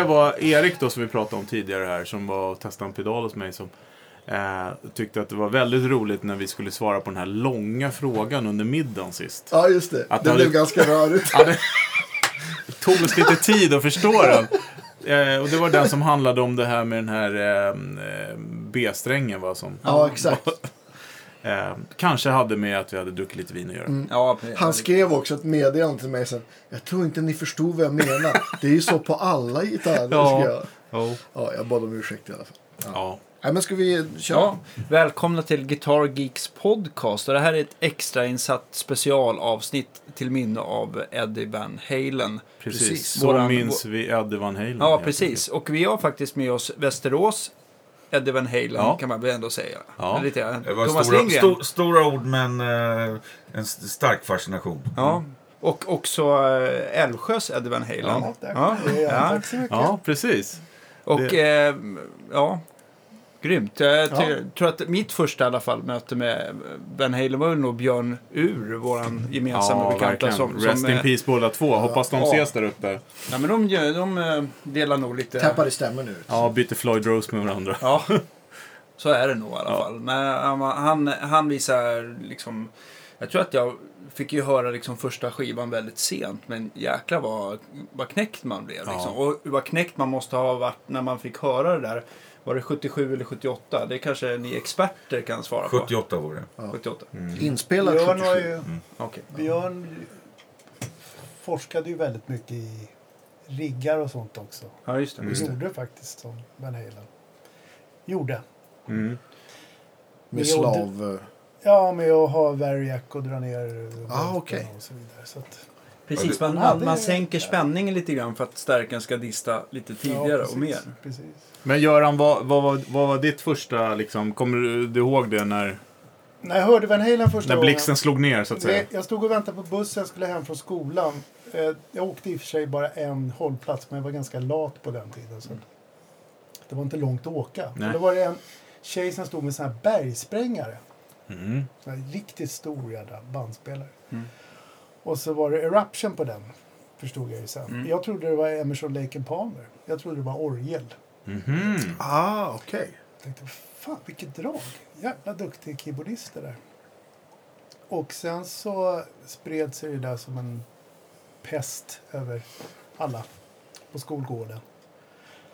det roliga var Erik då som vi pratade om tidigare här som var och testade en pedal hos mig som eh, tyckte att det var väldigt roligt när vi skulle svara på den här långa frågan under middagen sist. Ja, just det. Att det det blev hade- ganska rörigt. Ja, det tog oss lite tid att förstå den. Eh, och det var den som handlade om det här med den här eh, eh, B-strängen va? Som, Ja, exakt. Eh, kanske hade med att vi hade druckit lite vin att göra. Ja, precis. Han skrev också ett meddelande till mig sen. Jag tror inte ni förstod vad jag menar. Det är ju så på alla gitarrer. Ja. Ja. Jag. Oh. ja, jag bad om ursäkt i alla fall. Ja. Nej, men ska vi köra? Ja, välkomna till Guitar Geeks podcast. Och det här är ett extrainsatt specialavsnitt till minne av Eddie Van Halen. Precis. Precis. Så Våran- minns vi Eddie Van Halen. Ja, precis. Och vi har faktiskt med oss Västerås Eddie Van Halen Ja. kan man väl ändå säga. Ja. Lite. Det var Thomas stora, Lindgren. sto, stora ord men eh, en st- stark fascination. Ja. Och också äh, Älvsjös Eddie Van Halen. Ja, tack. Ja. Ja, Ja. Tack så mycket. Ja, precis. Och Det- eh, ja, grymt. Jag Ja. tror att mitt första i alla fall möte med Van Halen var nog Björn Ur, våran gemensamma Ja, bekanta. Som, Rest som, in eh, peace båda två. Hoppas de Ja. ses där uppe. Ja, men de, de eh, delar nog lite... Tappade stämmer nu. Ja, byter Floyd Rose med varandra. Ja, så är det nog i alla Ja. fall. Men han, han, han visar liksom... Jag tror att jag fick ju höra liksom första skivan väldigt sent. Men jäklar vad, vad knäckt man blev. Ja. Liksom. Och vad knäckt man måste ha varit när man fick höra det där. Var det 77 eller 78? Det kanske ni experter kan svara på. 78 var det. 78. Inspelad Björn, var 77. ju, Okej. Björn forskade ju väldigt mycket i riggar och sånt också. Ja, just det. Det. gjorde faktiskt som Van Halen gjorde. Mm. Med slav... Ja, med att ha Variac och dra ner Ah, okej. och så vidare. Så att, Precis, man, man, man sänker spänningen lite grann för att stärkaren ska dista lite tidigare ja, och precis, mer. Precis. Men Göran, vad, vad, var- vad var ditt första, liksom, kommer du, du ihåg det när, När jag hörde Van Halen första när gången. blixten slog ner så att säga? Jag stod och väntade på bussen, skulle hem från skolan. Eh, Jag åkte i och för sig bara en hållplats, men jag var ganska lat på den tiden. Så det var inte långt att åka. Nej. Och då var det en tjej som stod med sån här bergsprängare. Mm. Sån här riktigt stor jädra bandspelare. Mm. Och så var det Eruption på den, förstod jag ju sen. Mm. Jag trodde det var Emerson Lake and Palmer. Jag trodde det var orgel. Mhm. Ah, okej. Jag tänkte, fan vilket drag. Jävla duktig keyboardist det där. Och sen så spred sig det där som en pest över alla på skolgården.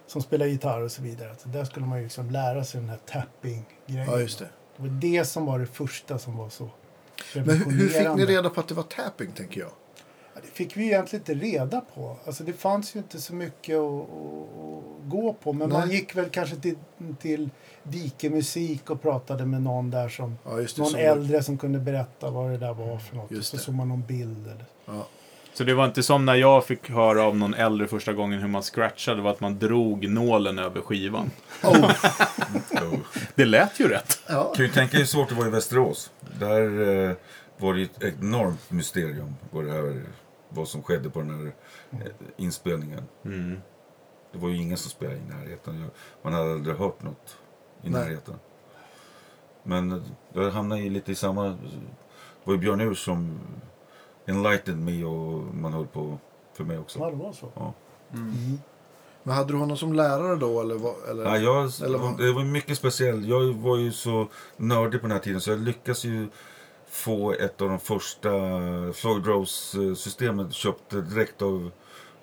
Som spelar gitarr och så vidare. Att där skulle man ju liksom lära sig den här tapping-grejen. Ja, just det. Det var det som var det första som var så Men hur, hur fick ni reda på att det var tapping, tänker jag? Ja, det fick vi egentligen inte reda på. Alltså det fanns ju inte så mycket att, att, gå på. Men man Nej. gick väl kanske till, till Dikemusik och pratade med någon där som Ja, det. någon som- äldre som kunde berätta vad det där var för något. Just och så det. såg man någon bild. Eller. Ja. Så det var inte som när jag fick höra av någon äldre första gången hur man scratchade, det var att man drog nålen över skivan. Oh. Det lät ju rätt. ja. Kan ju tänka hur svårt det var i Västerås. Där eh, var det ju ett enormt mysterium vad, det här, vad som skedde på den här eh, inspelningen. Mm. Det var ju ingen som spelade i närheten. Man hade aldrig hört något i Nej. närheten. Men eh, jag hamnade ju lite i samma... Det var ju Björn Ur som enlightened me och man höll på för mig också. Ja, det var så. Ja. Mm. Men hade du honom som lärare då? Eller, eller? Ja, jag, Eller vad? det var mycket speciellt. Jag var ju så nördig på den här tiden så jag lyckades ju få ett av de första Floyd Rose-systemen köpt direkt av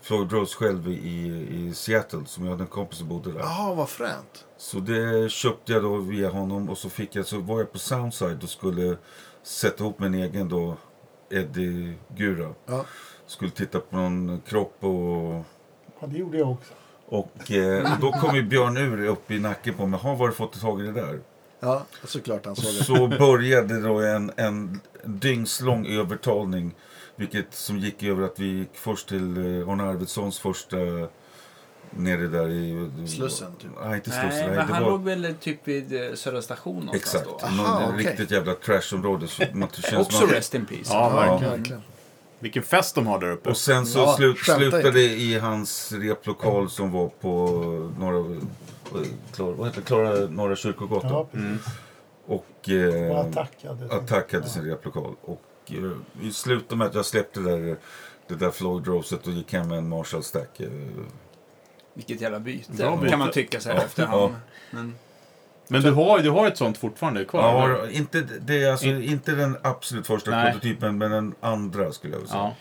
Floyd Rose själv i, i Seattle som jag hade en kompis som bodde där. Jaha, vad fränt. Så det köpte jag då via honom och så fick jag, så var jag på Soundside och skulle sätta ihop min egen då Eddie Gura. Ja. Skulle titta på någon kropp och Ja, det gjorde jag också. Och eh, då kom ju Björn Ur upp i nacken på mig. Har var du fått tag i det där? Ja, såklart han såg det. Så började då en, en dygnslång övertalning. Vilket som gick över att vi gick först till eh, Arne Arvidssons första nere där i... Slussen, typ. Nej, inte Slussen. Nej, Nej, men det han var... låg väl typ vid eh, Södra station någonstans Exakt. då. Aha, Någon okej. riktigt jävla trashområde. Också man... Rest in Peace. Ja, Ja. verkligen. Verkligen. Vilken fest de har där uppe. Och sen så Ja, slut, slutade det i hans replokal som var på norra, Klara, vad heter? Klara, norra Kyrkogatan. Ja. Mm. Och, eh, Och Attack hade sin- ja. replokal. Och eh, vi slutade med att jag släppte det där, det där Floyd Roset och gick hem med en Marshall Stack. Eh, Vilket jävla byte. kan man tycka så här Ja. efterhand. Men, Men du har, du har ett sånt fortfarande kvar? Ja, eller? inte, det är alltså, inte den absolut första Nej. prototypen, men den andra skulle jag vilja säga.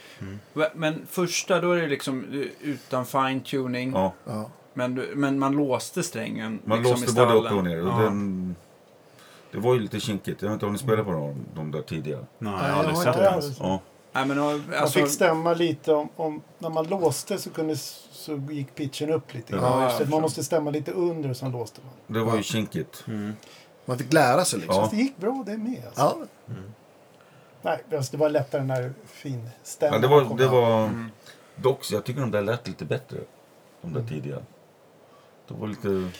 ja. men första, då är det liksom eh, utan fine-tuning. Ja. Ja. Men, men man låste strängen Man liksom låste i både upp och ner. Och Ja. den, det var ju lite kinkigt. Jag har inte hunnit spela på de, de där tidigare. Nej, jag har jag aldrig sett det. Nej, men, och, Man alltså, fick stämma lite om, om när man låste så, kunde, så gick pitchen upp lite. Ja, förstår. man måste stämma lite under och sen låste man. Det var ju Ja. kinkigt. Mm. Man fick lära sig liksom. Ja. Det gick bra det med. Alltså. Ja. Nej, alltså, det var lättare när finstämman Ja, det var, kom det var, Mm. dock, jag tycker de där lät lite bättre. De där tidigare. Det var lite...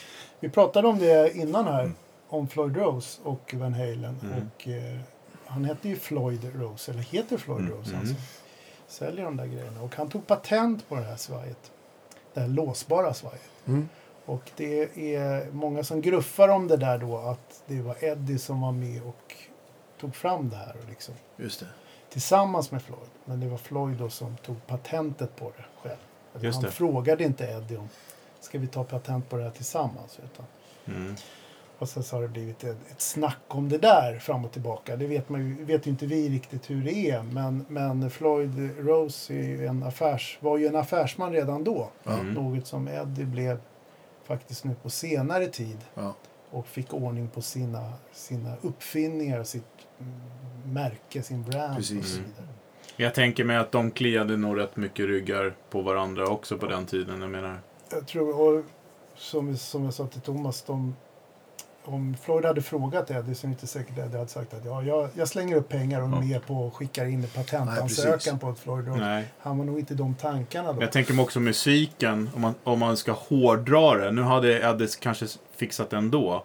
Vi pratade om det innan här. Mm. Om Floyd Rose och Van Halen. Mm. Och, eh, han hette ju Floyd Rose, eller heter Floyd Mm. Rose. Mm. Alltså. Säljer de där grejerna. Och han tog patent på det här svajet. Det här låsbara svajet. Mm. Och det är många som gruffar om det där då att det var Eddie som var med och tog fram det här. Och liksom, Just det. tillsammans med Floyd. Men det var Floyd då som tog patentet på det själv. Eller Just han det. frågade inte Eddie om ska vi ta patent på det här tillsammans. Utan, Mm. Och sen så har det blivit ett, ett snack om det där fram och tillbaka. Det vet, man ju, vet ju inte vi riktigt hur det är. Men, men Floyd Rose är ju en affärs, var ju en affärsman redan då. Ja. Mm. Något som Eddie blev faktiskt nu på senare tid. Ja. Och fick ordning på sina, sina uppfinningar och sitt mm, märke, sin brand och så Precis. vidare. Jag tänker mig att de kliade nog rätt mycket ryggar på varandra också på den tiden. Jag menar. Jag tror, och som, som jag sa till Thomas, de, om Floyd hade frågat Eddie så är det inte säkert Eddie hade sagt att ja, jag, jag slänger upp pengar och Ja. med på och skickar in en Nej, patentansökan precis. på ett Floyd. Nej. Han var nog inte i de tankarna då. Jag tänker mig också musiken, om man, om man ska hårdra det. Nu hade Eddie kanske fixat det ändå.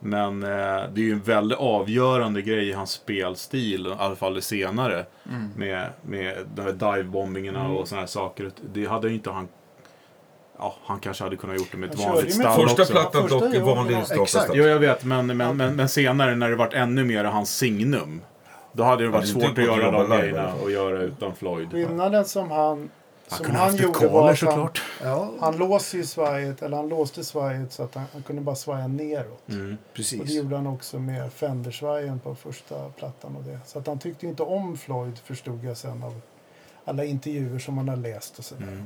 Men eh, det är ju en väldigt avgörande grej i hans spelstil, i alla fall det senare. Mm. Med, med de här divebombingarna Mm. och såna här saker. Det hade ju inte han... Ja, han kanske hade kunnat gjort det med ett Han vanligt stall Första också. plattan Första dock i vanlig stapelstall. Jo, jag vet. Men, men, men, men senare när det varit ännu mer hans signum. Då hade det varit Ja, det är svårt att göra de grejerna och göra utan Floyd. Skillnaden som han, Han som han gjorde var kaler att han, såklart. Ja, han låser ju svajet, eller han låste svajet så att han, han kunde bara svaja neråt. Mm. Och det gjorde han också med Fendersvajen på första plattan och det. Så att han tyckte inte om Floyd förstod jag sen av alla intervjuer som man har läst och sådär. Mm.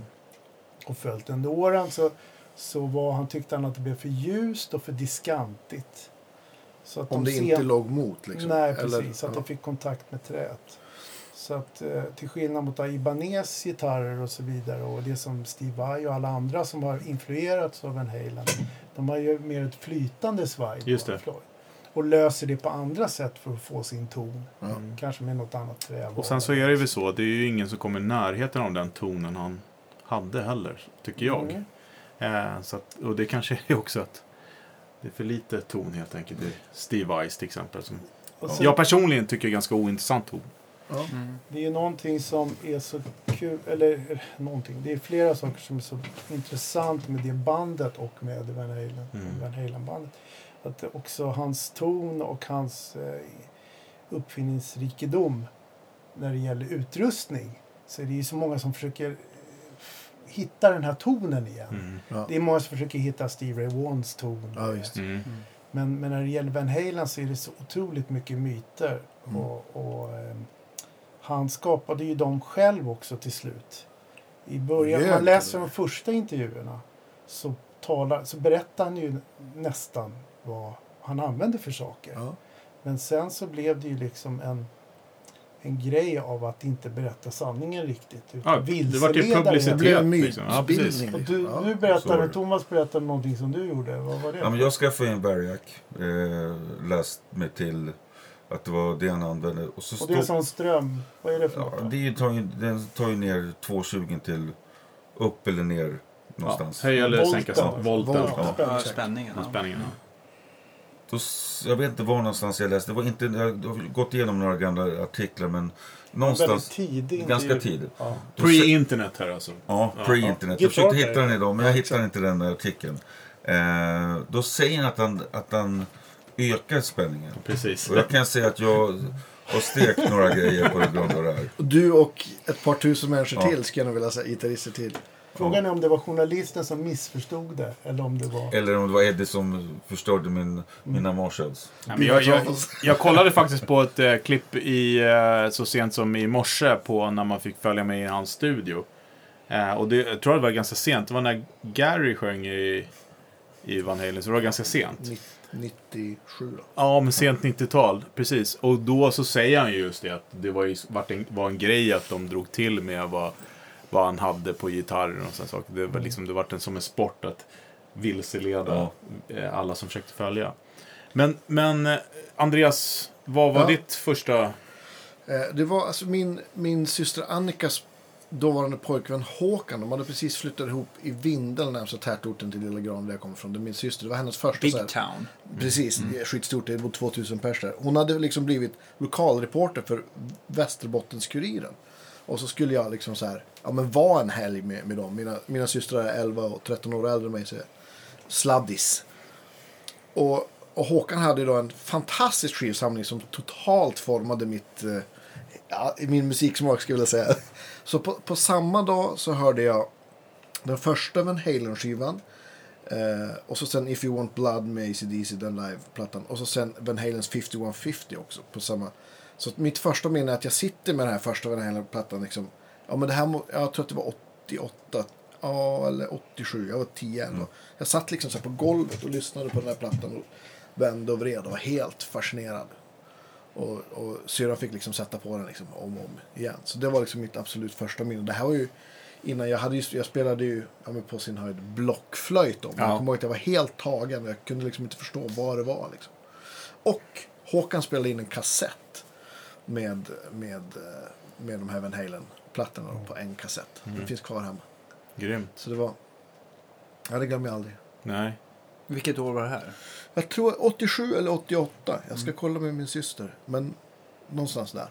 Och följt under åren så, så var, han tyckte han att det blev för ljust och för diskantigt. Så att Om de det sen- inte låg mot liksom. Nej, Eller- precis. att ja. det fick kontakt med träet. Så att eh, till skillnad mot Ibanez gitarrer och så vidare och det som Steve Vai och alla andra som har influerats av Van Halen. De har ju mer ett flytande svaj. på Just det. Floyd. Och löser det på andra sätt för att få sin ton. Ja. Kanske med något annat trä. Och sen så är det väl så, det är ju ingen som kommer i närheten av den tonen han hade heller, tycker jag. Mm. Eh, så att, och det kanske är också att det är för lite ton helt enkelt i Steve Ice till exempel. Som sen, jag personligen tycker är ganska ointressant ton. Ja. Mm. Det är ju någonting som är så kul, eller någonting. Det är flera saker som är så intressant med det bandet och med Van Halen, Mm. Van Halen-bandet. Att det också hans ton och hans eh, uppfinningsrikedom när det gäller utrustning. Så är det ju så många som försöker hitta den här tonen igen. Mm. Ja. Det är många som försöker hitta Steve Ray Wans ton. Ja, visst. Mm. Men, men när det gäller Van Halen så är det så otroligt mycket myter. Mm. Och, och ehm, han skapade ju dem själv också till slut. I början, Gör man läser de första intervjuerna så, talar, så berättar han ju nästan vad han använde för saker. Ja. Men sen så blev det ju liksom en, en grej av att inte berätta sanningen riktigt. Utan Ja, det vart ju vilseleda Det publicitet. blev en liksom. Ja, precis. mytbildning. Och liksom. du, Ja. du berättade, var. Thomas berättade någonting som du gjorde. Vad var det? Ja, men jag skaffade en Variac. Eh, läst mig till att det var det han använde. Och så Och det är som ström. Vad är det för ja, något? det tar ju, den tar ju ner 220 till upp eller ner Ja, någonstans. höja eller Volten. sänka volten. volten. Volt. Ja. Ja. Ja, spänningen. Ja, Ja. spänningen. Ja. Då, jag vet inte var någonstans jag läste. Det var inte, jag har gått igenom några gamla artiklar men någonstans. tidig Ganska tidigt. Ja. Pre-internet här alltså. Ja, pre-internet. Ja. Jag försökte hitta den idag men Ja, jag hittade inte den där artikeln. Eh, då säger han att han, att han ökar spänningen. Precis. Och jag kan säga att jag har stekt några grejer på grund av det här. Du och ett par tusen människor Ja. till, ska jag nog vilja säga, gitarrister till. Frågan är om det var journalisten som missförstod det eller om det var... Eller om det var Eddie som förstörde min, mina Marshalls. Ja, men jag, jag, jag kollade faktiskt på ett eh, klipp i, eh, så sent som i morse på när man fick följa med i hans studio. Eh, och det, jag tror det var ganska sent. Det var när Gary sjöng i, i Van Halen, så det var ganska sent. Nitt- 97 då. Ja, men sent 90-tal. Precis. Och då så säger han ju just det att det var, ju, vart en, var en grej att de drog till med vad, vad han hade på gitarren och sådana saker. Det var liksom, det vart en, som en sport att vilseleda eh, alla som försökte följa. Men, men eh, Andreas, vad var Ja. ditt första... Eh, Det var alltså min, min syster Annikas dåvarande pojkvän Håkan. De hade precis flyttat ihop i Vindeln, närmsta tätorten till Lilla Gran där jag kommer ifrån. Det är min syster. Det var hennes första så här, Big Town. Precis, det är skitstort. Det bor 2000 pers där. Hon hade liksom blivit lokalreporter för Västerbottens-Kuriren. Och så skulle jag liksom så här, ja men vara en helg med, med dem. Mina, mina systrar är 11 och 13 år äldre än mig, så sladdis. Och, och Håkan hade då en fantastisk skivsamling som totalt formade mitt, eh, ja, min musiksmak skulle jag vilja säga. Så på, på samma dag så hörde jag den första Van Halen-skivan. Eh, och så sen If You Want Blood med AC/DC den live-plattan. Och så sen Van Halens 5150 också på samma. Så mitt första minne är att jag sitter med den här första Halen-plattan liksom. Ja men det här, må, jag tror att det var 88. Ja, eller 87. Jag var 10 mm. Jag satt liksom så på golvet och lyssnade på den här plattan och vände och vred och var helt fascinerad. Och, och syrran fick liksom sätta på den liksom om och om igen. Så det var liksom mitt absolut första minne. Det här var ju innan jag hade just, jag spelade ju ja, på sin höjd blockflöjt. Men Ja. Jag kommer ihåg att jag var helt tagen. Jag kunde liksom inte förstå vad det var. Liksom. Och Håkan spelade in en kassett med, med, eh, med de här Van Halen-plattorna då, på en kassett. Den finns kvar hemma. Grymt. Så det var... Ja, det glömmer jag aldrig. Nej. Vilket år var det här? Jag tror 87 eller 88. Jag ska kolla med min syster. Men någonstans där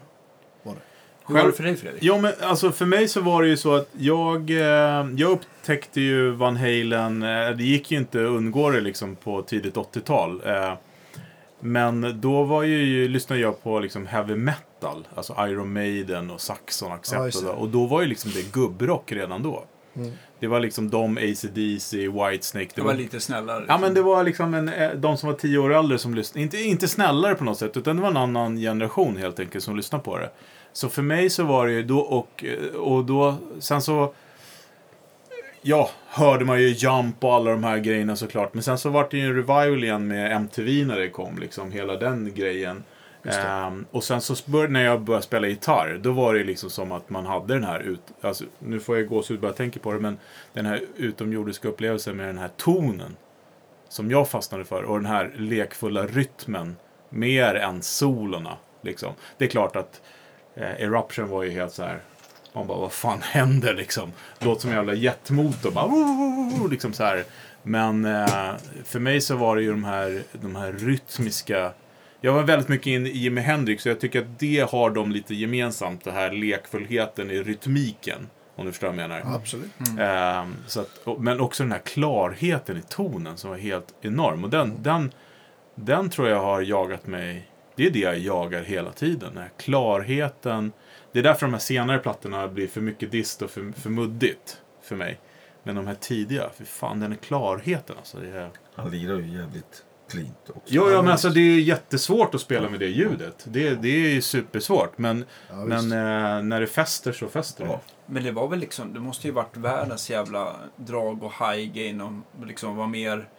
var det. Hur var det för dig Fredrik? Jo, men alltså för mig så var det ju så att jag, eh, jag upptäckte ju Van Halen, eh, det gick ju inte att undgå det liksom på tidigt 80-tal. Men då var ju, lyssnade jag på liksom heavy metal, alltså Iron Maiden och Saxon Ja, Accept just och, det. och då var ju liksom det gubbrock redan då. Mm. Det var liksom de, AC/DC, Whitesnake. Det var lite snällare. Ja, men det var liksom en, eh, de som var tio år äldre som lyssnade. Inte, inte snällare på något sätt, utan det var en annan generation helt enkelt som lyssnade på det. Så för mig så var det ju då och, eh, och då, sen så, ja, hörde man ju Jump och alla de här grejerna såklart. Men sen så var det ju en revival igen med MTV när det kom, liksom hela den grejen. Ehm, och sen så bör, när jag började spela gitarr, då var det liksom som att man hade den här, ut, alltså, nu får jag gåshud bara jag tänker på det, men den här utomjordiska upplevelsen med den här tonen. Som jag fastnade för, och den här lekfulla rytmen. Mer än solorna. Liksom. Det är klart att eh, Eruption var ju helt så här. Man bara, vad fan händer liksom? Låter som en jävla jetmotor. Bara, liksom så här. Men eh, för mig så var det ju de här, de här rytmiska jag var väldigt mycket in i Jimi Hendrix och jag tycker att det har de lite gemensamt. Det här lekfullheten i rytmiken. Om du förstår vad jag menar. Absolut. Ehm, så att, och- men också den här klarheten i tonen som var helt enorm. Och den, den, den tror jag har jagat mig. Det är det jag jagar hela tiden. Den här klarheten. Det är därför de här senare plattorna blir för mycket dist och för, för muddigt för mig. Men de här tidiga, för fan den är klarheten alltså. Det är... Han lirar ju jävligt cleant också. Jo, ja, men alltså det är jättesvårt att spela med det ljudet. Det, det är ju supersvårt. Men, Ja, men eh, när det fäster så fäster det. Ja. Men det var väl liksom, det måste ju varit världens jävla drag och high gain och liksom var mer,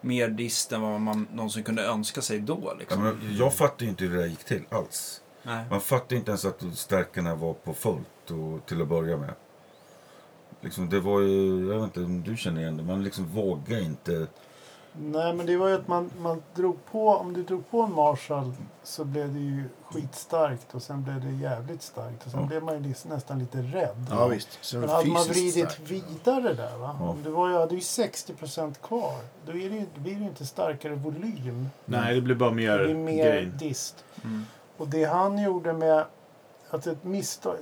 mer dist än vad man någonsin kunde önska sig då Ja, liksom. men jag fattar ju inte hur det där gick till alls. Nej. Man fattar inte ens att stärkarna var på fullt och, till att börja med. Liksom, det var ju, jag vet inte om du känner igen det, man liksom vågade inte. Nej, men det var ju att man, man drog på, om du drog på en Marshall så blev det ju skitstarkt och sen blev det jävligt starkt och sen Ja. blev man ju nästan lite rädd. Ja, visst. Så Men hade man vridit stark. vidare där va? Ja. Om det var ju, hade ju 60% kvar. Då är det ju, blir det ju inte starkare volym. Nej, det blir bara Det mer, blir mer dist. Mm. Och det han gjorde med att ett misstag...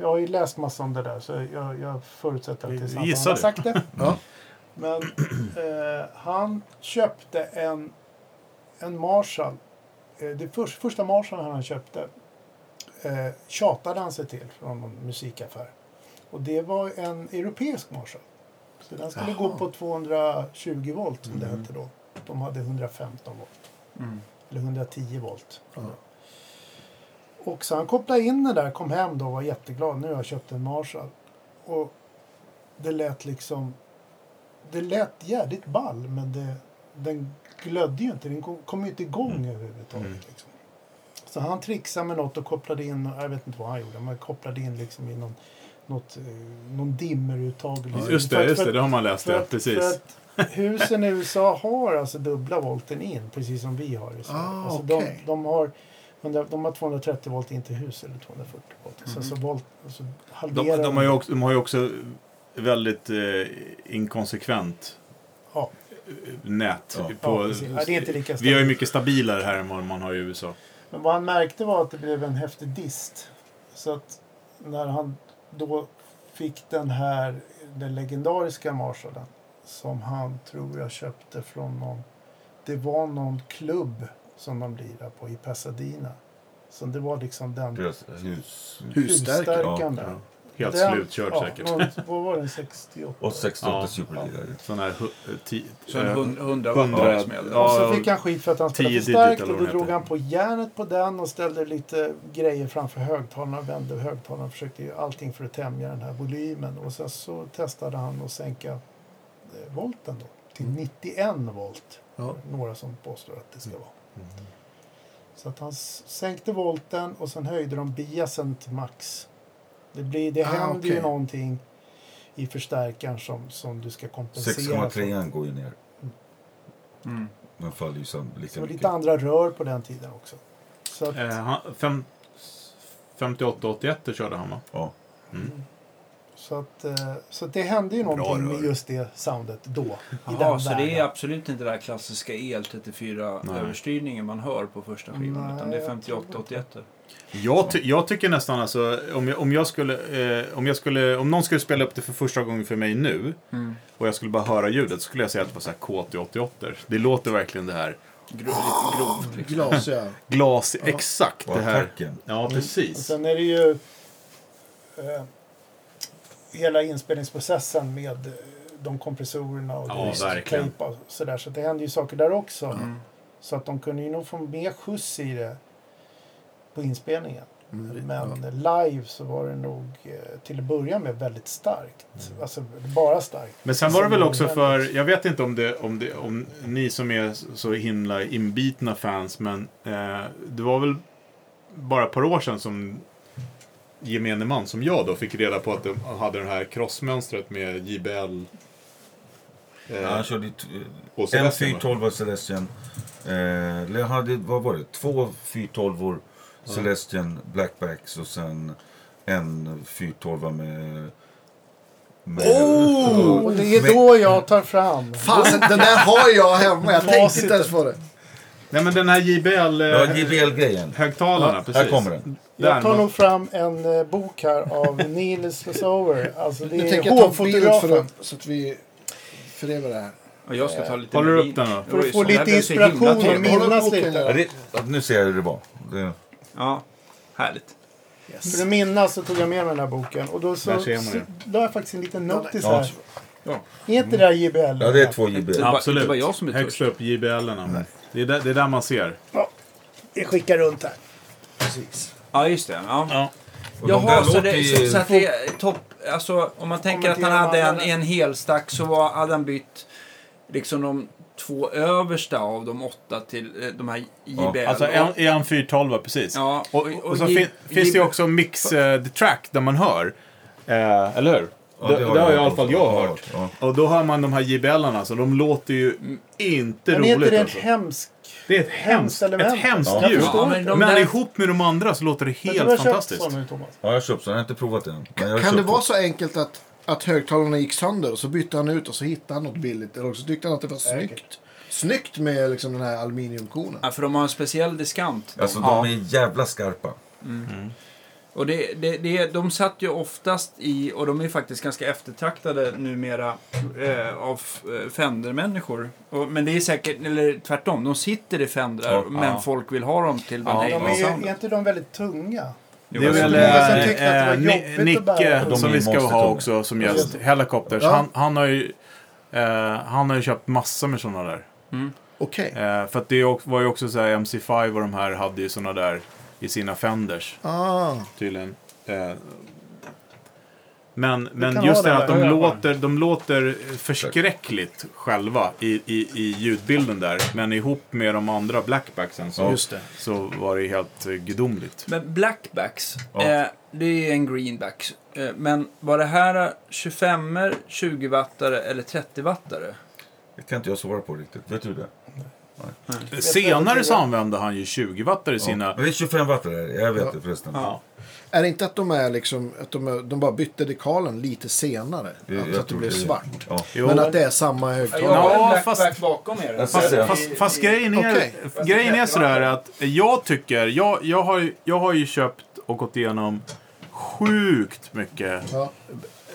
Jag har ju läst massa om det där så jag, jag förutsätter att det är sant. Gissar Han har sagt det. Ja. Men eh, han köpte en, en Marshall. Eh, det först, första Marshall han köpte eh, tjatade han sig till från någon musikaffär. Och det var en europeisk Marshall. Så den skulle gå Jaha. på 220 volt som det Mm. hette då. De hade 115 volt. Mm. Eller 110 volt. Ja. Och så han kopplade in den där, kom hem då och var jätteglad. Nu har jag köpt en Marshall. Och det lät liksom... Det lät jävligt ball men det, den glödde ju inte. Den kom, ju inte igång överhuvudtaget. Mm. Liksom. Så han trixade med något och kopplade in, jag vet inte vad han gjorde, men kopplade in liksom i någon, något, eh, någon dimmeruttag. Liksom. Just det, just det, det har man läst för det. att, Precis. För att husen i USA har alltså dubbla volten in, precis som vi har i Sverige. Ah, alltså okej. de, de, har, 100 de har 230 volt in till hus eller 240 volt. Sen så volt, alltså De, halverar de, har ju också, de har ju också väldigt eh, inkonsekvent Ja. eh, nät. Ja. På, Ja, precis. Ja, det är inte lika vi har ju mycket stabilare här än vad man har i USA. Men vad han märkte var att det blev en häftig dist. Så att när han då fick den här, den legendariska Marshallen som han tror jag köpte från någon, det var någon klubb som de lirade på i Pasadena. Så det var liksom den hus... Husstärkaren där. Ja. Helt Den- slutkörd ja, säkert. Vad var den? 68? Och 68 Ja. superliga. Sån här eh, ti, Så en eh, hund- 100 hundra- med. ja. och så fick han skit för att han spelade 10 för starkt och då drog han på järnet på den och ställde lite grejer framför högtalarna, vände högtalarna och försökte ju allting för att tämja den här volymen. Och sen så testade han att sänka eh, volten då till 91 volt. Ja. Några som påstår att det ska vara. Mm. Så att han sänkte volten och sen höjde de biasen till max. Det, blir, det Ah, händer ju okej. någonting i förstärkaren som, som du ska kompensera för. 6,3 går ju ner. Mm. Den faller ju sam lika Så lite mycket. andra rör på den tiden också. Så att, eh, han, fem, 58-81 körde han va? Ja. Mm. så, att, eh, så att det hände ju någonting med just det soundet då. I Jaha, den så det är världen. absolut inte den där klassiska Nej. el-34-överstyrningen man hör på första skivan. Nej, utan det är jag tror 58-81. Jag, ty, jag tycker nästan alltså, om jag, om jag skulle, eh, om jag skulle, om någon skulle spela upp det för första gången för mig nu Mm. och jag skulle bara höra ljudet så skulle jag säga att det var så här K88. Det låter verkligen det här Gro- grovt liksom. Glasiga. glas, exakt Och det här. attacken. Ja, Och precis. sen är det ju eh, hela inspelningsprocessen med eh, de kompressorerna och Ja, och sådär. Så det händer ju saker där också. Mm. Så att de kunde ju nog få mer skjuts i det på inspelningen. Mm, Men live så var det nog eh, till att börja med väldigt starkt. Alltså bara starkt. Men sen var det väl också för, jag vet inte om, det, om, det, om ni som är så himla inbitna fans, men eh, det var väl bara ett par år sedan som gemene man som jag då fick reda på att de hade det här crossmönstret med JBL. Eh, Ja, han körde en Celestion, va? 412 Celestian. Eh, hade, vad var det? Två 412 Celestian Blackbacks och sen en 412 med... med Oh! Det är med- då jag tar fram. Fasen, den där har jag hemma. Jag tänkte inte ens på det. Nej men den här JBL eh, Ja, JBL-grejen. högtalarna, Ja, precis. här kommer den. Jag tar nog fram en eh, bok här av Neil Slosover. Alltså det är tänker jag ta en bild för hovfotografen. att, så att vi förevar det här. Och jag ska ta lite Håller du upp den då? För att få lite inspiration och minnas lite. nu ser jag hur det var. Det, Ja, härligt. För att minnas så tog jag med mig den här boken. Och då så, så det. la jag faktiskt en liten notis Ja. här. Ja. Är inte det där JBL? ja, det är två JBL. Det var- Absolut. det var jag som är Högst upp JBL-erna. Det, är där, det är där man ser. Jag skickar runt här. Precis. Ja, just det. Ja. Ja. Jaha, så, det, ju- så, så att det är topp... Alltså, om man tänker att han hade en, en helstack så var, hade han bytt liksom de två översta av de åtta till eh, de här JBL. Alltså Och- en, han 412 precis. Ja, Och, och, så fin, finns det ju också mix uh, the track där man hör. Eh, eller hur? Ja, det, det har, jag i alla fall jag Ja, hört. Ja. Och då hör man de här JBL-arna, så de låter ju inte Men är inte roligt det en alltså. hemsk... Det är ett hemskt, element? ett hemskt Ja. ljud. Ja, men men där- ihop med de andra så låter det Men helt fantastiskt. sån ja, jag har köpt så. Jag har inte provat den. Men Kan det vara så enkelt att, att högtalarna gick sönder och så bytte han ut och så hittade han något billigt. Eller också tyckte han att det var snyggt. Snyggt med liksom den här aluminiumkonen. Ja, för de har en speciell diskant. de. Alltså Ja. de är jävla skarpa. Och det, det, det, de satt ju oftast i, och de är faktiskt ganska eftertraktade numera eh, av eh, Fender-människor. Och, men det är säkert, eller tvärtom, de sitter i Fendrar Ja, men ja. folk vill ha dem till Van Ja, De är, är inte de väldigt tunga? Det är väl Men sen eh, eh, Nicke som vi ska ha också som gäst. Helicopters. Ja. Han, han har ju eh, han har ju köpt massor med sådana där. Okej. Eh, för att det var ju också så här MC5 och de här hade ju sådana där i sina Fenders Ah, tydligen. Men men just det den att de Ja, ja. låter, de låter förskräckligt själva i, i, i ljudbilden där. Men ihop med de andra blackbacksen så, just det. så var det helt gudomligt. Men blackbacks, Ja. eh, det är en greenback. Eh, men var det här 25 20 wattare eller 30 wattare? Det kan inte jag svara på riktigt. Vet du det? Senare så använde han ju 20 wattare i Ja. sina... Men det är 25 watt det här. Jag vet Ja. det förresten. Ja. Är det inte att de är liksom, att de, är, de bara bytte dekalen lite senare? Det- alltså att det blev svart? Ja. Jo. Men att det är samma högtalare? Ja, fast- bakom er. Fast, fast, fast grejen är, Okej. grejen är sådär att jag tycker, jag, jag, har, ju- jag har ju köpt och gått igenom sjukt mycket Ja.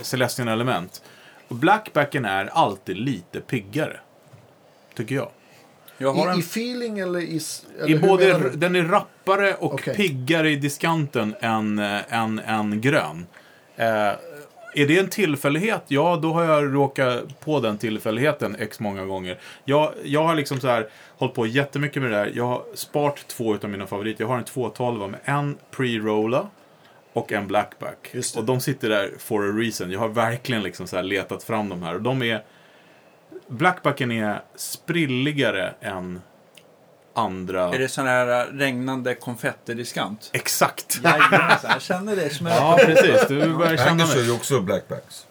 Celestian element. Och Blackbacken är alltid lite piggare. Tycker jag. I, en I feeling eller i... Eller I både, den är rappare och Okej. piggare i diskanten än, äh, än, än grön. Eh, är det en tillfällighet? Ja, då har jag råkat på den tillfälligheten x många gånger. Jag, jag har liksom så här hållit på jättemycket med det där. Jag har sparat två av mina favoriter. Jag har en 212 med en pre-rolla och en blackback. Och de sitter där for a reason. Jag har verkligen liksom så här letat fram de här. Och de är... Blackbacken är sprilligare än andra. Är det sån här regnande konfettidiskant? Exakt. Jajamensan, jag känner det som. Ja, precis. Du börjar känna Angus kör mig. ju också blackbacks.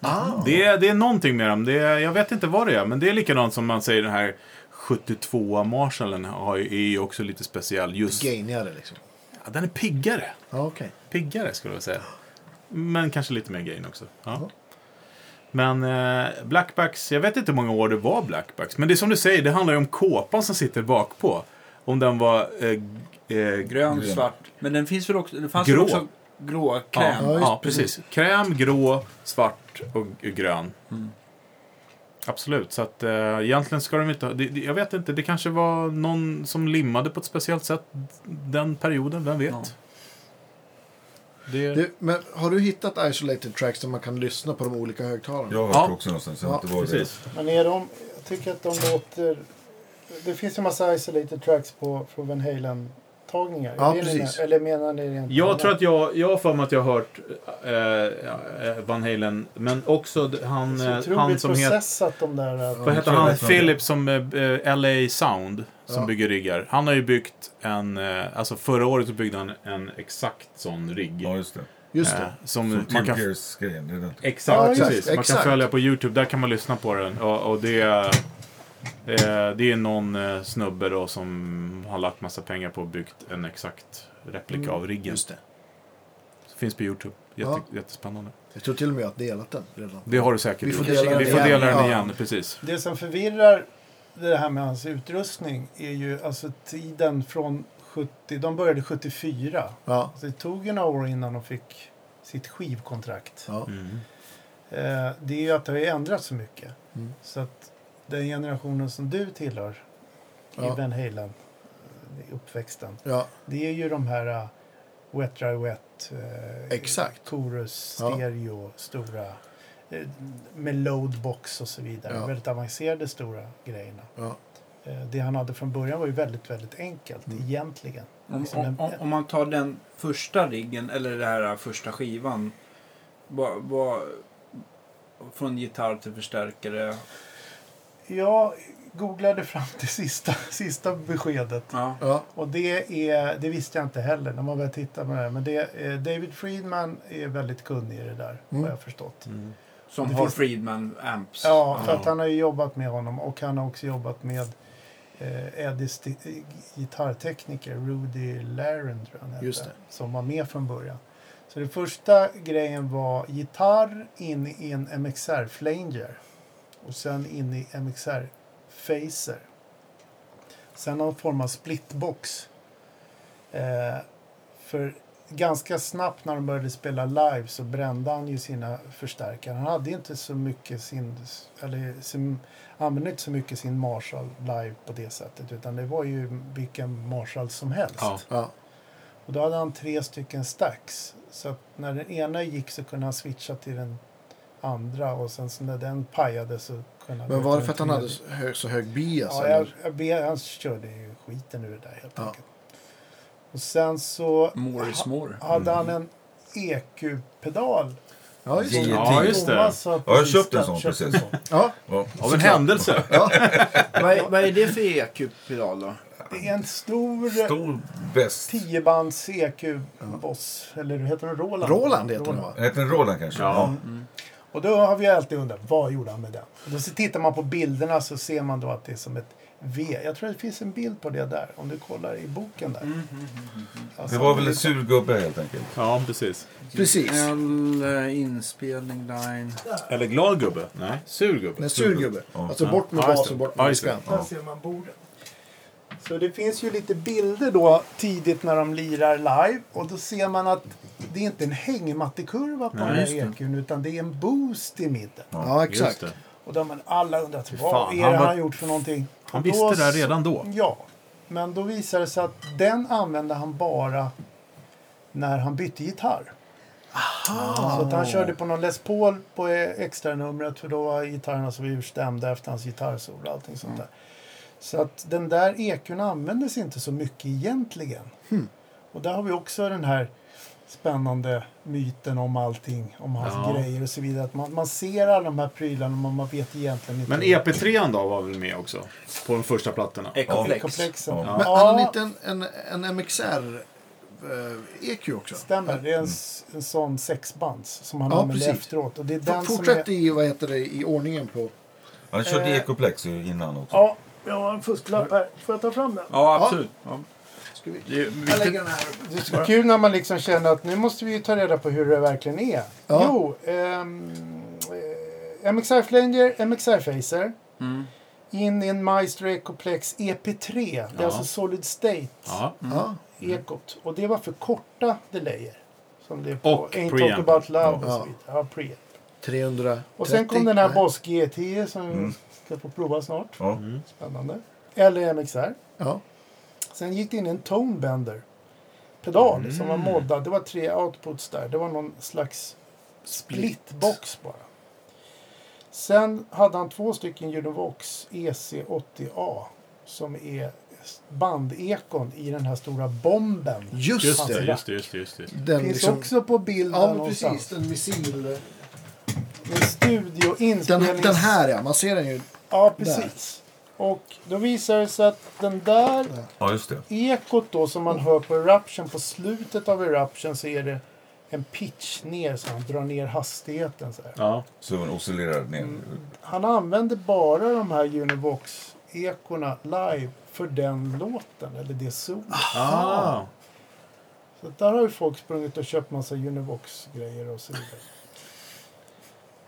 Ah, Det är, det är någonting med dem. Det är, jag vet inte vad det är, men det är likadant som man säger den här 72 Marshallen har är ju också lite speciell. Just, gainigare liksom. ja, den är piggare. Ja, okej. Piggare skulle jag säga. Men kanske lite mer gain också. Ja. Men eh, blackbacks, jag vet inte hur många år det var blackbacks. Men det är som du säger, det handlar ju om kåpan som sitter bak på. Om den var eh, eh, Grön, Grön. svart. Men den finns väl också... Det fanns Grå. också grå kräm? Ja, Ja, precis. Kräm, grå, svart och grön. Absolut, så att eh, egentligen ska de inte ha, det, det, Jag vet inte, det kanske var någon som limmade på ett speciellt sätt den perioden, vem vet? Ja. Det, Du, men har du hittat isolated tracks där man kan lyssna på de olika högtalarna? Jag har hört Ja. det också någonstans. Jag Ja, inte det precis. Men är de, jag tycker att de låter... Det finns ju massa isolated tracks på, från Van Halen-tagningar. Ja, precis. Eller menar ni rent Jag tror att jag, jag har för mig att jag har hört eh, eh, Van Halen, men också han, Så eh, han som heter... de där... Vad heter han? Philip som eh, LA Sound, som Ja. bygger riggar. Han har ju byggt en, eh, alltså förra året så byggde han en exakt sån rigg. Ja, just det. Just Eh, det. som Som man Tim kan är den. Exakt, Ja, exakt, precis. Man exakt. kan följa på YouTube, där kan man lyssna på den. Och, och det, eh, det är någon eh, snubbe då som har lagt massa pengar på och byggt en exakt replika Mm, av riggen. Just det. Finns på YouTube. Jätte, Ja. Jättespännande. Jag tror till och med jag har delat den redan. Det har du säkert Vi får dela den Vi får igen. dela den Ja. igen, precis. Det som förvirrar det här med hans utrustning är ju alltså tiden från 70... De började 74. Ja. Så det tog ju några år innan de fick sitt skivkontrakt. ja. Mm. Eh, det är ju att det har ändrats så mycket. Mm. Så att den generationen som du tillhör Ja. i Van Halen, eh, uppväxten, ja. det är ju de här uh, Wet Dry Wet, uh, Exakt. Chorus, Ja. Stereo, stora, eh, med loadbox och så vidare. Ja. Väldigt avancerade stora grejerna. ja. Det han hade från början var ju väldigt, väldigt enkelt Mm. egentligen. Om, Liksom om, en- om, om man tar den första riggen, eller den här första skivan. Vad, vad, från gitarr till förstärkare. Jag googlade fram till sista, sista beskedet. Ja. ja. Och det, är, det visste jag inte heller när man började titta på det här. Men det, eh, David Friedman är väldigt kunnig i det där, Mm. har jag förstått. Mm. Som Det har finns- Friedman Amps. Ja, för att han har ju jobbat med honom och han har också jobbat med eh, Eddies eh, gitarrtekniker, Rudy Laren tror jag han hette, Just det. som var med från början. Så den första grejen var gitarr in i en MXR Flanger och sen in i MXR Phaser. Sen någon form av splitbox. Eh, för ganska snabbt när de började spela live så brände han ju sina förstärkare. Han hade inte så mycket sin, eller sin, använde inte så mycket sin Marshall live på det sättet utan det var ju vilken Marshall som helst. Ja. ja. Och då hade han tre stycken stacks. Så att när den ena gick så kunde han switcha till den andra och sen så när den pajade så kunde. Men var det för att han den hade så hög, så hög bias? Ja, eller? jag, jag ber, han körde ju skiten ur det där helt Ja. enkelt. Och sen så More is more. hade han en EQ-pedal. ja, just det. Ja, Ja, just det. Ja, jag köpte en sån köpt precis. Ja, Ja. Av en händelse. Vad, är- vad är det för EQ-pedal då? Det är en stor, Stor bäst. 10-bands EQ-boss. Eller heter den Roland? Roland heter den va? Heter den Roland kanske? Ja. Och då har vi alltid undrat, vad gjorde han med den? Och då så tittar man på bilderna så ser man då att det är som ett V. Jag tror det finns en bild på det där, om du kollar i boken där. Alltså, Det var väl en surgubbe helt enkelt. Ja, precis. Precis. L, eh, inspelning, line. Eller glad gubbe? Nej, sur gubbe. En sur. Ja. Alltså bort med Ja, just bas det. och bort Ja, med diskant. Där ser man bordet. Så det finns ju lite bilder då tidigt när de lirar live. Och då ser man att det är inte en hängmattekurva på Nej, den här EQn utan det är en boost i mitten. Ja, Just exakt. Och då har man alla undrat vad fan, är han det var- han gjort för någonting. Han Och visste då det här redan då. Ja, men då visade det sig att den använde han bara när han bytte gitarr. Så att han körde på någon Les Paul på eh, extra numret för då var gitarrerna så urstämda efter hans gitarrsolo och allting sånt där. Så att den där EQn användes inte så mycket egentligen. Och där har vi också den här spännande myten om allting, om hans Ja. grejer och så vidare. Att man, man ser alla de här prylarna men man vet egentligen inte. Men EP3 då var väl med också? På de första plattorna? Ecoplex. Komplexen. Ja. Men hade han inte en, en, en MXR eh, EQ också? Stämmer, det är en, s- en sån sexbands som han Ja, använder precis. efteråt. Och det är den som Fortsätt är... i, vad heter det, i ordningen på... Han körde Eh. Ecoplex ju innan också. Ja, jag har en fusklapp här. Får jag ta fram den? Ja, absolut. Ja. Ska vi... Det är viktigt. Det är så kul när man liksom känner att nu måste vi ju ta reda på hur det verkligen är. Ja. Jo, ehm, eh, MXR Flanger, MXR Phaser. Mm. In i en Maestro Ecoplex EP3. Det är Ja. alltså Solid State Ja. Ja. ekot. Och det var för korta delayer. Som det är på Och Ain't preamp. Talk About Love och Ja. så vidare. Ja, preamp. 330. Och sen kom den här. Boss G10 som Mm. vi ska få prova snart. Ja. Mm. Spännande. Eller MXR. Ja. Sen gick det in en Tonebender pedal Mm. som var moddad. Det var tre outputs där. Det var någon slags splitbox bara. Sen hade han två stycken Univox EC80A som är bandekon i den här stora bomben. Just, Just det. det, just det, just det. Just det. Den Finns liksom... också på bild Ja, precis. Den missil... Med studio, Den, inspelnings... den här ja, man ser den ju. Ja, precis. Och då visar det sig att den där ja, just det. ekot då som man hör på Eruption, på slutet av Eruption så är det en pitch ner så han drar ner hastigheten. Så här. Ja. Så den oscillerar ner. Mm. Han använder bara de här Univox-ekorna live för den låten, eller det solot. Ah. Så där har ju folk sprungit och köpt massa Univox-grejer och så vidare.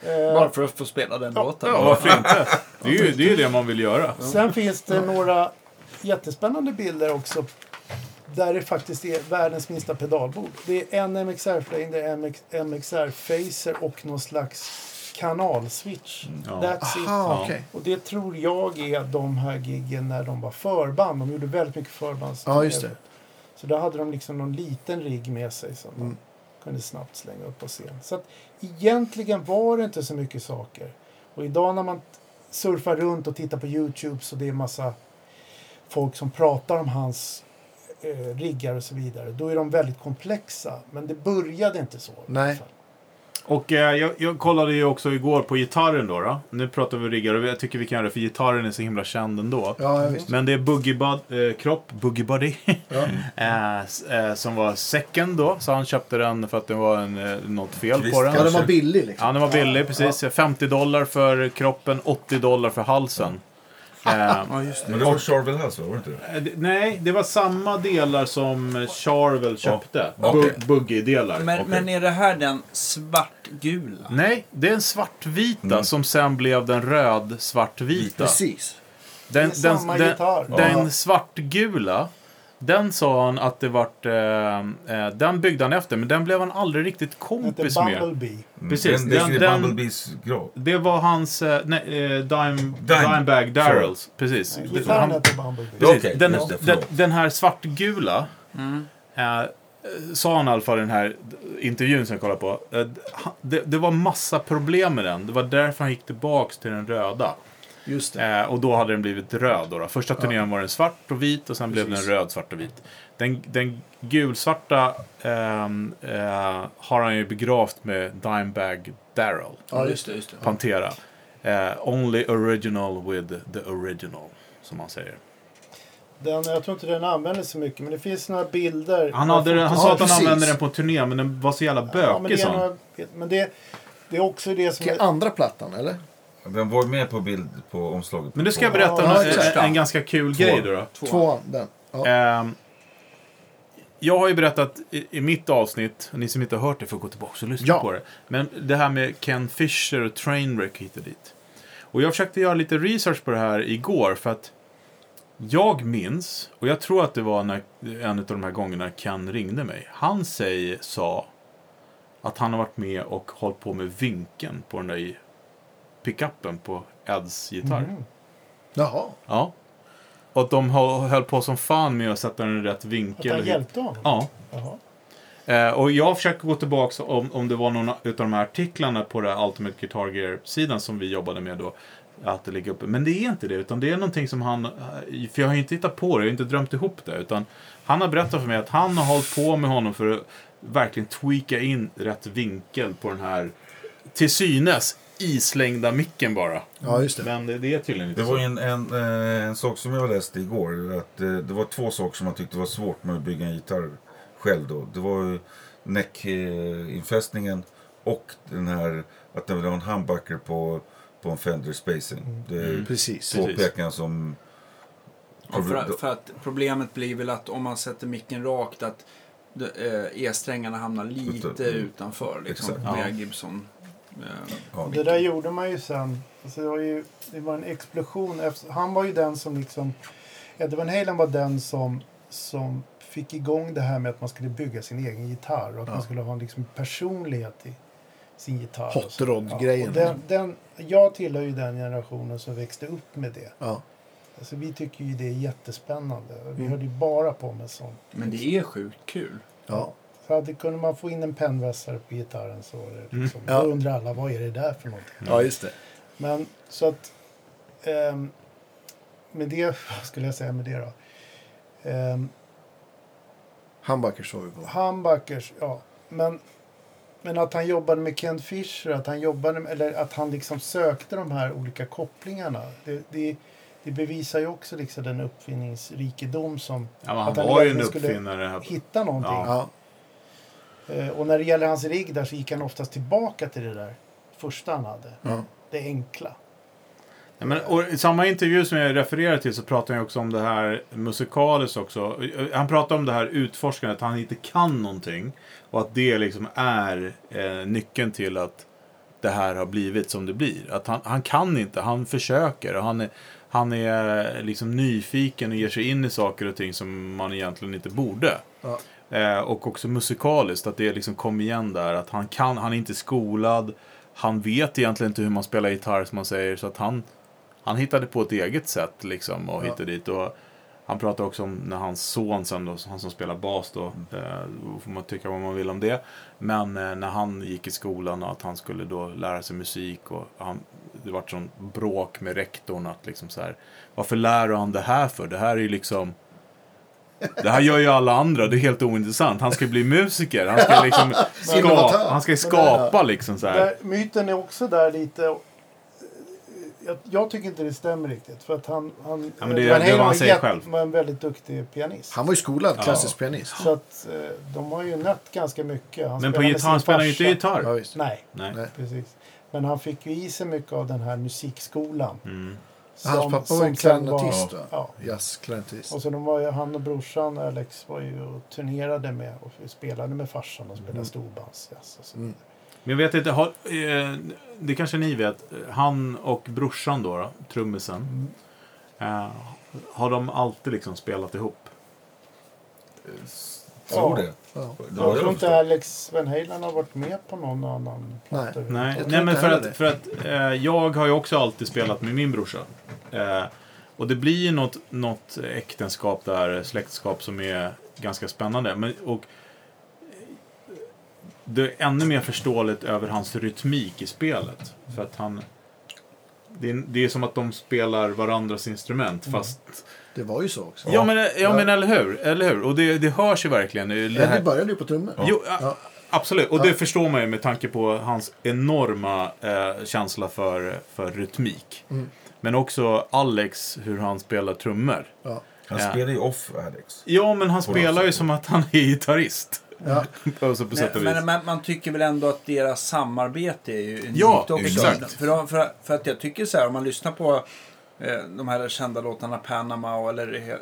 Eh, Bara för att få spela den låten. Ja, varför inte? Det är ju det, är det man vill göra. Sen finns det några jättespännande bilder också. Där det faktiskt är världens minsta pedalbord. Det är en MXR Flame, det är en MX, MXR Phaser och någon slags kanalswitch. Ja. That's it. Aha, Ja. okej. Och det tror jag är de här giggen när de var förband. De gjorde väldigt mycket förbands. Ja, just det. Så då hade de liksom någon liten rigg med sig som Mm. Kunde snabbt slänga upp på scen. Så att egentligen var det inte så mycket saker. Och idag när man surfar runt och tittar på Youtube så det är massa folk som pratar om hans eh, riggar och så vidare. Då är de väldigt komplexa. Men det började inte så. Nej. Och eh, jag, jag kollade ju också igår på gitarren då. då. Nu pratar vi riggar och jag tycker vi kan göra det för gitarren är så himla känd ändå. Ja, ja, visst. Men det är Boogie Bud, eh, kropp, Boogie Buddy, Ja. eh, eh, som var second då. Så han köpte den för att det var en, eh, något fel Visst, på den. ja, den var billig liksom. Ja, den var billig, precis. 50 dollar för kroppen, 80 dollar för halsen. Ja, just det. Men det var Charvel House, var det inte det? eh, d- nej, det var samma delar som Charvel köpte. Ja, okej. Bu- Boogie-delar. Men, Okej. men är det här den svartgula? Nej, det är en svartvita Mm. som sen blev den röd-svartvita. Precis. Den, Det den, den, den Ja. svartgula, den sa han att det vart... Eh, eh, den byggde han efter, men den blev han aldrig riktigt kompis med. Bumblebee. Mm. Precis, Den, den- den- Bumblebees grav. Det var hans eh, nej, eh, dime, Dime. Dimebag Darrells. Precis. Det- han- precis. Okej, den, den, den här svartgula Mm. eh, sa han i alla fall i den här intervjun som jag kollade på. eh, Det, det var massa problem med den. Det var därför han gick tillbaks till den röda. Just det. Eh, och då hade den blivit röd. Då, då. Första turnén var den svart och vit och sen blev Precis. den röd, svart och vit. Den, den gulsvarta ehm, eh, har han ju begravt med Dimebag Darrell. Ja, just det. Just det. Pantera. Eh, only original with the original, som han säger. Den, jag tror inte den användes så mycket, men det finns några bilder. Han, hade, den- han sa Ja, att han precis. använde den på turné, men den var så jävla bökig, Ja, men det några, men det, det är också det som... Vilken Är, andra plattan, eller? Den var med på bild på omslaget. Men nu ska jag berätta Ja, en, en, en ganska kul Två. grej då. då. Två. Tvåan, den. Ja. Ehm, jag har ju berättat i, i mitt avsnitt, och ni som inte har hört det får gå tillbaka och lyssna Ja. på det. Men det här med Ken Fisher och Trainwreck hit och dit. Och jag försökte göra lite research på det här igår för att jag minns, och jag tror att det var när, en av de här gångerna Ken ringde mig. Han säger, sa att han har varit med och hållit på med vinkeln på den där pickuppen på Eds gitarr. Mm. Jaha. Ja. Och att de hö- höll på som fan med att sätta den i rätt Att vinkel. han och- hjälpte honom? Ja. Jaha. Eh, och jag försöker gå tillbaka om, om det var någon av de här artiklarna på det här Ultimate Guitar Gear-sidan som vi jobbade med då. Att det ligger uppe. Men det är inte det, utan det är någonting som han... eh, För jag har ju inte hittat på det, jag har inte drömt ihop det. Utan han har berättat för mig att han har hållit på med honom för att verkligen tweaka in rätt vinkel på den här till synes islängda micken bara. Ja, just det. Men det, det är tydligen inte Det så. var ju en, en, eh, en sak som jag läste igår. Att eh, det var två saker som man tyckte var svårt med att bygga en gitarr själv. Då. Det var ju näckinfästningen och den här att det var en humbucker på, på en Fender Spacing. Det är Precis. två Precis. pekar som... Ja, för, för att problemet blir väl att om man sätter micken rakt att eh, E-strängarna hamnar lite Utan- mm. utanför. Liksom, Exakt. med Ja. Gibson. Ja, Det där gjorde man ju sen. Alltså det, var ju, det var en explosion. Han var ju den som liksom... Eddie Van Halen var den som, som fick igång det här med att man skulle bygga sin egen gitarr. Och att Ja. man skulle ha en liksom personlighet i sin gitarr. Hot rod-grejen. och Den, den, jag tillhör ju den generationen som växte upp med det. Ja. Alltså vi tycker ju det är jättespännande. Vi Mm. höll ju bara på med sånt. men det är sjukt kul. Ja. Så hade, kunde man få in en pennvässare på gitarren så var det liksom, Ja. då undrar alla vad är det där för någonting. ja, just det. Men så att... ehm, med det, vad skulle jag säga med det då? Um, Humbuckers såg vi på. Humbuckers, ja. Men, men att han jobbade med Ken Fisher, att han jobbade med, eller att han liksom sökte de här olika kopplingarna. Det, det, det bevisar ju också liksom den uppfinningsrikedom som Ja, han att han var ju en skulle uppfinnare. Här. hitta någonting. Ja. Eh, och när det gäller hans rigg där så gick han oftast tillbaka till det där första han hade. Ja. Det enkla. Ja, men, och I samma intervju som jag refererar till så pratar han också om det här musikaliskt också. Han pratar om det här utforskandet, att han inte kan någonting. Och att det liksom är eh, nyckeln till att det här har blivit som det blir. Att han, han kan inte, han försöker. Och han är, han är liksom nyfiken och ger sig in i saker och ting som man egentligen inte borde. Ja. Eh, och också musikaliskt, att det liksom kom igen där. Att han kan, han är inte skolad. Han vet egentligen inte hur man spelar gitarr som man säger. Så att han, han hittade på ett eget sätt liksom och Ja. hit och dit. Och han pratar också om när hans son sen då, han som spelar bas då, eh, då får man tycka vad man vill om det. Men eh, när han gick i skolan och att han skulle då lära sig musik och han, det vart sån bråk med rektorn att liksom så här, varför lär du han det här för? Det här är ju liksom det här gör ju alla andra, det är helt ointressant. Han ska bli musiker, han ska liksom skapa, han ska skapa liksom så här. Myten är också där lite... eh, Jag, jag tycker inte det stämmer riktigt. För att han... han Ja, men det är- Van Halen var var en väldigt duktig pianist. Han var ju skolad Ja. klassisk pianist. Så att eh, de har ju nött ganska mycket. Han Men på gitarr, han spelar ju inte gitarr. Ja. Nej, Nej. Nej. precis. Men han fick ju i sig mycket av den här musikskolan. Mm. Hans som- pappa var var- klarinettist va? Ja. Jazzklarinettist. Och så de var ju, han och brorsan Alex var ju och turnerade med och spelade med farsan och spelade Mm. storbandsjazz. och så Mm. Men jag vet inte, har, eh, det kanske ni vet. Han och brorsan då, då trummisen. Eh, har de alltid liksom spelat ihop? Tror Ja. det. Ja. det Jag tror jag inte. Alex Van Halen har varit med på någon annan Nej. Nej, Jag tror nej men för att, för att eh, jag har ju också alltid spelat med min brorsa. Eh, och det blir ju något, något äktenskap där, släktskap som är ganska spännande. Men, och det är ännu mer förståeligt över hans rytmik i spelet. För att han... Det är, det är som att de spelar varandras instrument fast... Det var ju så också. Ja, men, ja, men eller hur? Eller hur? Och det, det hörs ju verkligen. Det här... började ju på trummor. Jo, Ja. absolut. Och Ja. det förstår man ju med tanke på hans enorma eh, känsla för, för rytmik. Mm. Men också Alex, hur han spelar trummor. Ja. Han Ja. spelar ju off Alex. Ja, men han På spelar ju som att han är gitarrist. Ja. På sätt och Men, vis. men, men man tycker väl ändå att deras samarbete är ju unikt Ja, också. exakt. För, för, för att jag tycker så här, om man lyssnar på eh, de här kända låtarna Panama och eller eh,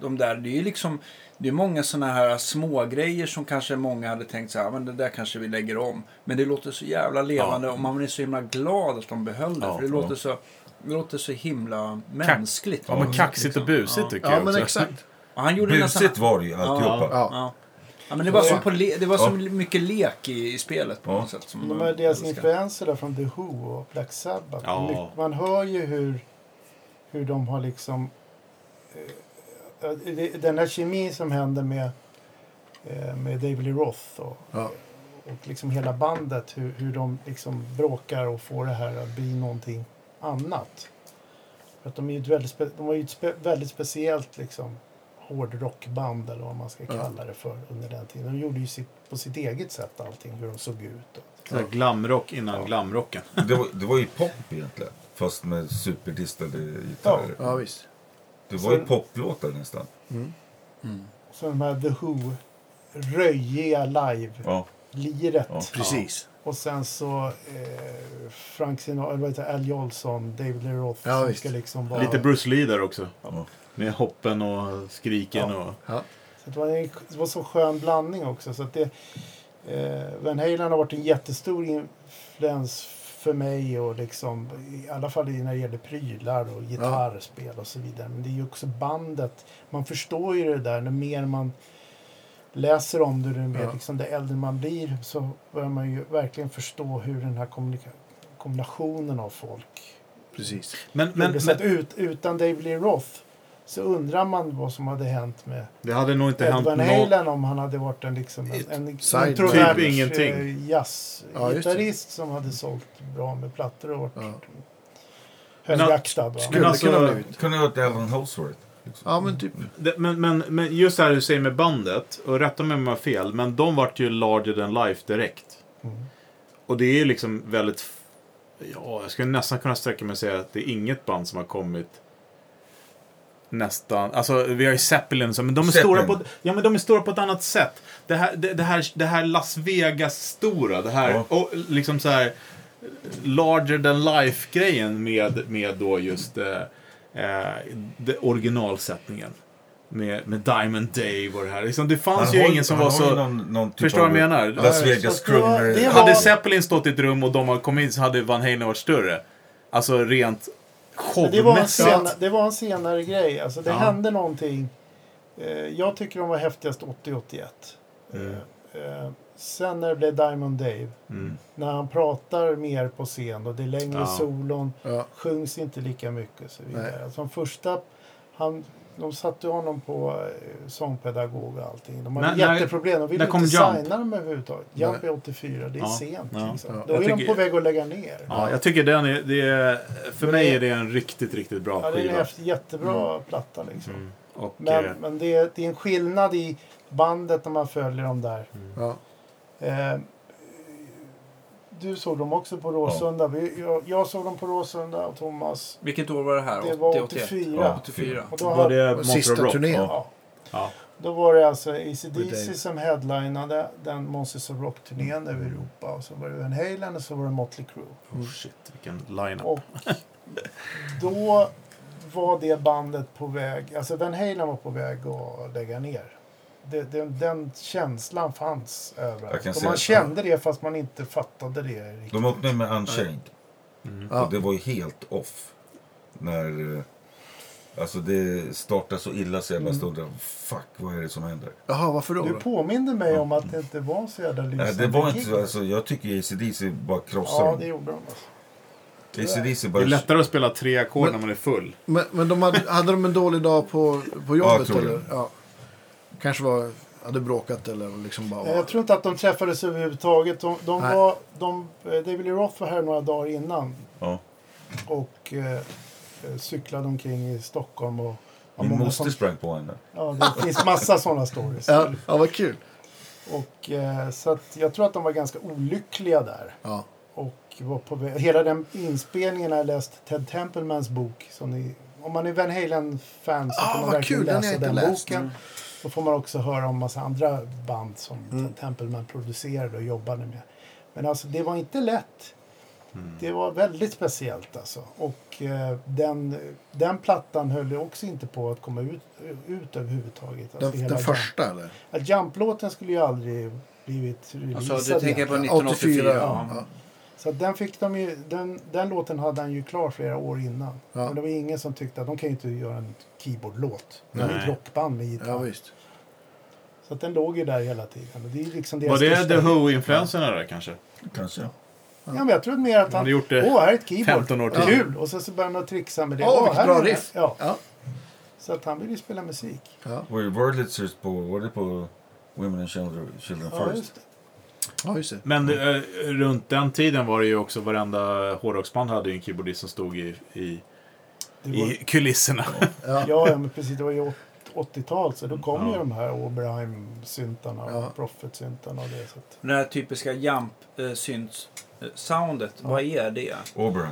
de där. Det är ju liksom, det är många sådana här små grejer som kanske många hade tänkt så här, men det där kanske vi lägger om. Men det låter så jävla levande och man är så himla glad att de behöll det. Ja, för det ja. låter så, det låter så himla mänskligt. Ja, men kaxigt och busigt Ja. tycker ja, jag men också. exakt. Och han gjorde nästan... Busigt var det ju alltihopa. Ja. Ja. Ja, men det var, Ja. så, på le- det var så Ja. mycket lek i, i spelet på Ja. något sätt. Som De här deras influenser där från The Who och Black Sabbath. Ja. Man hör ju hur, hur de har liksom... eh, det- Den här kemin som händer med, eh, med David Lee Roth och, Ja. och liksom hela bandet. Hur, hur de liksom bråkar och får det här att bli någonting annat. För att de, är ju ett väldigt, spe, de var ju ett spe, väldigt speciellt liksom, hårdrockband eller vad man ska Ja. kalla det för under den tiden. De gjorde ju sitt, på sitt eget sätt allting, hur de såg ut. Och, Så glamrock innan glamrocken. Det, var, det var ju pop egentligen. Fast med superdistade gitarrer. Ja, visst. Det var ju poplåtar nästan. Mm. Mm. Så de här The Who, röjiga live-liret. Ja. Ja. Precis. Och sen så eh, Frank Sinatra, eller vad heter det, Al Jolson, David Lee Roth. Ja, som ska liksom vara... Lite Bruce Lee där också. Ja. Med hoppen och skriken Ja. och... Ja. Så det, var en, det var så skön blandning också. Så att det, eh, Van Halen har varit en jättestor influens för mig och liksom, i alla fall när det gäller prylar och gitarrspel och så vidare. Men det är ju också bandet. Man förstår ju det där, när mer man läser om det, det, mer, Ja. liksom, det äldre man blir så börjar man ju verkligen förstå hur den här kommunika- kombinationen av folk Precis. Men, men, men ut, utan David Lee Roth så undrar man vad som hade hänt med det hade nog inte Ed hänt Van. Halen om han hade varit en, liksom, en, en Typ ingenting. eh, Ja, jazzgitarrist som hade sålt bra med plattor och varit Ja. högaktad. va? Skulle alltså- kunna blivit. Kunde ha varit Alan Holsworth. Liksom. Ja, men typ. Det, men, men, men just det här du säger med bandet, och rätta mig om jag har fel, men de vart ju larger than life direkt. Mm. Och det är ju liksom väldigt... Ja, jag skulle nästan kunna sträcka mig och säga att det är inget band som har kommit nästan... Alltså, vi har ju Zeppelin, så, men de är, Zeppelin. stora på, ja, men de är stora på ett annat sätt. Det här, det, det här, det här Las Vegas-stora, det här... Ja. Och liksom så här... Larger than life-grejen med, med då just eh, eh, originalsättningen. Med, med Diamond Dave och det här. Liksom, det fanns Han ju har ingen som var så... Någon, någon typ Förstår vad jag menar? Las Vegas crooner. Hade Zeppelin stått i ett rum och de hade kommit in så hade Van Halen varit större. Alltså rent Det, var en senare, det var en senare grej. Alltså, det Ja. hände någonting. Eh, jag tycker de var häftigast 80-81. Mm. Eh, eh, sen när det blev Diamond Dave. Mm. När han pratar mer på scen och det är längre Ja. solon. Ja. sjungs inte lika mycket och så vidare. Alltså, första, han, de satte honom på eh, sångpedagog och allting. De hade När- jätteproblem. De kom inte Jump? signa dem överhuvudtaget. Jump är 84, det är Ja, sent. ja, liksom. ja. Då Jag är de tycker- på väg att lägga ner. Ja, jag tycker den är, det är... För Men mig det- är det en riktigt, riktigt bra Ja, det är en skiva. jättebra platta liksom. Mm. Och, Men, eh, men det, är, det är en skillnad i bandet när man följer dem där. Ja. Eh, du såg dem också på Råsunda. Vi, jag, jag såg dem på Råsunda och Thomas. Vilket år var det här? Det var 80, 84. Ja. 84. Och då var hade- det sista turnén. Ja. Ja. Då var det alltså ACDC som headlinade den Monsters of Rock-turnén över Europa. Och så var det Van Halen och så var det Motley Crue. Oh shit, vilken line-up. Och då var det bandet på väg, alltså Van Halen var på väg att lägga ner. Det, det, den känslan fanns överallt. Och man kände det fast man inte fattade det riktigt. De öppnade med Unchained. Mm. Och det var ju helt off. När... eh, Alltså det startade så illa så jag bara Mm. stod där. Fuck, vad är det som händer? Jaha, varför då? Du påminde mig om att det inte var så jävla Nej, lysande det var inte så. Alltså, jag tycker ACDC bara krossar Ja, det gjorde de. Alltså. ACDC Det är lättare att spela tre ackord när man är full. Men, men de hade, hade de en dålig dag på, på Ja, jag jobbet? tror det. eller? Ja. Kanske var hade bråkat eller liksom bara... Eh, Jag tror inte att de träffades överhuvudtaget. De, de Nej. var, de, eh, David Lee Roth var här några dagar innan Ja. och eh, eh, cyklade omkring i Stockholm. Och, ja, Min många moster som- sprang på henne. Ja, det finns massa sådana stories. Ja, ja, vad kul. Och, eh, så att jag tror att de var ganska olyckliga där. Ja. Och var på. Hela den inspelningen har jag läst Ted Templemans bok. Som ni, om man är Van Halen-fan så Ah, får man vad verkligen kul, den har läsa jag den, inte läst. boken. Mm. Då får man också höra om massa andra band som Mm. Ted Templeman producerade och jobbade med. Men alltså det var inte lätt. Mm. Det var väldigt speciellt alltså. Och eh, den, den plattan höll ju också inte på att komma ut, ut överhuvudtaget. Alltså Den, hela den första eller? Jump- Ja, Jump-låten skulle ju aldrig blivit releasad Alltså, du tänker på egentligen. 1984? 84, Ja. ja. Så den, fick de ju, den, den låten hade han ju klar flera år innan. Ja. Men det var ingen som tyckte att de kan ju inte göra en keyboardlåt. De är ett rockband med gitarr. Ja, visst. Så att den låg ju där hela tiden. Och det är liksom Var det The Who-influenserna där kanske? Kanske. Ja, men jag tror mer att han... hade gjort det Åh, här är ett keyboard. 15 år till. Kul! Och sen så började han trixa med det. Åh, vilket här bra riff. Ja. Ja. Så att han ville ju spela musik. Ja, Var ju Wordlitzers på, var det på Women and Children, Children Ja, First? Ja just det. Men eh, runt den tiden var det ju också varenda hårdrocksband hade ju en keyboardist som stod i, i, var, i kulisserna. Ja. ja, ja, men precis. Det var ju åt- 80-tal. Så då kom Ja. ju de här Oberheim-syntarna och Ja. Prophet-syntarna och det. Så att, Det här typiska jump-synt-soundet, vad är det? Oberon.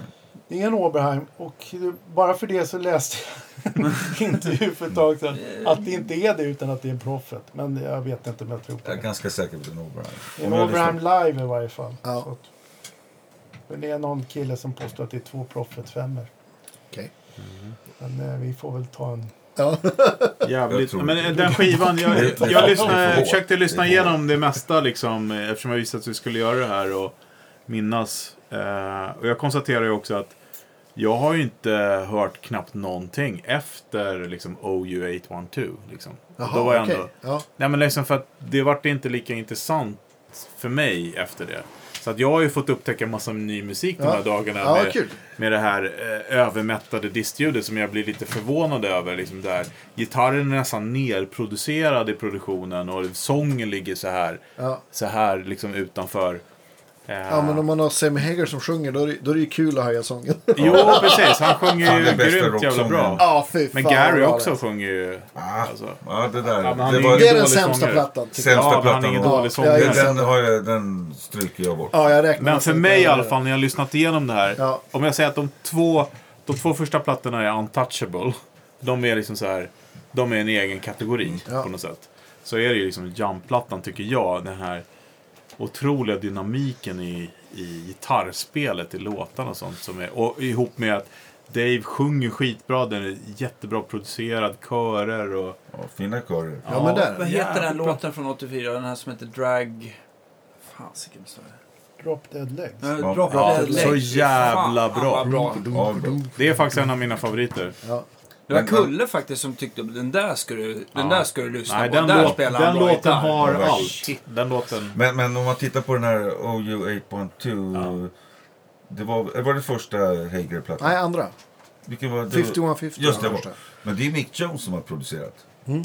Det är en Oberheim. Och det- bara för det så läste jag en intervju för ett tag sedan. Att det inte är det utan att det är en Prophet. Men jag vet inte om jag tror på Jag är det. ganska säker på att det är en. Det Om en Oberheim live i varje fall. Ja. Så att, men det är någon kille som påstår att det är två Prophet femmor. Okej. Men eh, vi får väl ta en... Ja. Jävligt. Men eh, den skivan, jag, Det- det- jag, lyssnade, det försökte lyssna Det igenom det mesta liksom, eh, eftersom jag visste att vi skulle göra det här och minnas. Eh, och jag konstaterar ju också att jag har ju inte hört knappt någonting efter liksom OU812. Liksom. Jaha, Då var jag okej. ändå, Ja. nej men liksom för att det vart inte lika intressant för mig efter det. Så att jag har ju fått upptäcka massa ny musik de Ja. här dagarna. Ja, med, kul. med det här eh, övermättade distljudet som jag blir lite förvånad över. Liksom där gitarren är nästan nerproducerad i produktionen och sången ligger så här, Ja. så här liksom utanför. Eh, ja, men om man har Sammy Hagar som sjunger då är, det, då är det ju kul att höja sången. Jo, precis. Han sjunger ju bästa grymt jävla bra. Ja, fy Men fan, Gary vad också det. sjunger ju... Ah, Alltså. ja, det där. Ja, men han det är var, Det är den dålig sämsta sångare. plattan. Sämsta ja, men han är plattan ingen av- dålig Ja, sångare. jag den, har jag, den stryker jag bort. Ja, jag räknar Men för mig det i alla fall, när jag har lyssnat igenom det här. Ja. Om jag säger att de två, de två första plattorna är untouchable. De är liksom så här, de är en egen kategori Ja. på något sätt. Så är det ju liksom Jump-plattan tycker jag, den här otroliga dynamiken i, i gitarrspelet i låtarna och sånt. Som är, och ihop med att Dave sjunger skitbra, den är jättebra producerad, körer och... Ja, fina körer. Ja, men där. Vad heter den låten från 84? Den här som heter Drag... Fasiken står det. Drop Dead Legs. Ja, Ja, Drop ja, Dead så Legs. jävla Fan, bra. bra. Ja, Det är faktiskt en av mina favoriter. Ja. Det var Men- Kulle faktiskt som tyckte den där ska du, den Ja. där ska du lyssna Nej, på. den, där låt, spelar den låten gitarr. har Ja, allt. Den låten... Men, men om man tittar på den här OU 8.2. Det var, var det första Hager-plattan? Nej, andra. Vilken var det? 5150 Just det, var. Men det är Mick Jones som har producerat. Mm.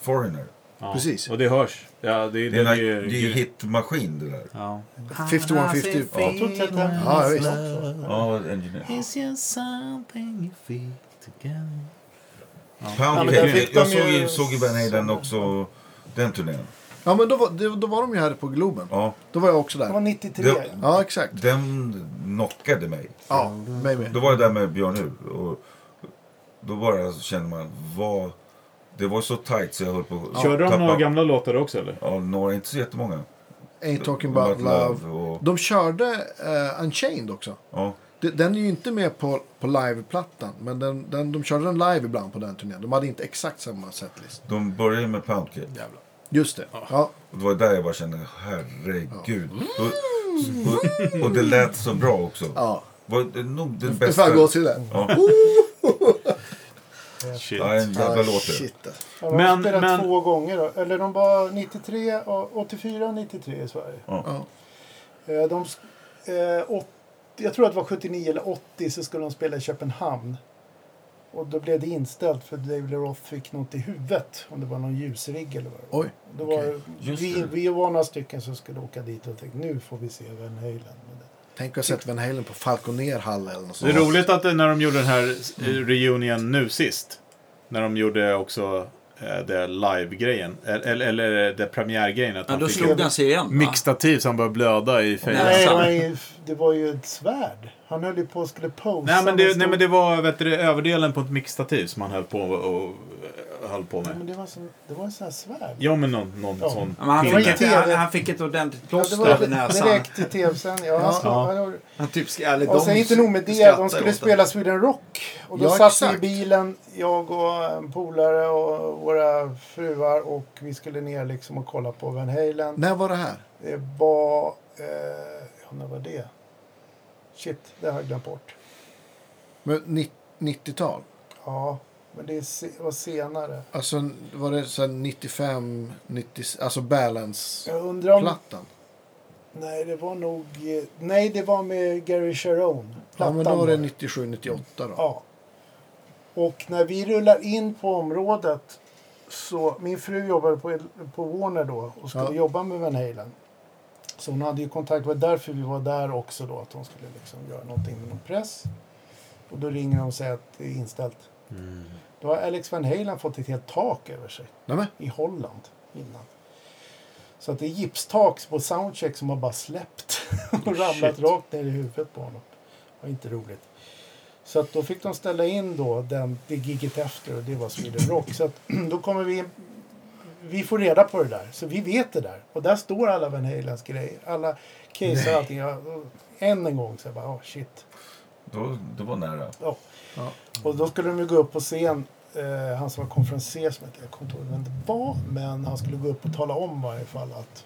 Foreigner. Ja. Precis. Och det hörs. Ja, det, Det är, det, en, det, det är ju hitmaskin det där. Ja. 5150. Jag tror Ted Templeman Ja, visst. Ja, Engineer. Ja, Pound men där fick Jag såg ju- ju, såg ju Van Halen också den turnén. Ja, men då var, då, då var de ju här på Globen. Ja, Då var jag också Det var där. 93. Det- Ja, exakt. den knockade mig. Ja, mig med. Då var jag där med Björn Ur och då bara kände man vad... Det var så tight så jag höll på att Körde de tappa- några gamla låtar också eller? Ja, några, inte så jättemånga. Ain't talking about love. och, De körde eh, Unchained också. ja, Den är ju inte med på, på liveplattan. Men den, den, de körde den live ibland på den turnén. De hade inte exakt samma setlist. de började med Pound Cake. Jävlar. Just det. Ja. Och det var där jag bara kände, herregud. Och, och, och det lät så bra också. ja. Var det nog den Det bästa... fan gåshud. Ja, Shit. ja, en jävla Ja, låt. Ja, de Men- har spelat men- två gånger. Då. Eller de var 93, och 84 och 93 i Sverige. Ja. Eh, De, eh, jag tror att det var 79 eller 80 så skulle de spela i Köpenhamn. Och då blev det inställt för David Roth fick något i huvudet. Om det var någon ljusrigg eller vad det var. Oj, Då var. Just vi, det. vi var några stycken som skulle åka dit och tänkte nu får vi se Van Halen. Tänk att sett Van Halen på Falconer Hall eller något Det är sånt. roligt att det- när de gjorde den här eh, reunion nu sist. När de gjorde också eh, det live-grejen. Eller, eller det premiärgrejen. Att Ja, då slog han sig igen. mixtativ han började blöda i fejden. Nej, det var, ju, det var ju ett svärd. Han höll ju på och skulle posa. Nej men, det, nej men det var vet du, överdelen på ett mixtativ som han höll på och, och höll på med. men det var, så, det var en sån här svärd. Ja men någon, någon Ja. sån Ja, men han, fick ett, han, han fick ett ordentligt Ja, plåster det var över näsan. direkt i tv-sändning. Ja, han slog- Ja. han typ, ska- eller Och sen inte nog med det, de skulle åt det. spela Sweden Rock. Och då Ja, satt vi i bilen, jag och en polare och våra fruar och vi skulle ner liksom och kolla på Van Halen. När var det här? Det var... Eh, ja, när var det? Shit, det har jag glömt bort. Men ni- 90-tal? Ja, men det är se, var senare. Alltså var det så här 95, 90, alltså Balance-plattan? Jag undrar om... Nej, det var nog... Nej, det var med Gary Sharon. Ja, men då var det det. 97, 98 då. Ja. Och när vi rullar in på området så min fru jobbade på, på Warner då och skulle Ja. jobba med Van Halen. Så hon hade ju kontakt, det var därför vi var där också då, att hon skulle liksom göra någonting med någon press. Och då ringer de och säger att det är inställt. Då har Alex Van Halen fått ett helt tak över sig Nej, men, i Holland innan. Så att det är gipstak på soundcheck som har bara släppt och ramlat Shit. rakt ner i huvudet på honom. Det var inte roligt. Så att då fick de ställa in då den, det giget efter och det var Sweden Rock. Så att då kommer vi, vi får reda på det där. Så vi vet det där. Och där står alla Van Halens grejer. Alla case och allting. Ja, och Än en gång så jag bara, oh shit. Då, det var nära. Ja. Ja. Och då skulle de ju gå upp på scen. Eh, han som var konferenser, som jag kommer inte ihåg vem det var. Men han skulle gå upp och tala om i varje fall att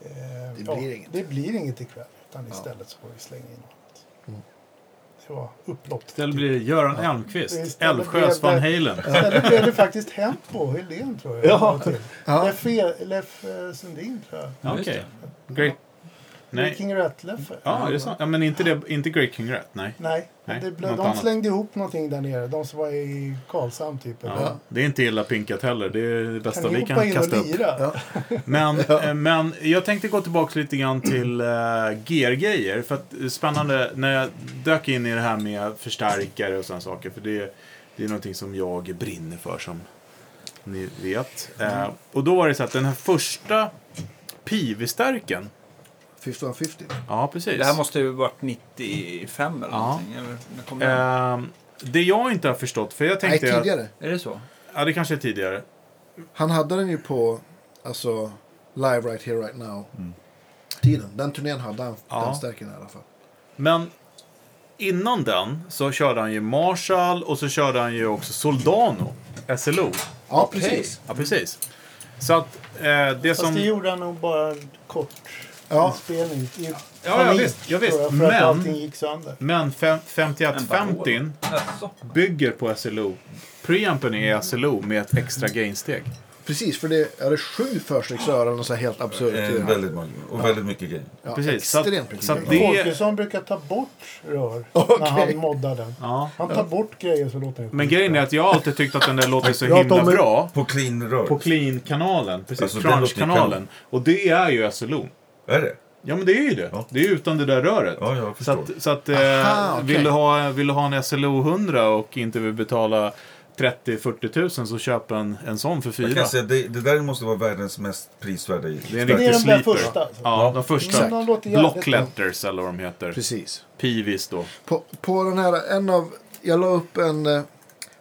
eh, Det blir inget. det blir inget ikväll. Utan Ja. istället så får vi slänga in något. Mm. Det var upplopp. Istället blir det Göran Elmqvist. Istället Älvsjös Van det- Halen. Istället blev det faktiskt Hempo, Helén tror jag. Ja. Ja. Leff, E- Leff eh, Sundin tror jag. Ja, det. Great. Nej. King Rat-Leffe. Ja, är det sant? Ja, men inte, det, inte Great King Rat, nej. Nej, Nej, det blev, de annat. slängde ihop någonting där nere. De som var i Karlshamn typ. eller- Ja, det är inte illa pinkat heller. Det är det bästa Kan vi kan kasta upp. Ja. Men, eh, men jag tänkte gå tillbaka lite grann till uh, gear-grejer. För att är spännande när jag dök in i det här med förstärkare och sådana saker. För det, det är någonting som jag brinner för som ni vet. Eh, och då var det så att den här första PIV-stärken. 5150. Ja, precis. Det här måste ju varit 95 eller Ja. någonting. Eller, när kom den? Eh, det jag inte har förstått, för jag Nej, tänkte... att- tidigare. Är det så? Ja, det kanske är tidigare. Han hade den ju på, alltså, Live Right Here Right Now. Tiden. Den turnén hade han, Ja. den stärken i alla fall. Men innan den så körde han ju Marshall och så körde han ju också Soldano, SLO. Ja, precis. Ja, precis. Så att eh, det Fast som... det gjorde han nog bara kort Ja. inspelning. I Ja, ja, panik, visst, ja, visst. tror jag, För Men- att allting gick sönder. Men fem- En 5150 Jaså? bygger på SLO. Preampen är SLO med ett extra gainsteg. Precis, för det är det sju förstegsrör eller något helt absurt. Eh, väldigt många. Och väldigt mycket grejer. Ja, Precis, så att- extremt mycket så det- Folkesson brukar ta bort rör Okej. när han moddar den. Ja. Han tar bort grejer så låter det Men grejen är att jag har alltid tyckt att den där låter så Ja, himla bra. På clean rör. På Clean-kanalen. Precis, Alltså, Crunch-kanalen. Och det är ju SLO. Är det? Ja, men det är ju det. Ja. Det är utan det där röret. Ja, jag Så förstår. att, så att eh, Aha, okej. vill, du ha, vill du ha en SLO 100 och inte vill betala 30-40 tusen så köp en, en sån för Jag fyra. kan säga, det, det där måste vara världens mest prisvärda gitarr. Det är en Det är de där första. Alltså. Ja, de första. Exakt. De låter jävligt Block bra. letters eller vad de heter. Precis. Pivis då. På, på den här, en av, jag la upp en, eh,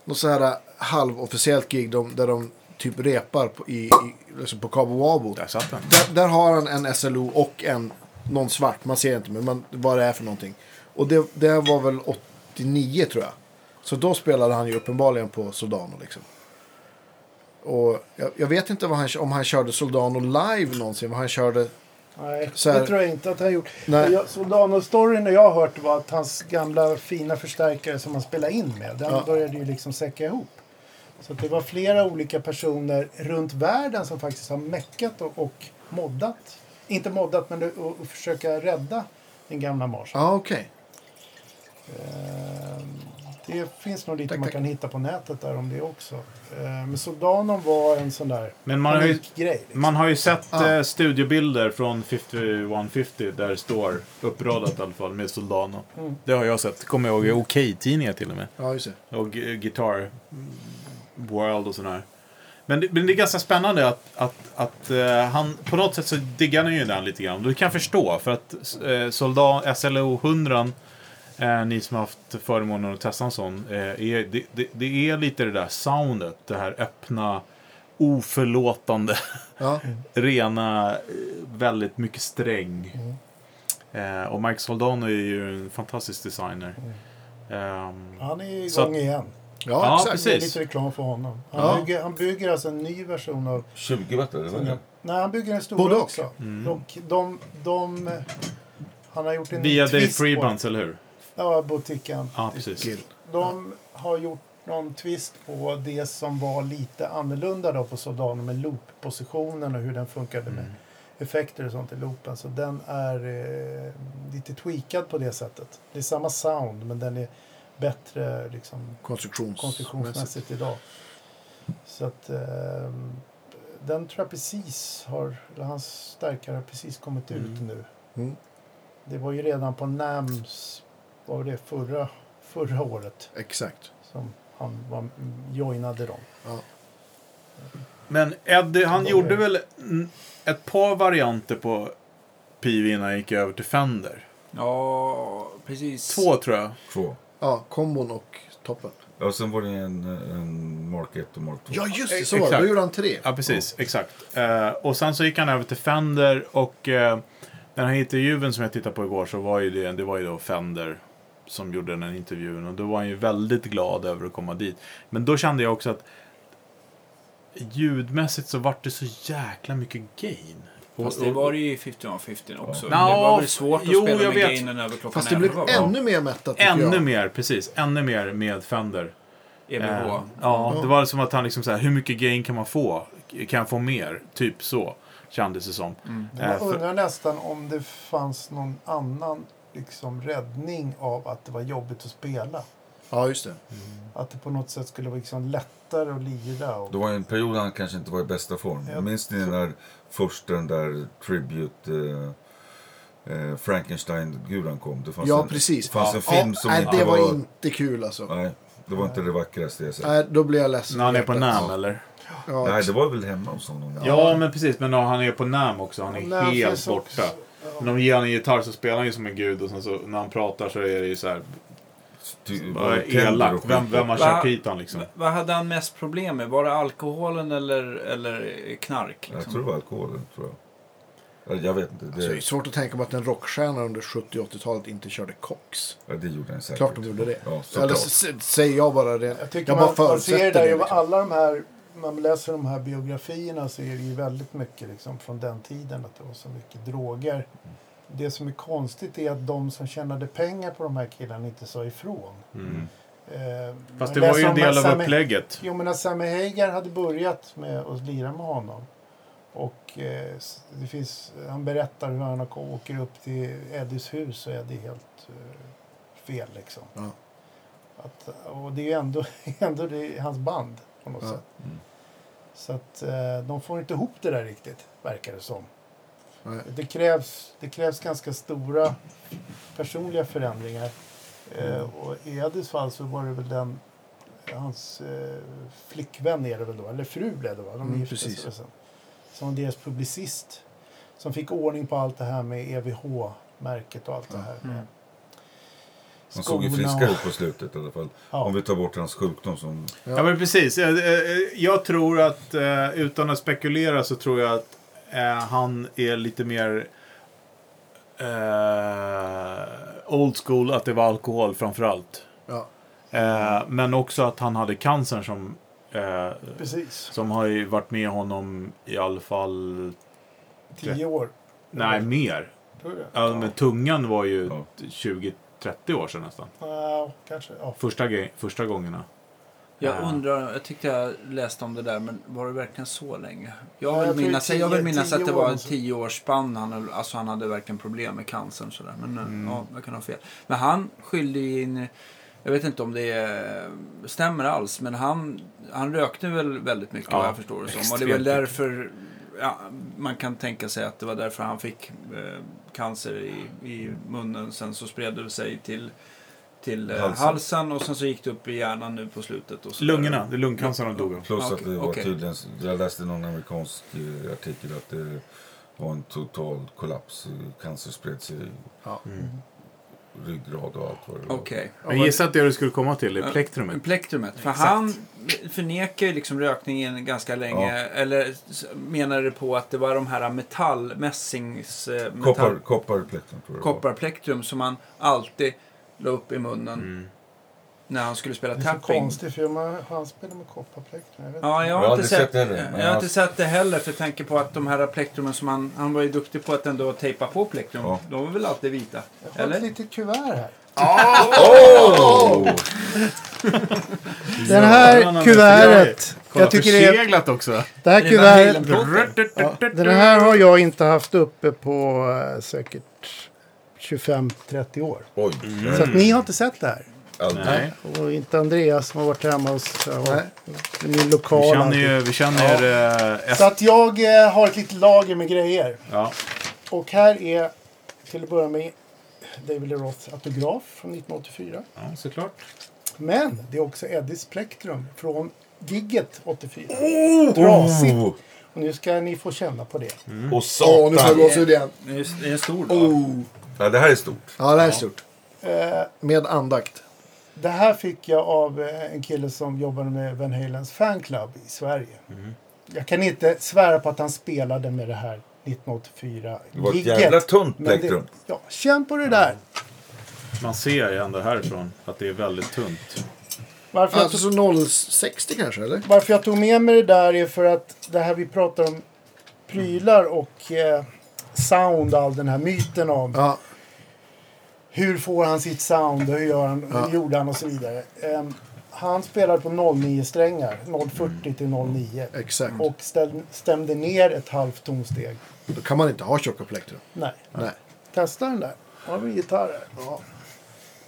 något så här halvofficiellt gig de, där de typ repar på, i, i, liksom på Cabo Wabo. Där satt den. Där, där har han en SLO och en, någon svart, man ser inte men man, vad det är för någonting. Och det, det var väl 89 tror jag. Så då spelade han ju uppenbarligen på Soldano liksom. Och jag, jag vet inte vad han, om han körde Soldano live någonsin, vad han körde. Nej, Så här- det tror jag inte att han gjort. Soldano-storyn jag har hört var att hans gamla fina förstärkare som han spelade in med, den Ja. började ju liksom säcka ihop. Så att det var flera olika personer runt världen som faktiskt har meckat och, och moddat. Inte moddat, men att och, och försöka rädda den gamla Marshall. Ja, okej. Ehm, Det finns nog lite Tack, man tack. kan hitta på nätet där om det också. Eh, Men Soldanon var en sån där Men man har ju, panikgrej. Liksom. man har ju sett Ja. eh, studiobilder från 5150 där det står uppradat i alla fall med Soldano. Mm. Det har jag sett. Kommer jag ihåg i Okej-tidningar till och med. Ja, just det. Och Gu- Guitar World och sådär. Men det, men det är ganska spännande att, att, att eh, han på något sätt så diggar han ju den lite grann. Det kan förstå för att eh, Soldat SLO 100 eh, ni som har haft förmånen att testa en sån. Eh, är, det, det, det är lite det där soundet. Det här öppna, oförlåtande, Ja. rena, väldigt mycket sträng. Mm. Eh, och Mike Soldano är ju en fantastisk designer. Ehm, Han är Så igång att- igen. Ja, Ja, exakt. Det är precis. lite reklam för honom. Han, Ja. bygger, han bygger alltså en ny version av 20 watt, eller? vad? Nej, han bygger en stor Både också. Mm. Och de, de, han har gjort en Via Dave Freebands, eller hur? Ja, butiken. Ja, precis. De har gjort någon twist på det som var lite annorlunda då på Soldano med loop-positionen och hur den funkade med effekter och sånt i loopen. Så den är eh, lite tweakad på det sättet. Det är samma sound men den är bättre liksom, Konstruktions... konstruktionsmässigt idag. Så att eh, den tror jag precis har, eller hans stärkare har precis kommit ut Mm. nu. Mm. Det var ju redan på NAMS, vad var det, förra, förra året Exakt. som han var, joinade dem. Ja. Men Eddie, han Då gjorde är- väl ett par varianter på PV innan han gick över till Fender? Ja, precis. Två tror jag. Två. Ja, kombon och toppen. Ja, sen var det en, en Mark 1 och Mark 2. Ja, just det. Så var det. Då gjorde han tre. Ja, precis. Exakt. Eh, och sen så gick han över till Fender och eh, den här intervjun som jag tittade på igår så var ju det, det var ju då Fender som gjorde den här intervjun och då var han ju väldigt glad över att komma dit. Men då kände jag också att ljudmässigt så vart det så jäkla mycket gain. Fast det var det ju i 5150 också. Ja. det var väl svårt att Jo, spela jag med vet. gainen över klockan Fast det blev 11. ännu mer mättat tycker Ännu jag. mer, precis. Ännu mer med Fender. EVH. Eh, ja, Ja. det var som att han liksom så här, hur mycket gain kan man få? Kan jag få mer? Typ så kändes det som. Mm. Eh, Jag för- undrar nästan om det fanns någon annan liksom, räddning av att det var jobbigt att spela. Ja, just det. Att det på något sätt skulle vara liksom lättare att lira. Och, Det var en period han kanske inte var i bästa form. Ja. Minns ni den där första den där Tribute eh, eh, Frankenstein-guran kom? Det fanns Ja, en, precis. Fanns en Ja, film som nej, inte det var var... inte kul alltså. Nej, det var inte det vackraste jag sett. Nej, då blir jag ledsen. När han är på. NAM eller? Ja, Nej, det var väl hemma hos honom. Ja, men precis. Men han är på NAM också. Han är NAM helt också. borta. Men om de ger honom en gitarr så spelar han ju som en gud och sen så när han pratar så är det ju så här bara elakt. Vem, vem har kört hit han liksom? Vad hade han mest problem med? Var det alkoholen eller, eller knark? Jag Liksom? tror det var alkoholen. Tror jag. Jag vet inte. Alltså, det är Det, svårt att tänka på att en rockstjärna under 70 och 80-talet inte körde koks. ja, det gjorde han säkert. Klart de gjorde det. Ja, Eller säger jag bara det. Jag tycker jag bara man, man ser det där, det. ju, Liksom. alla de här, när man läser de här biografierna så är det ju väldigt mycket liksom, från den tiden att det var så mycket droger. Det som är konstigt är att de som tjänade pengar på de här killarna inte sa ifrån. Mm. Eh, Fast det var ju en del av Sammy- upplägget. Jo, men när Sammy Hagar hade börjat med att lira med honom och eh, det finns, han berättar hur han åker- åker upp till Eddies hus och Eddie är helt eh, fel liksom. Ja. Att, och det är ju ändå, ändå det är hans band på något Ja. sätt. Mm. Så att eh, de får inte ihop det där riktigt, verkar det som. Nej. Det krävs, det krävs ganska stora personliga förändringar. Mm. Eh, och i Eddies fall så var det väl den, hans eh, flickvän är det väl då, eller fru blev det va? De Mm, precis. sen. Som deras publicist. Som fick ordning på allt det här med EVH-märket och allt det här. Mm. Han såg ju friskare ut på slutet i alla fall. Ja. Om vi tar bort hans sjukdom som... Ja, men precis. Jag, jag tror att, eh, utan att spekulera, så tror jag att eh, han är lite mer eh, old school, att det var alkohol framför allt. Ja. Eh, men också att han hade cancer som, eh, Precis, som har ju varit med honom i alla fall, tio år. nej mer. Ja, men tungan var ju Ja. 20-30 år sedan nästan. Ja, kanske. Ja. Första, första gångerna. Jag Ja. undrar, jag tyckte jag läste om det där, men var det verkligen så länge? Jag Ja, vill jag tror minnas, tio- jag vill minnas att det var en tioårsspann. Han, alltså han hade verkligen problem med cancern. Sådär. Men eh, Mm. ja, jag kan ha fel. Men han skyllde in Jag vet inte om det eh, stämmer alls, men han, han rökte väl väldigt mycket Ja, vad jag förstår det som. Och det extremt därför ja, man kan tänka sig att det var därför han fick eh, cancer i, i munnen. Sen så spred det sig till, till eh, halsen. Halsen. och sen så gick det upp i hjärnan nu på slutet. Och så. Lungorna, det är lungcancer han dog av. Plus Ja, att det var okej. tydligen, jag läste i någon amerikansk eh, artikel att det var en total kollaps. Cancer spred sig i Ja. ryggrad och allt vad det var. Jag gissar att det du skulle komma till är Ja. plektrumet. Plektrumet. För Exakt. han förnekar ju liksom rökningen ganska länge. Eller s- menade på att det var de här metall, mässings... eh, Koppar, Metall, kopparplektrum tror jag kopparplektrum som han alltid la upp i munnen Mm. när han skulle spela Det är så tapping. konstigt för man, han spelar med kopparplektrum. Jag vet Ja, jag Jag har, inte sett, sett det Jag har jag- inte sett det heller för tänker på att de här plektrumen som han, han var ju duktig på att ändå tejpa på plektrum. Ja. De är väl alltid vita? Jag har ett Eller? litet kuvert här. Oh! Den här kuvertet. Jag tycker det är, också. det här kuvertet. Ja, den här har jag inte haft uppe på eh, säkert 25-30 år. Oj. Så att ni har inte sett det här. Aldrig. Nej. Och inte Andreas som har varit hemma hos min Vi lokala. känner ju, vi känner eh, Så att jag eh, har ett litet lager med grejer. Ja. Och här är till att börja med David Lee Roths autograf från 1984. ja, såklart. Men det är också Eddies plektrum från gigget 84. Trasigt. Oh! Och nu ska ni få känna på det. Och Åh, nu får jag satan! gåshud igen. Det är, det är en stor dag. Oh. Ja, det här är stort. Ja, det här är stort. Eh, Med andakt. det här fick jag av eh, en kille som jobbade med Van Halens fanclub i Sverige. Jag kan inte svära på att han spelade med det här 1984 Det var ett jävla tunt plektrum. Ja, känn på det där. Man ser ju ändå härifrån att det är väldigt tunt. Varför jag, Alltså tog, så 060 kanske, eller? varför jag tog med mig det där är för att det här vi pratar om prylar och eh, sound, all den här myten om Ja. hur får han sitt sound och hur, gör han, Ja. hur gjorde han och så vidare. Ehm, han spelade på 09-strängar, 040 till 09. Exakt. Och ställ, stämde ner ett halvt tonsteg. Då kan man inte ha tjocka plektrum. Nej. Nej. Testa den där. Har vi en gitarr här. Ja.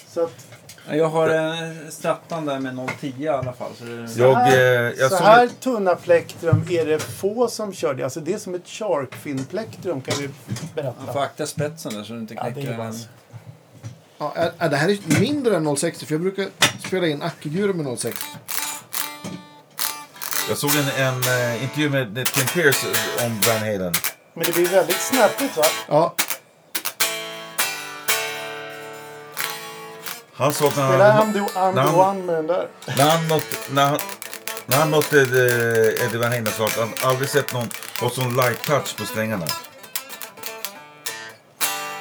Så att, Jag har en Strattan där med 010 i alla fall. Så det, så Jag, här, eh, jag så här ett- tunna plektrum är det få som kör det. Alltså det är som ett sharkfin-plektrum kan vi berätta. man får akta spetsen där så du inte Ja, det knäcker den. Ja, är, är det här är mindre än 060 för jag brukar spela in Ackeguru med 060. Jag såg en, en eh, intervju med Tim Pierce om Van Halen. Men det blir väldigt snappigt va? Ja, Han sa att när han, I'm the, I'm när the han- one med den där. när han, när han, när han mötte eh, Eddie Van Halen sa att han aldrig sett någon ha sån light touch på strängarna.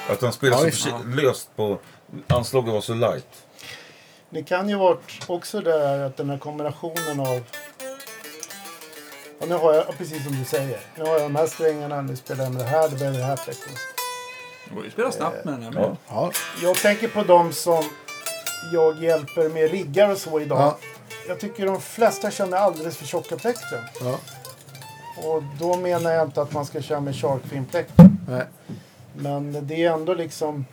Att han spelade så ja. löst på... Anslaget var så light. Det kan ju varit också det här att den här kombinationen av... Och nu har jag, ja, precis som du säger, nu har jag de här strängarna, nu spelar jag med det här, då behöver det här plektrumet. Vi spelar snabbt med den här med. Ja. ja, Jag tänker på de som jag hjälper med riggar och så idag. Ja. Jag tycker de flesta känner alldeles för tjocka plektrum. ja. Och då menar jag inte att man ska köra med sharkfin plektrum. Nej. Men det är ändå liksom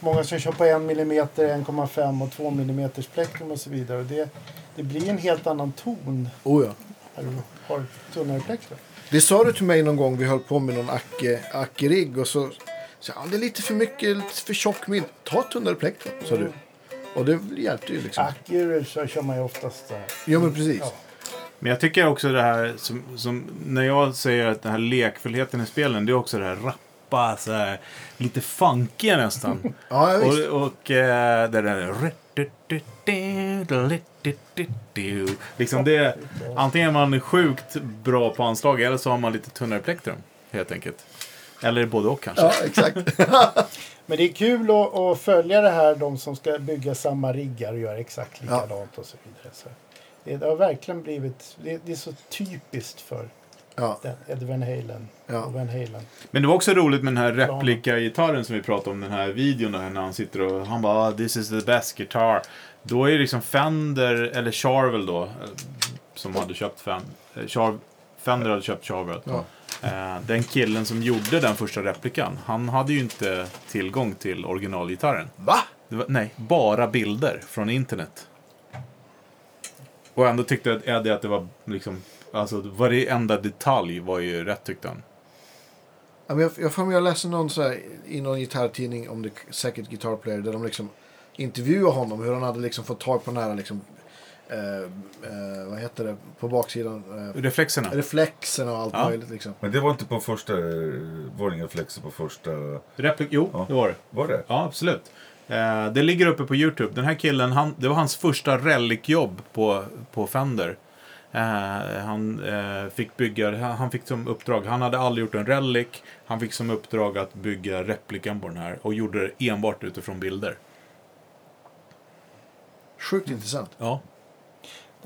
många som kör på 1 mm, 1,5 och 2 mm plektrum och så vidare. Det, det blir en helt annan ton Oh, ja. när du har tunnare plektrum. Det sa du till mig någon gång vi höll på med någon Acke, Acke-rigg och så sa "Ja, det är lite för mycket, lite för tjock midd. Ta tunnare plektrum, sa du. Och det hjälpte ju liksom. Acura så kör man ju oftast här. Ja men precis. Ja. Men jag tycker också det här, som, som, när jag säger att den här lekfullheten i spelen, det är också det här rappa, så här, lite funkiga nästan. Ja, ja, visst. och och eh, det där... Liksom det, antingen är man sjukt bra på anslag eller så har man lite tunnare plektrum. Helt enkelt. Eller både och kanske. Ja, exakt. Men det är kul att, att följa det här, de som ska bygga samma riggar och göra exakt likadant och så vidare. Så det, det har verkligen blivit, det, det är så typiskt för Ja, den, Ed Van Halen Ja. och Van Halen. Men det var också roligt med den här replika-gitarren som vi pratade om, den här videon där när han sitter och han bara "Ah, “This is the best guitar”. Då är det liksom Fender, eller Charvel då, eh, som hade köpt Fender. Char, Fender hade köpt Charvel. Ja. Eh, Den killen som gjorde den första replikan, han hade ju inte tillgång till originalgitarren. Va? Det var, nej, bara bilder från internet. Och ändå tyckte Eddie att det var liksom, alltså varenda detalj var ju rätt tyckte han. Jag, jag, mig- jag läste någon så här, i någon gitarrtidning om The Second Guitar Player där de liksom intervjuade honom hur han hade liksom fått tag på den här liksom, eh, eh, vad heter det, på baksidan, eh, Reflexerna. reflexerna och allt Ja. möjligt liksom. Men det var inte på första, var det inga flexer på första, Replik, jo, Ja. det var det. var det? Ja, absolut. Eh, det ligger uppe på YouTube. Den här killen, han, det var hans första relic-jobb på, på Fender. Eh, han eh, fick bygga, han, han fick som uppdrag, han hade aldrig gjort en relic. Han fick som uppdrag att bygga replikan på den här och gjorde det enbart utifrån bilder. Sjukt intressant. Ja.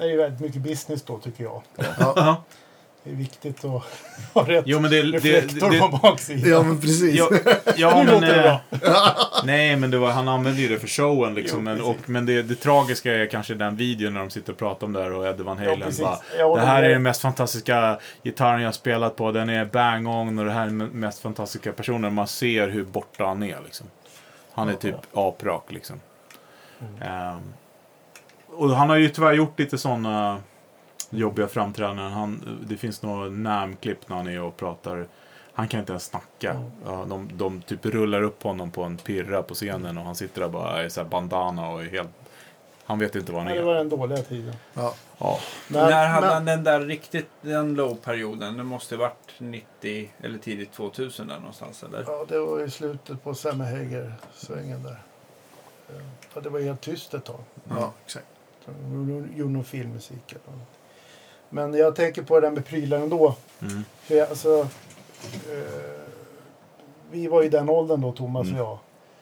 Det är ju väldigt mycket business då tycker jag. Ja, Det är viktigt att ha rätt Jo, men det... det, reflektor det, på baksidan. ja men precis. ja, ja, Nu men... låter det eh, nej, men det var, han använde ju det för showen liksom. Jo, men, och, men det, det tragiska är kanske den videon när de sitter och pratar om det här och Eddie Van Ja, Halen precis. bara Det här är den mest fantastiska gitarren jag har spelat på. Den är bang-on och det här är den mest fantastiska personen. Man ser hur borta han är liksom. Han är typ aprak liksom. Ehm, och han har ju tyvärr gjort lite sådana jobbiga framträdanden. Han, det finns några Nam-klipp när han är och pratar. Han kan inte ens snacka. Ja, de, de typ rullar upp honom på en pirra på scenen och han sitter där bara i så här bandana och är helt... Han vet inte vad han Ja, det är. var den dåliga tiden. Ja. Ja. Men, När hade men, han den där riktigt, den low-perioden? Det måste ha varit 90 eller tidigt 2000 där någonstans eller? Ja, det var i slutet på Semmeheger-svängen där. Ja, det var helt tyst ett tag. ja, exakt. De gjorde någon filmmusik. Men jag tänker på det där med prylar ändå. Mm. För jag, alltså, eh, vi var i den åldern då, Thomas Mm. och jag,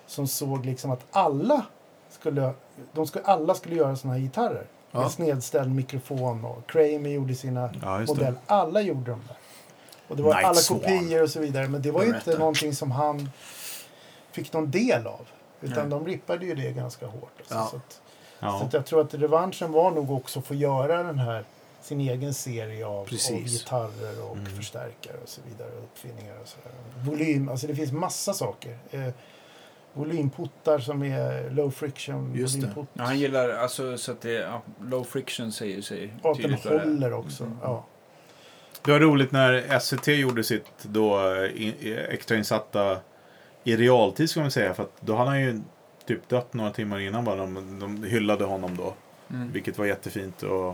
som såg liksom att alla skulle, de skulle, alla skulle göra såna här gitarrer. Ja. Med snedställd mikrofon och Kramer gjorde sina Ja, modeller. Alla gjorde de där. Och det var Night alla Swan. kopior och så vidare. Men det var ju inte någonting som han fick någon del av. Utan Nej. de rippade ju det ganska hårt. Alltså. Ja. Så, att, Ja. att jag tror att revanschen var nog också att få göra den här sin egen serie av, av gitarrer och Mm. förstärkare och så vidare. och Uppfinningar och sådär. Volym, alltså det finns massa saker. Eh, volymputtar som är low friction. Just det. Ja, han gillar alltså så att det ja, low friction säger sig Och att den håller också. Mm. Ja. Det var roligt när SVT gjorde sitt då eh, in, extrainsatta i realtid ska man säga. För att då hade han ju typ dött några timmar innan bara. De, de hyllade honom då. Mm. Vilket var jättefint. Och,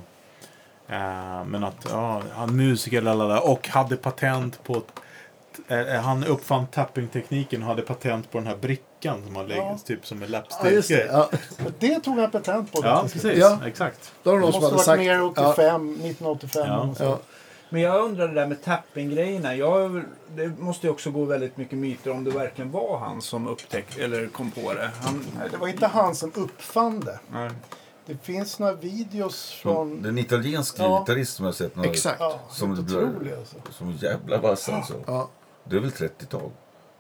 eh, men att, ja, han musiker lalala, och hade patent på eh, han uppfann tappingtekniken och hade patent på den här brickan som man lägger Ja. typ som en Ja, just det. läppstift. Ja, det tog han patent på. Ja, precis. Ja. Exakt. då har det måste ha varit sagt... mer Ja, 85, 1985. Men jag undrar det där med tapping-grejerna. Jag, det måste ju också gå väldigt mycket myter om det verkligen var han som upptäckte eller kom på det. Han, Nej, Det var inte han som uppfann det. nej. Det finns några videos från... Det är en italiensk Ja. gitarrist som jag har sett. Några, exakt. Ja, Som otroliga alltså. Som en jävla vass alltså. Ja, Det är väl 30-tal?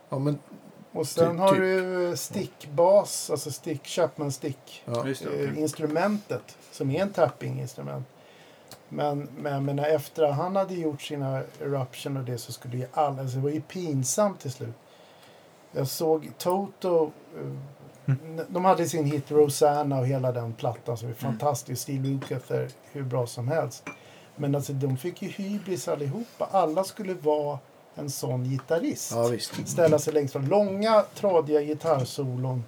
ja, men... Och sen Typ- har typ. du stickbas, alltså stick, Chapman stick. Ja. Eh. Instrumentet, som är en tapping-instrument. Men, men, men efter att han hade gjort sina eruption och det så skulle ju alla, alltså det var ju pinsamt till slut. Jag såg Toto, eh, de hade sin hit Rosanna och hela den plattan som är fantastisk. Steve Lukather, hur bra som helst. Men alltså de fick ju hybris allihopa. Alla skulle vara en sån gitarrist. ja, visst. Ställa sig längst fram. Långa, tradiga gitarrsolon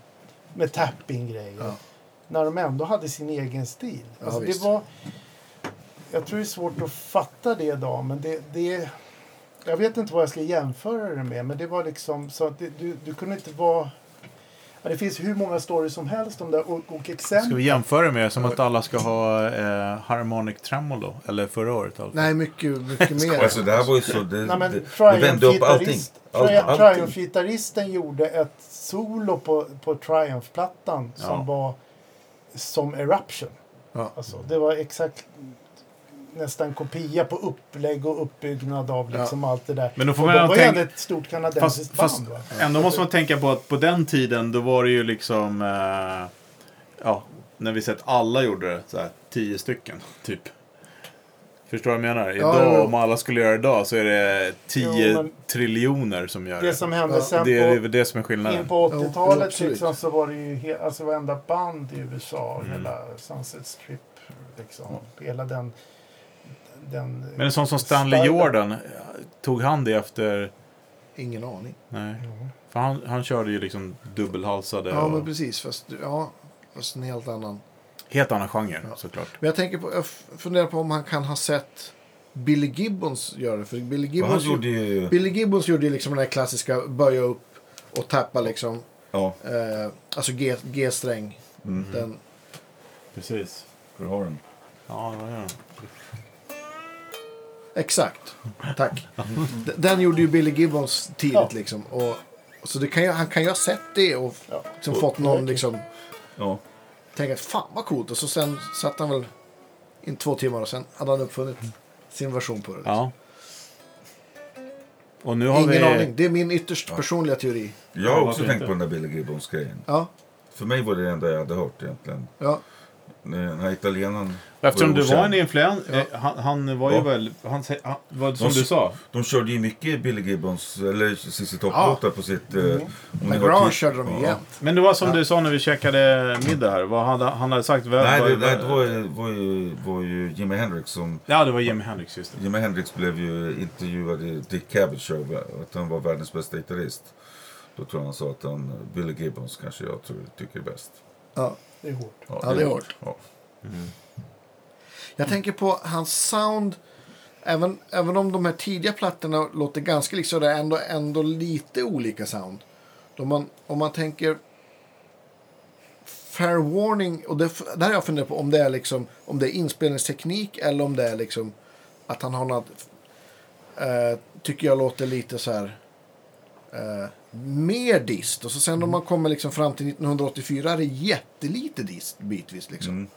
med tapping-grejer. Ja. När de ändå hade sin egen stil. Ja, Alltså det visst. var, jag tror det är svårt att fatta det idag, men det, det... Jag vet inte vad jag ska jämföra det med, men det var liksom så att det, du, du kunde inte vara... Ja, det finns hur många stories som helst om det och, och exempel. Ska vi jämföra med som att alla ska ha eh, harmonic tremolo? Eller förra året fall. Nej, mycket, mycket mer. Alltså det här var ju så... Det, Nej, men det, det vände upp allting. Triumph-gitarrist- Allt, Tri- allting. Triumph-gitarristen gjorde ett solo på, på Triumph-plattan som Ja. var som Eruption. Ja. Alltså, det var exakt nästan kopia på upplägg och uppbyggnad av liksom allt det där. Men då får och man de var ändå ett stort kanadensiskt Fast, band. fast va? ändå måste man tänka på att på den tiden då var det ju liksom... Eh, ja, när vi sett alla gjorde det, så här, tio stycken typ. Förstår du vad jag menar? Ja, Idag, ja. om alla skulle göra det idag så är det 10 Jo, triljoner som gör det. Det som hände Ja, sen det, är, på, det som är in skillnaden. på Jo, 80-talet absolut. liksom, så var det ju he, alltså varenda band i USA, Mm. hela Sunset Strip, liksom, hela den... den Men en sån som Stanley stilen. Jordan, tog han det efter... Ingen aning. Nej. Ja. För han, han körde ju liksom dubbelhalsade Ja, och men precis. Fast, ja, fast en helt annan. helt annan genre Ja. såklart. Men jag tänker på, jag funderar på om han kan ha sett Billy Gibbons göra det. För Billy Gibbons, gjorde ju, ju... Billy Gibbons gjorde ju liksom den här klassiska böja upp och tappa liksom. Ja, Eh, alltså G- G-sträng. mm. Den, Precis. du har den. Ja, det var det. Exakt. Tack. Den gjorde ju Billy Gibbons tidigt Ja. liksom. Och, så det kan ju, han kan ju ha sett det och Ja. liksom fått någon liksom Ja. tänka fan vad coolt. Och så sen satt han väl in två timmar och sen hade han uppfunnit sin version på det. liksom. Ja. Och nu har Ingen vi... aning. Det är min ytterst personliga teori. Jag har Ja, också tänkt inte? på den där Billy Gibbons-grejen. Ja, För mig var det det enda jag hade hört egentligen. ja. Den här italienaren Eftersom var du var en influens... Ja. eh, Han, han var ju Ja. väl... Han, han, vad, som De- du sa. De körde ju mycket Billy Gibbons, eller ZZ Top-låtar på sitt... eh, har Grunge tid- körde de Ja. jämt. Men det var som Ja. du sa när vi käkade middag här. Vad hade, han hade sagt... Vad, Nej, vad, det, nej, det var, ju- var, ju, var ju Jimi Hendrix som... Ja, det var Jimi Hendrix just det. Jimi Hendrix blev ju intervjuad i Dick Cavett show att han var världens bästa gitarrist. Då tror jag han sa att han, Billy Gibbons kanske jag tror, tycker är bäst. Ja. Det är hårt. Ja, det är hårt. Ja. Jag tänker på hans sound. Även, även om de här tidiga plattorna låter ganska lika så är det ändå, ändå lite olika sound. Då man, om man tänker Fair Warning, och det, där har jag funderat på om det är liksom om det är inspelningsteknik eller om det är liksom att han har något, eh, tycker jag låter lite så här eh, mer dist. Och så sen om man kommer liksom fram till 1984 är det jättelite dist bitvis liksom. Mm.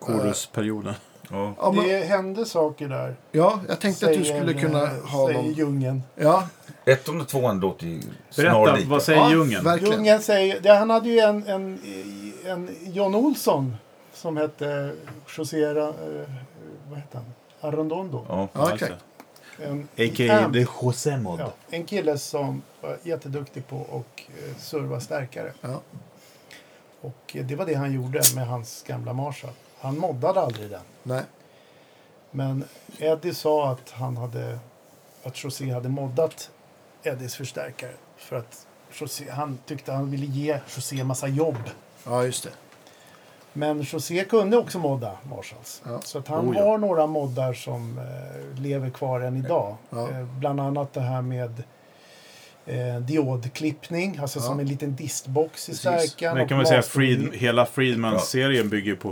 Chorusperioden. Ja. Ja, men, Det hände saker där. ja, jag tänkte att du säger, skulle kunna eh, ha säger någon... Djungeln. Ja, Ettan och tvåan låter ju Berätta, vad säger ja verkligen. Djungeln säger... Ja, han hade ju en, en, en John Olsson som hette José... eh, Vad hette han? Arrondondo. Ja. Ja, exakt. En, A.k.a. The José Mod. Ja, en kille som var jätteduktig på att eh, serva stärkare. Ja. Och eh, det var det han gjorde med hans gamla Marshall. Han moddade aldrig den. Nej. Men Eddie sa att han hade att José hade moddat Eddies förstärkare. För att José, han tyckte han ville ge José massa jobb. ja, just det. Men José kunde också modda Marshalls. Ja. Så att han Oh, ja. har några moddar som eh, lever kvar än idag. Ja. Eh, bland annat det här med eh, diodklippning, alltså Ja. som en liten distbox i stärkan. Och kan man säga Fried, hela Friedman-serien bygger på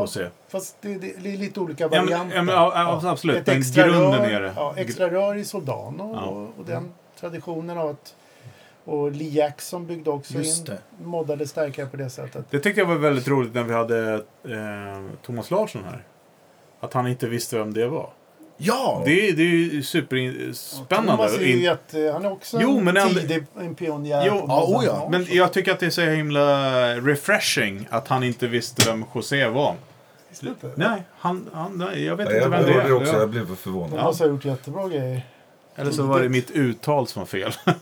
José. Ja. Fast det, det, det är lite olika Ja, men- varianter. ja, men, ja, ja, absolut. Ett Men extra grunden rör, är det. Ja, extra rör i Soldano Ja. och, och den traditionen av att... Och Lee Jackson byggde också Just in det. moddade stärkare på det sättet. Det tyckte jag var väldigt roligt när vi hade eh, Thomas Larsson här. Att han inte visste vem det var. Ja! Det, är- det är ju superspännande. Thomas är ju jätte, han är också Jo, en men ändå- tidig en pionjär. Jo, ja, oh ja. Men jag tycker att det är så himla refreshing att han inte visste vem José var. Inte? Nej, han, han, nej jag vet Ja, inte jag vem det är. också, Ja. jag blev förvånad. Thomas har gjort jättebra grejer. Eller så var det mitt uttal som var fel.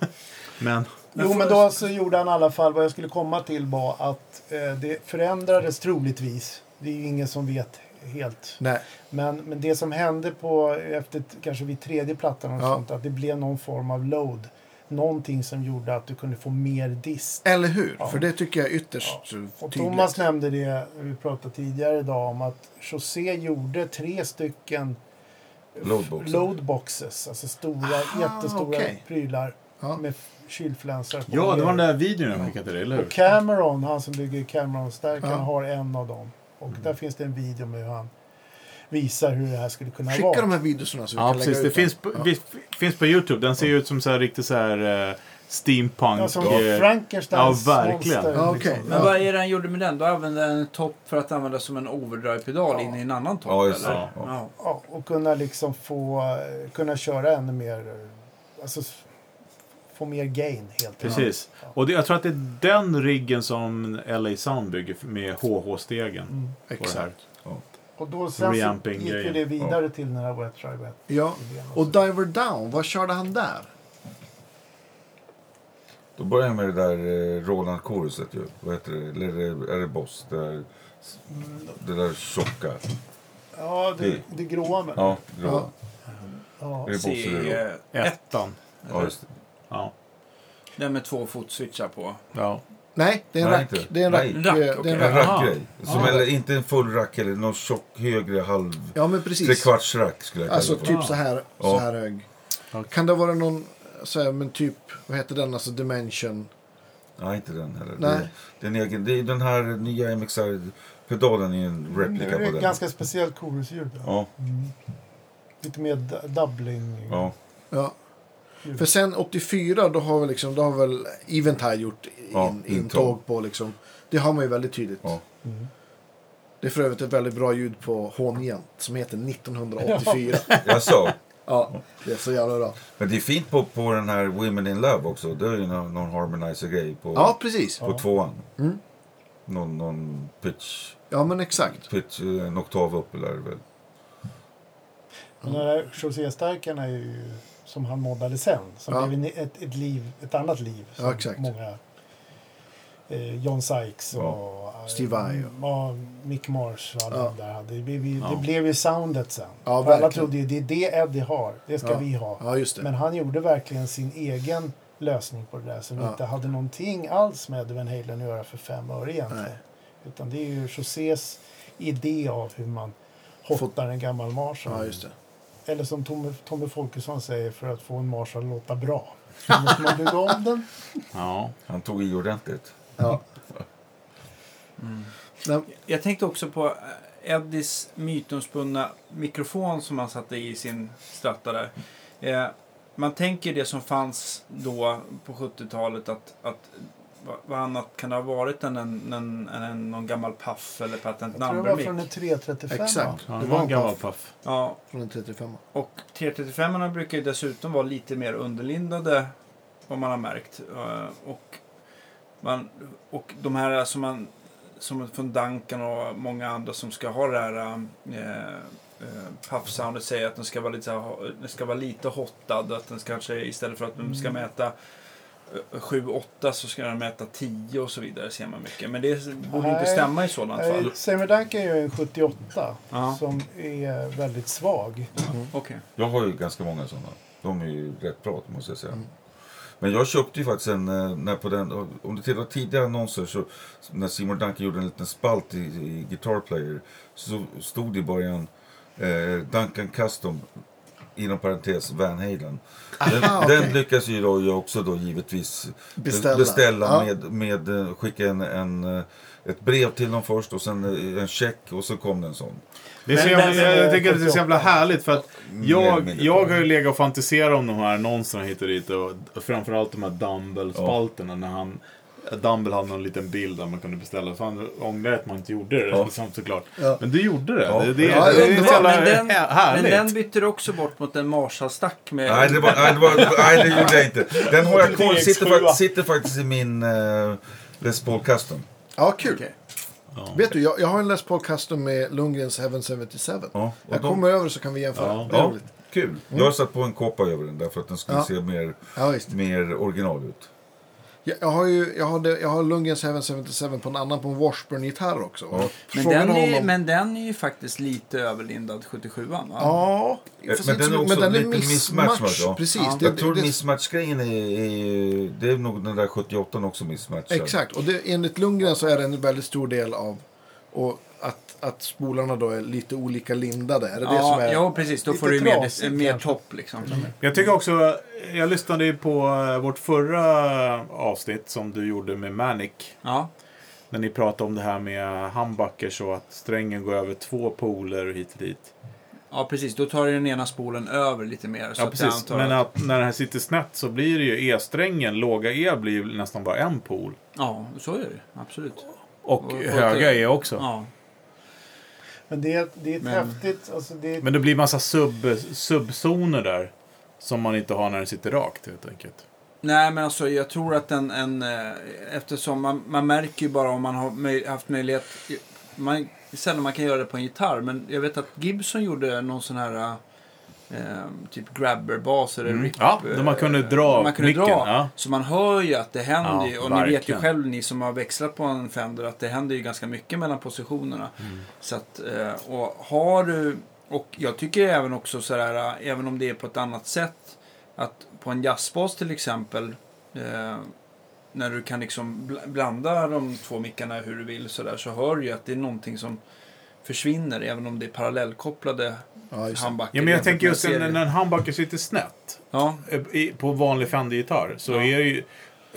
Men Jo, men då så gjorde han i alla fall, vad jag skulle komma till var att eh, det förändrades troligtvis. Det är ju ingen som vet helt. Nej. Men, men det som hände på, efter kanske vid tredje plattan och Ja. sånt, att det blev någon form av load. Någonting som gjorde att du kunde få mer dist. Eller hur? Ja. För det tycker jag är ytterst Och tydligt. Thomas nämnde det, vi pratade tidigare idag om att José gjorde tre stycken Loadboxen. loadboxes, alltså stora, Aha, jättestora okej. prylar Ja. med f- kylflänsar på. ja, det var den där videon jag skickade till dig, eller hur? Och Cameron, han som bygger Cameron-stärkan, Ja. har en av dem. Och Mm. där finns det en video med hur han visar hur det här skulle kunna Skicka vara. de här videorna så vi Ja, kan lägga precis. Det ut finns på, Ja. vi, finns på YouTube. Den ser ju ut som så här riktigt så här eh, steampunk. Ja, som eh, Frankensteins ja, verkligen. monster. Ja, okej. liksom. Men Ja. vad är det han gjorde med den? Då använde han en topp för att använda som en overdrive-pedal Ja. in i en annan topp? Ja, eller? Ja. Ja. Ja, och kunna liksom få eh, kunna köra ännu mer, eh, alltså få mer gain helt enkelt. Precis. Ja. Och det, jag tror att det är den riggen som LA Sound bygger med HH-stegen. Mm. Exakt. Och då sen Reamping gick ju det vidare till den här Wet Dry Wet. Ja. Och. Diver Down, vad körde han där? Då börjar jag med det där eh, Roland Choruset ju. Vad heter det? Eller är det, är det Boss? Det där, det där tjocka. Ja, det, det- det gråa med. Ja, grå. Ja. Ja. Är det Boss eller C1. Rå? Ettan. Ja, just det. Ja. Den med två fotswitchar på. ja. Nej, det är en Nej, rack. inte. Det är en Nej. rack. Rack, eh, det är en En rack. Jaha. rackgrej. Som Ja. eller, inte en full rack eller någon tjock högre halv... Ja, men precis. Trekvartsrack skulle jag kalla Alltså det för. typ så här, så Ja. här hög. Ja. Kan det vara någon, så här, men typ, vad heter den, alltså Dimension? Nej, inte den heller. Nej. Det, det, är en egen, det är den här nya MXR-pedalen är en Det replika är på ett den. ganska speciellt chorusljud. Ja. Ja, Mm. Lite mer doubling. ja. Ja. För sen 84 då har, vi liksom, då har väl Eventide gjort in, Ja, intåg på liksom. Det har man ju väldigt tydligt. Ja. Mm. Det är för övrigt ett väldigt bra ljud på H9 som heter 1984. Jag sa. ja, det är så jävla bra. Men det är fint på, på den här Women in Love också. Det är ju någon, någon harmonizer-grej på, Ja, precis. på Ja. tvåan. Mm. Någon, någon pitch, Ja, men exakt. pitch, eh, en oktav upp eller väl. Den här José-stärken är ju som han moddade sen. Som Ja. blev ett, ett, liv, ett annat liv. Som Ja, exakt. Många, eh, John Sykes och Ja. Steve Vai och- ja, Mick Marsh och alla Ja. de där. Det blev, det blev ju soundet sen. Ja, För alla verkligen. trodde ju det är det Eddie har. Det ska Ja. vi ha. Ja, just det. Men han gjorde verkligen sin egen lösning på det där. Som Ja. inte hade någonting alls med Van Halen att göra för fem öre egentligen. Nej. Utan det är ju Josés idé av hur man hottar en gammal Marshall. Ja, just det. Eller som Tommy, Tommy Folkesson säger, för att få en Marshall att låta bra. Så måste man bygga om den. ja. Han tog i ordentligt. Ja. Nej, Jag tänkte också på eh, Eddies mytomspunna mikrofon som han satte i sin stratta där. Eh, man tänker det som fanns då på 70-talet att, att vad- annat kan det ha varit än en, en, en, någon gammal Puff eller Patent Jag tror det Number var från en 335. Exakt. ja Det var en gammal puff. puff. Ja, från en 35. och 335 brukar ju dessutom vara lite mer underlindade vad man har märkt. Eh, Och, man, och de här som man som från Duncan och många andra som ska ha det här eh, eh, puff-soundet säger att den ska vara lite, den ska vara lite hottad. Att den ska kanske istället för att den ska mäta 7-8 så ska den mäta 10 och så vidare ser man mycket. Men det borde inte Nej. stämma i sådant fall. Nej, Semi Duncan är ju en 78 Ja. som är väldigt svag. Okej. Jag har ju ganska många sådana. De är ju rätt bra måste jag säga. Mm. Men jag köpte ju faktiskt en, eh, när på den, om du tittar på tidigare annonser så när Seymour Duncan gjorde en liten spalt i, i Guitar Player så stod det i början eh, Duncan Custom inom parentes Van Halen. Den, Aha, okej. den lyckas ju då jag också då givetvis Beställa. beställa Ja. med, med eh, skicka en, en, eh, ett brev till dem först och sen eh, en check och så kom det en sån. Det är så jävla, den jag, jag tycker att det är så jävla 78. härligt för att eller jag, jag har ju legat och fantiserat om de här annonserna hit och dit och framförallt de här Dumble-spalterna när han Dumble hade någon liten bild där man kunde beställa. Fan, ångrar att man inte gjorde det Ja. samt såklart. Ja. Men du gjorde det. Ja. Det, det, Ja, det så jävla Men den, men den bytte du också bort mot en Marshall-stack med... Nej det, var, nej, det var, nej, det gjorde jag inte. Den har jag kvar. Sitter, VX7. fa- sitter faktiskt i min uh, Les Paul Custom. Ja, kul. Okej. Ja. Vet du, jag, jag har en Les Paul Custom med Lundgrens Heaven 77. Ja, jag de- kommer över så kan vi jämföra. Ja. Det kul. Jag har satt på en kåpa över den därför att den skulle Ja. se mer, mer original ut. Jag, jag har ju jag har, det, jag har Lundgrens Heaven 77 på en annan på en Washburn-gitarr också. Ja. Men den, är, honom- men den är ju faktiskt lite överlindad 77 va? Ja, Eh, men den är också men den är lite mismatch. mismatch, ja. Precis. Ja. Det, jag tror det, mismatch-grejen är, är, det är nog den där 78 också mismatchad. Exakt, och det, enligt Lundgren så är det en väldigt stor del av och att, att spolarna då är lite olika lindade. Är det det Ja, som är... ja, precis. Då lite får du mer, mer topp liksom. Jag tycker också, jag lyssnade ju på eh, vårt förra avsnitt som du gjorde med Manic. Ja, När ni pratade om det här med humbuckers och att strängen går över två poler och hit och dit. ja, precis. Då tar du den ena spolen över lite mer. Så Ja, att precis. antar Men att, att när den här sitter snett så blir det ju E-strängen, låga E blir ju nästan bara en pol. Ja, så är det. Absolut. Och, Och- och- höga E också. Ja. Men det är, det är ett Men- häftigt... Alltså det är, Men det blir massa sub, subzoner där. Som man inte har när den sitter rakt helt enkelt. Nej, men alltså jag tror att en... en eh, eftersom man, man märker ju bara om man har möj, haft möjlighet... Man sällan man kan göra det på en gitarr. Men jag vet att Gibson gjorde någon sån här eh, typ grabber-bas eller Mm. rip. Ja, där man kunde dra man kunde micken, dra. ja. Så man hör ju att det händer Ja, ju. Och ni vet ju verkligen. själv, ni som har växlat på en Fender, att det händer ju ganska mycket mellan positionerna. Mm. Så att, eh, och har du, och jag tycker även också sådär, eh, även om det är på ett annat sätt, att på en jazzbas till exempel, eh, när du kan liksom bl- blanda de två mickarna hur du vill sådär, så hör du ju att det är någonting som försvinner, även om det är parallellkopplade Ja, handbackar. Ja, men jag tänker just när när en handbacker sitter snett Ja, eh, i- på vanlig Fender-gitarr så Ja. är ju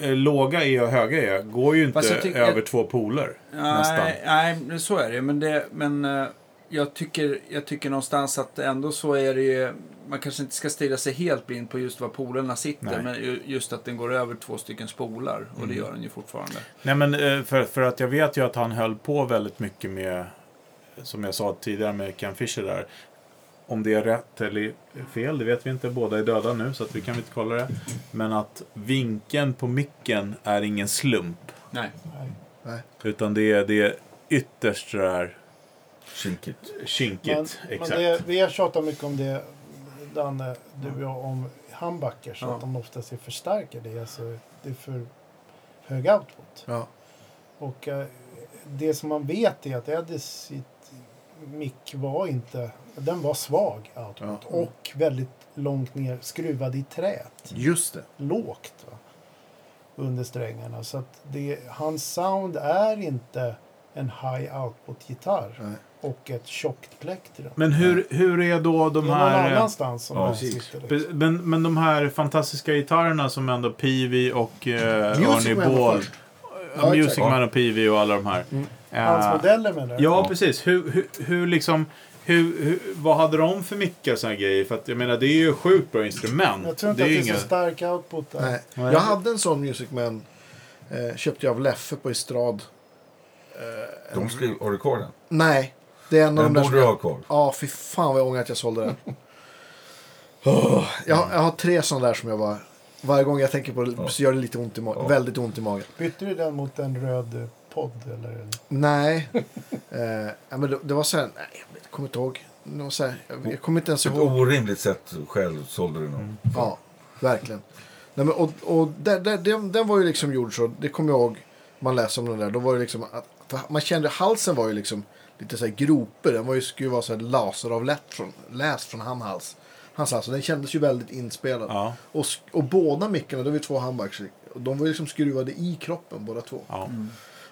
eh, låga E och höga E går ju inte tycker- över två poler. nästan. Nej, nej, så är det. Men, det, men eh, jag, tycker, jag tycker någonstans att ändå så är det ju... Man kanske inte ska stirra sig helt blind på just var polerna sitter. Nej. Men ju- just att den går över två stycken spolar. Och Mm. det gör den ju fortfarande. Nej men för, för att jag vet ju att han höll på väldigt mycket med, som jag sa tidigare med Ken Fisher där. Om det är rätt eller fel, det vet vi inte. Båda är döda nu så att vi kan inte kolla det. Men att vinkeln på micken är ingen slump. Nej. Nej. Utan det är, det är ytterst sådär Kinkigt. kinkigt. Men, men Exakt. det, vi har tjatat mycket om det, Danne, du och jag, om handbackers. Ja. Att de oftast är förstärkare. Det är, alltså, det är för hög output. Ja. Och eh, det som man vet är att Eddies mick var inte... Den var svag output. Ja. Och väldigt långt ner, skruvad i träet. Just det. Lågt va? under strängarna. Så att det, hans sound är inte en high output-gitarr. Och ett tjockt plektrum. Men hur, hur är då de det är här... någon eh, annanstans som ja, sitter. Men, men de här fantastiska gitarrerna som ändå Peavy och eh, Music Ball. Ja, Music. Man och Peavy och alla de här. Mm. Hans modeller menar du? Ja, precis. Hur, hur, hur liksom... Hur, hur, vad hade de för mickar och såna grejer? För att jag menar, det är ju sjukt bra instrument. Jag tror inte det att är det är inga... så stark output där. Nej. Jag hade en sån Music Man. Eh, köpte jag av Leffe på Estrad. Eh, De skrev, har du kvar den? Nej, det är en av Den de där borde du ha kvar. Ja, fy fan vad jag ångrar att jag sålde den. Åh, jag, jag har tre sådana där som jag bara... Varje gång jag tänker på det så gör det lite ont i magen. Ja. Väldigt ont i magen. Bytte du den mot en röd eh, podd? Eller? Nej. eh, ja, men det, det var så här... Nej, jag kommer inte ihåg. Det var så här, jag, jag kommer inte ens ett ihåg. orimligt sätt själv sålde du den. Ja, verkligen. Nej, men, och och där, där, den, den var ju liksom gjord så. Det kommer jag ihåg. Man läser om den där. Då var det liksom att, man kände halsen var ju liksom lite så här groper. Den var ju, skulle ju vara så här laseravlätt från, läst från han hals. Hans hals. Den kändes ju väldigt inspelad. Ja, Och, och båda mickarna, det var ju två handbacks. Och de var ju liksom skruvade i kroppen båda två. ja.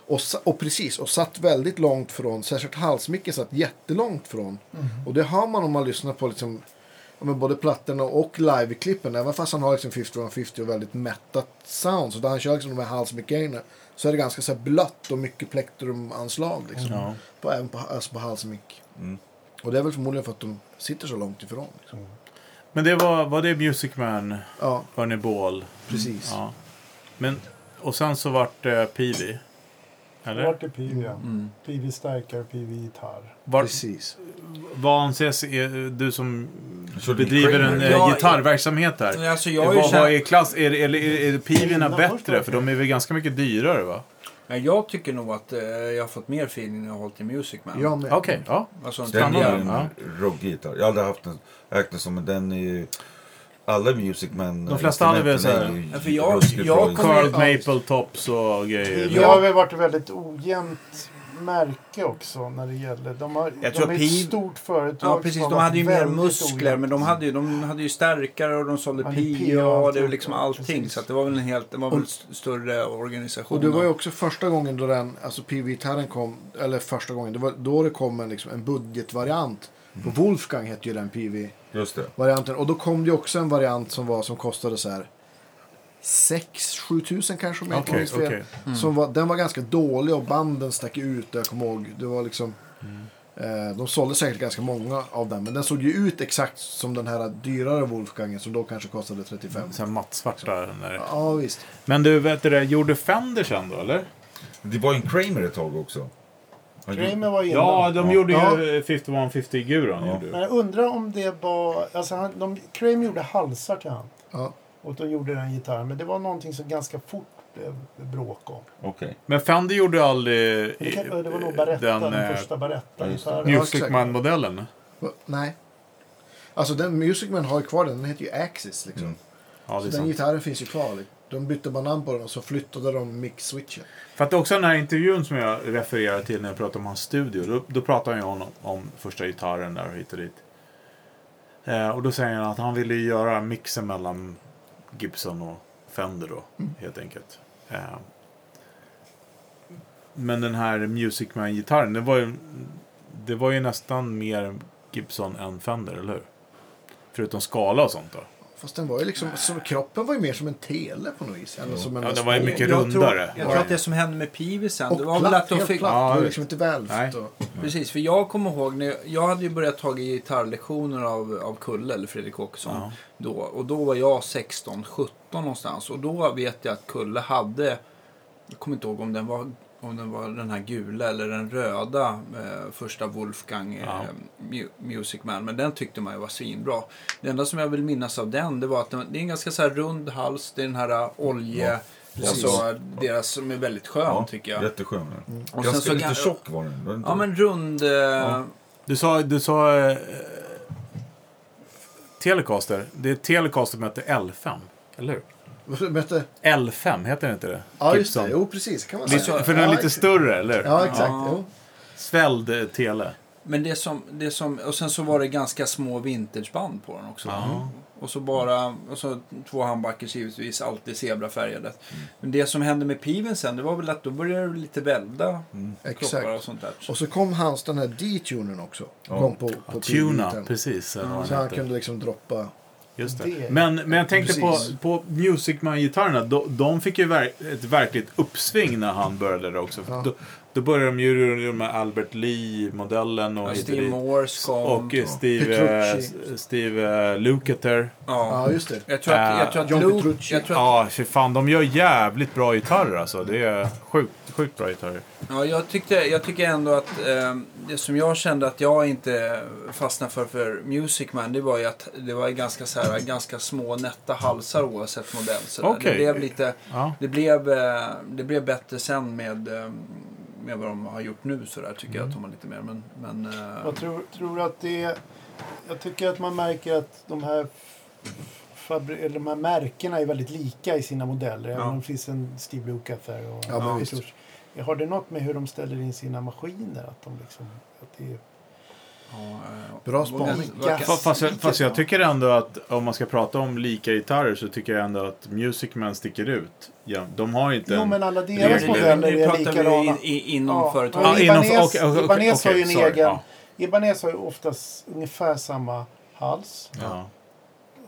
Och, och precis, och satt väldigt långt från, särskilt halsmicken satt jättelångt från. Och det hör man om man lyssnar på liksom, men både plattorna och live-klippen. Även fast han har liksom 5150 och väldigt mättat sound. Så där han kör liksom de här halsmick så är det ganska så här blött och mycket plektrumanslag. Liksom. ja. På, även på, alltså på halsmick. Mm. Och det är väl förmodligen för att de sitter så långt ifrån. Liksom. Men det var, var det Music Man, Ja, Arnie Ball? precis. Ja. Men, och sen så vart det Peavy? Eller? Vart är PV? Ja. Mm. PV starkare, PV gitarr. Var, Precis. vad anses, är, du som Så bedriver en eh, Ja, gitarrverksamhet här. Alltså jag, vad, vad känt, är klass? Är, är, är, är först bättre? För de är väl ganska mycket dyrare va? ja, jag tycker nog att eh, jag har fått mer feeling när jag har hållit i Music Man. Jag med. Okej, ja. Alltså en Den är tidigare. en Ja. rockgitarr. Jag har aldrig haft en ägt som men den är ju... Alla Music Man De flesta hade väl instrumenten så här- är ju Ja, för jag- jag Ja. Maple Tops och grejer. Det har väl varit väldigt ojämnt märke också när det gäller. De, har, Jag de tror är ett Piv- stort företag. Ja, precis. De hade ju mer muskler, men de hade ju, de hade ju stärkare och de sålde PA och och det var liksom allting. Precis. Så att det var väl en helt, det var väl st- större organisation. Och det var ju också första gången då den, alltså PV-gitarren kom, eller första gången, det var då det kom en, liksom, en budgetvariant. På Wolfgang hette ju den. PV-varianten. Och då kom det ju också en variant som, var, som kostade så här 6-7 tusen kanske om jag inte minns fel. okej. Som var, den var ganska dålig och banden stack ut. Jag kommer ihåg. Det var liksom, eh, de sålde säkert ganska många av den. Men den såg ju ut exakt som den här dyrare Wolfgangen som då kanske kostade 35. Sen mattsvarta. Den där. Ja visst. Men du, vet du det, gjorde Fender sen då eller? Det var ju en Kramer ett tag också. Kramer var innan. Ja, de gjorde Ja. ju 5150 Guron. Ja. gjorde ju. Men jag undrar om det var... Alltså han, de, Kramer gjorde halsar till han. Ja. Och de gjorde den gitarren. Men det var någonting som ganska fort blev bråk om. Okej. Men Fender gjorde aldrig Det, kan, det var nog Baretta, den, eh, första Baretta. ja, just det. gitarren. Ja, Music. Man-modellen. Nej. Alltså den Music Man har ju kvar den, den heter ju Axis liksom. Mm. Ja, det så den sant. gitarren finns ju kvar. liksom. De bytte bara namn på den och så flyttade de mix-switchen. För att också den här intervjun som jag refererar till när jag pratar om hans studio. Då, då pratar han ju om, om första gitarren där och hit och dit. Eh, och då säger han att han ville göra mixen mellan Gibson och Fender då. Helt enkelt. Eh, men den här Music Man-gitarren. Det var ju, det var ju nästan mer Gibson än Fender, eller hur? Förutom skala och sånt då. Fast den var ju liksom, så kroppen var ju mer som en tele på något vis. Eller som en Ja, den var ju mycket jag rundare. Tror, jag tror att det som hände med Pivisen, Och det var platt, väl att de helt fick... platt. Ja, det var liksom inte välvt. Och, Precis, för jag kommer ihåg när jag, jag hade ju börjat ta gitarrlektioner av, av Kulle, eller Fredrik Åkesson. Ja. Då, och då var jag 16, 17 någonstans. Och då vet jag att Kulle hade, jag kommer inte ihåg om den var, om den, var den här gula eller den röda eh, första Wolfgang eh, Ja. Mu- Music Man. Men den tyckte man ju var svinbra. Det enda som jag vill minnas av den, det var att den, det är en ganska så här rund hals. Det är den här eh, olje... precis. alltså, deras som är väldigt skön Ja, tycker jag. Jätteskön. Ja. Och Ganska sen så lite gan- tjock var den. Var den? Ja men rund... Eh, Du sa, du sa eh, Telecaster. Det är Telecaster som heter L5. Eller hur? Vad hette? L5, heter det inte det? Ja, just det. Jo, precis. Kan man säga. för den är Ja, lite exakt. större, eller? Ja, exakt. Ja. Svälld eh, tele. Men det som, det som, och sen så var det ganska små vintageband på den också. Ja. Och så bara, och så två handbackers givetvis, alltid zebrafärgade. Men det som hände med piven sen, det var väl att då började det lite välda och Exakt. sånt där. Och så kom hans, den här D-tunern också. Kom på, på Tuna, P-gitarren. precis. vad Så den han kunde liksom droppa. Just det. Det- Men, men jag tänkte på, Precis. på Music Man-gitarrerna. De, de fick ju ver, ett verkligt uppsving när han började också. Ja. Då, då började de ju med Albert Lee-modellen och, och Steve. Morse kom. och eh, Steve, eh, Petrucci. Steve eh, Lukather. ja. Ja, just det. Jag tror att, jag tror att, John Luke, Petrucci. jag tror att Ja, för fan. De gör jävligt bra gitarrer alltså. Det är sjukt, sjukt bra gitarrer. Ja, jag, tyckte, jag tycker ändå att eh, det som jag kände att jag inte fastnade för för Music Man, det var ju att det var ju ganska, så här, ganska små nätta halsar oavsett modell. Så. Okej. Det blev lite, Ja. det blev, eh, det blev bättre sen med, eh, med vad de har gjort nu så där tycker jag att de har lite mer. Men, men eh, Jag tror, tror att det är... Jag tycker att man märker att de här, fabri- eller de här märkena är väldigt lika i sina modeller. Även Ja. om det finns en Steve Lukather och Ja. Petrucci. Har det något med hur de ställer in sina maskiner? Att de liksom... Att det är, ja, Bra vad- spaning. Fast, jag- fast jag tycker ändå att om man ska prata om lika gitarrer så tycker jag ändå att Music Man sticker ut. Ja, de har inte jo, en... men alla deras är- modeller nu är pratar likadana. i, inom Ja, företaget. ja, inom- Ibanez, okej, okej, Ibanez har ju en sorry, egen... ja. Ibanez har ju oftast ungefär samma hals. Ja.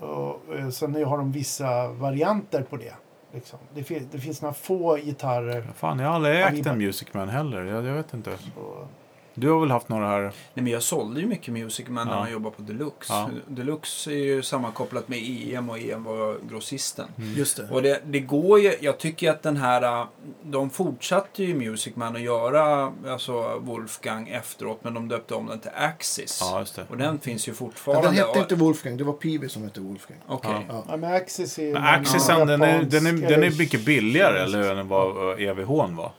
Och, eh, sen har de vissa varianter på det. Liksom. Det, fin- det finns några få gitarrer. Fan, jag har aldrig ägt en Music Man heller. Jag, jag vet inte. Och, Du har väl haft några här? Nej, men jag sålde ju mycket Music Man när Ja. man jobbade på Deluxe. Ja. Deluxe är ju sammankopplat med EM och EM var grossisten. Just det. Och det, det går ju, jag tycker att den här, äh, de fortsatte ju Music Man att göra alltså Wolfgang efteråt men de döpte om den till Axis. Ja, just det. Och den finns ju Ja, fortfarande. den hette inte Wolfgang, det var Peavy som hette Wolfgang. Okej. Ja. ja, men Axis är... Men Axisen, den är, den, är, den är mycket billigare, eller hur, än vad EVH var?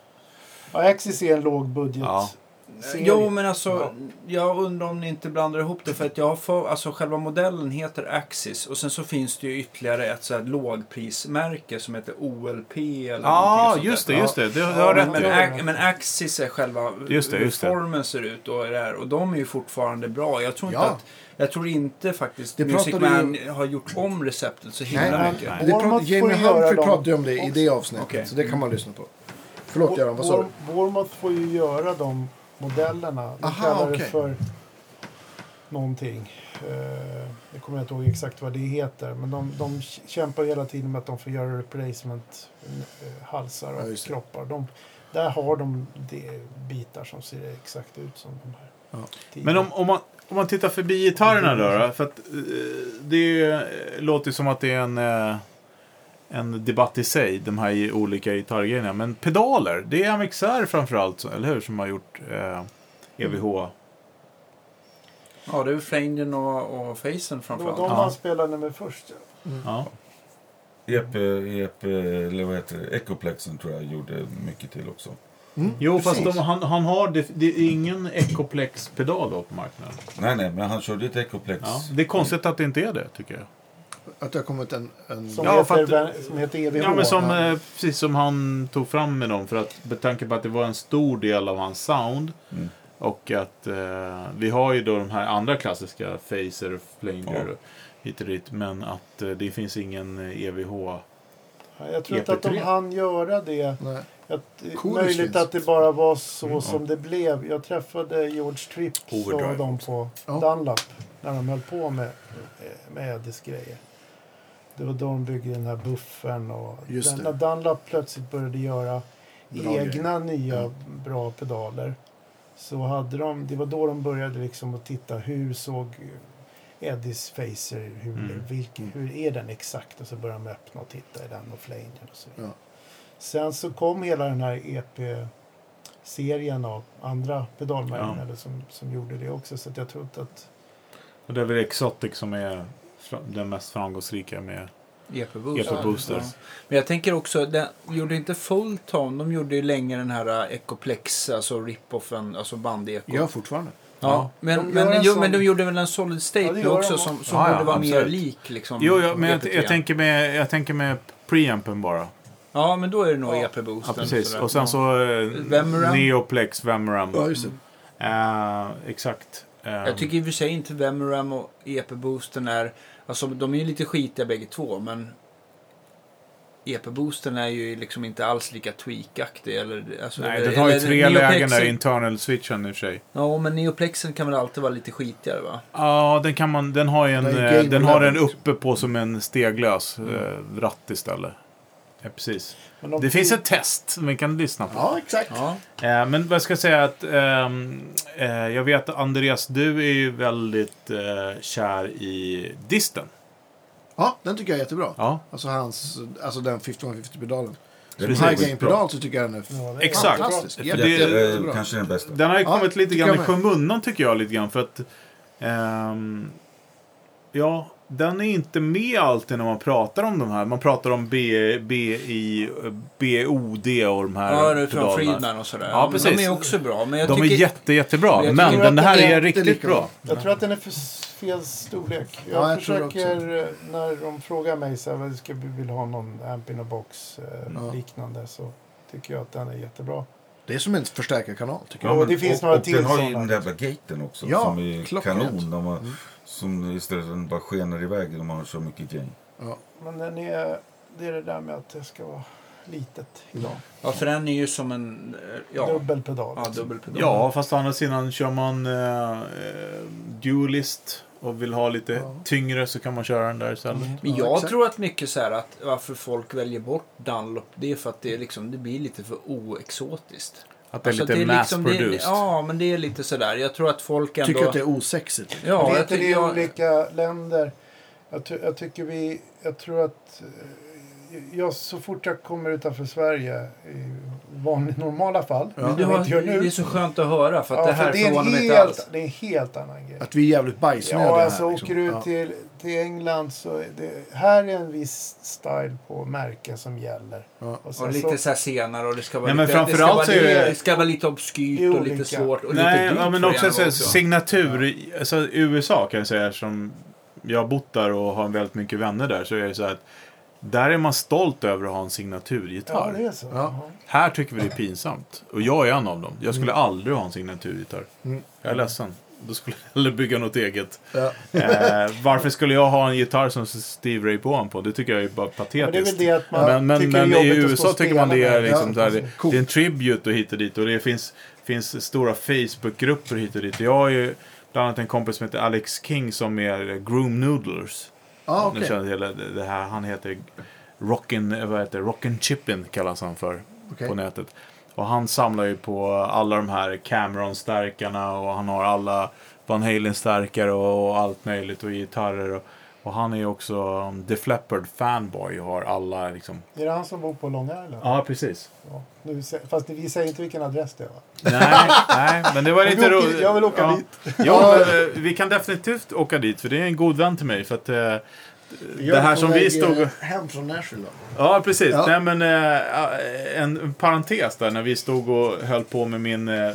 Ja, Axis är en låg budget. Ja. Serie. Jo, men alltså, jag undrar om ni inte blandar ihop det. För att jag har för, alltså själva modellen heter Axis. Och sen så finns det ju ytterligare ett så här lågprismärke som heter OLP eller Ja, någonting sånt just det, just det. Du, Ja, har Men, rätt men, men Axis är själva Just det, hur just det. formen ser ut och det. Och de är ju fortfarande bra. Jag tror inte Ja. att jag tror inte faktiskt Det Music Man har gjort om receptet så himla Nej, mycket. Nej. Det Bournemouth prat, får Jamie ju Humphrey pratade ju om det i det avsnittet. Okej. Så det kan man lyssna på. Förlåt Göran, vad sa du? Bour- Bournemouth får ju göra de modellerna. De Aha, kallar det okej. för någonting. Uh, jag kommer inte ihåg exakt vad det heter. Men de, de kämpar hela tiden med att de får göra replacement eh, halsar Ja, och det. kroppar. De, där har de det bitar som ser exakt ut som de här. Ja. Men om, om, man, om man tittar förbi gitarrerna då, då för att eh, det är ju, eh, låter ju som att det är en, eh, en debatt i sig, de här olika gitarrgrejerna. Men pedaler, det är Amixer framförallt, eller hur, som har gjort eh, EVH. Ja, det är Flangen och, och Facen Det var framförallt. de Ja. han spelade med först. ja. Ja. EP, EP, eller vad heter det, Ecoplexen tror jag gjorde mycket till också. Jo, fast Precis. de, han, han har... Det, det är ingen Ecoplex-pedal då på marknaden. Nej, nej, men han körde ett Ecoplex. Ja, det är konstigt att det inte är det, tycker jag. Att det har kommit en... en... Som, Ja, för heter, att- som heter EVH. Ja, men som, ja. eh, precis som han tog fram med dem. För att med tanke på att det var en stor del av hans sound. Mm. Och att eh, vi har ju då de här andra klassiska Phaser, Flanger Ja. och hit och dit. Men att eh, det finns ingen eh, EVH. Ja, jag tror inte att de EP3. hann göra det. Nej. Att, Coolest möjligt finns. att det bara var så Mm, som det blev. Jag träffade George Overdrive och de på Ja. Dunlap. När de höll på med, eh, med Eddys grejer. Det var då de byggde den här buffern. Och Just när Dunlap plötsligt började göra Bra egna nya Ja. bra pedaler. Så hade de, det var då de började liksom att titta hur såg Eddys Facer, hur, Mm. vilken, hur är den exakt? Och så började de öppna och titta i den och flanger och så vidare. Ja. Sen så kom hela den här EP-serien av andra pedalmärken Ja. som, som gjorde det också. Så att jag tror inte att... Och det är väl Exotic som är den mest framgångsrika med EP-booster. EP-booster. Ja. Men jag tänker också, den gjorde inte Fulltone, de gjorde ju länge den här uh, Ecoplex, alltså rip-offen, alltså band-eko. Ja, fortfarande. Ja, men, De men, en jo, sån- men de gjorde väl en Solid State Ja, också de som, som borde vara mer lik liksom. Jo, ja, men jag, EP3. jag, tänker med, jag tänker med preampen bara. Ja, men då är det nog Ja. EP-boosten. Ja, precis. sådär. Och sen så eh, Vemuram. Neoplex, Vemuram. Ja, just det. Eh, exakt. Eh, Jag tycker i och för sig inte Vemuram och EP-boosten är... Alltså de är ju lite skitiga bägge två, men... EP-boosten är ju liksom inte alls lika tweakaktig. Eller, alltså, Nej, den har ju tre lägen där, internal switchen i och för sig. Ja, men Neoplexen kan väl alltid vara lite skitigare va? Ja, den kan man, den har ju en, Den har den uppe på som en steglös eh, ratt istället. Ja, precis. Men de Det finns ett test som vi kan lyssna på. Ja, exakt. Ja. Eh, men vad ska jag säga att ehm, eh, jag vet att Andreas, du är ju väldigt eh, kär i disten. Ja, den tycker jag är jättebra. Ja, Alltså, hans, alltså den 5150-pedalen. Det är Precis. High riktigt bra. gain-pedal så tycker jag den är Ja, det är Exakt. fantastisk. Det- Det är jättebra. kanske den bästa. den har ju Ja, kommit lite grann i jag skymundan tycker jag lite grann. För att, ehm, ja, den är inte med alltid när man pratar om de här. Man pratar om B, BI, BOD och de här Ja, det är från. Friedman och sådär. Ja, men precis. De är också bra. Men jag De tycker... är jätte, jättebra. Men tycker den här är är riktigt lika bra. Jag tror att den är för fel storlek. Jag, Ja, jag försöker, eh, när de frågar mig så här, ska vi vill ha någon amp in a box eh, Ja. liknande så tycker jag att den är jättebra. Det är som en förstärkarkanal, tycker Ja, jag. och det finns och, några och till den har ju den där jävla gaten också. Ja, som är klockrent. kanon. När man, Mm. Som istället för att den bara skenar iväg när man har så mycket gain. Ja. Men den är, det är det där med att det ska vara litet idag. Ja, för den är ju som en... eh, Ja, Dubbel pedal. ja liksom. dubbelpedal. Ja, fast å andra sidan kör man eh, eh, dualist och vill ha lite Ja. tyngre så kan man köra den där istället. Mm. Men Ja, jag exakt. tror att mycket så här att varför folk väljer bort Dunlop, det är för att det, är liksom, det blir lite för oexotiskt. Att det är Alltså, lite liksom- det- mass-produced. Ja, men det är lite sådär. Jag tror att folk ändå... Tycker att det är osexigt. Ja, det är jag inte tycker det jag... olika länder. Jag, ty- jag tycker vi, jag tror att eh, jag, så fort jag kommer utanför Sverige i vanliga, normala fall, Ja. Gör nu. det är så skönt att höra för att ja, det här för det, är förvånar en mig inte helt, alls. det är en helt annan grej. Att vi är jävligt bajsnödiga Ja, alltså här. åker liksom. du Ja. till, till England så är det, här är en viss style på märken som gäller. Ja. Och sen Och lite så här senare och det ska vara Nej, men lite, det ska vara, det- det ska vara lite obskyrt Det och lite svårt och Nej, lite dyrt ja, men också, det också. signatur. Alltså, USA kan jag säga, som jag har bott där och har väldigt mycket vänner där, så är det så att där är man stolt över att ha en Ja, signaturgitarr. det är så. Ja. Ja. Här tycker vi det är pinsamt. Och jag är en av dem. Jag skulle aldrig ha en signaturgitarr. Mm. Jag är ledsen. Då skulle jag hellre bygga något eget. Ja. Eh, varför skulle jag ha en gitarr som Steve Ray på på? Det tycker jag är bara Men är patetiskt. Men, men, men är i USA tycker man det är liksom Ja, så här, det, Coolt. det är en tribute och hit och dit. Och det finns, finns stora Facebookgrupper hit och dit. Jag har ju bland annat en kompis som heter Alex King som är Groom Noodlers. Ja, Nu okej. känner hela det här, han heter Rockin', vad heter? Rockin' Chippin kallas han för Okej. på nätet. Och han samlar ju på alla de här Cameron-stärkarna och han har alla Van Halen-stärkare och, och allt möjligt och gitarrer. Och, och han är ju också um, The Fleppard fanboy och har alla liksom... Är det han som bor på Long Island? Ja, precis. Ja. Nu, fast vi säger inte vilken adress det är va? Nej, nej, men det var lite roligt. jag vill åka ja. dit. Ja, men, eh, vi kan definitivt åka dit för det är en god vän till mig. För att eh, det här som vi stod eh. Hem från Nashville. Ja, precis. Ja. Nej, men, eh, en parentes där när vi stod och höll på med min eh,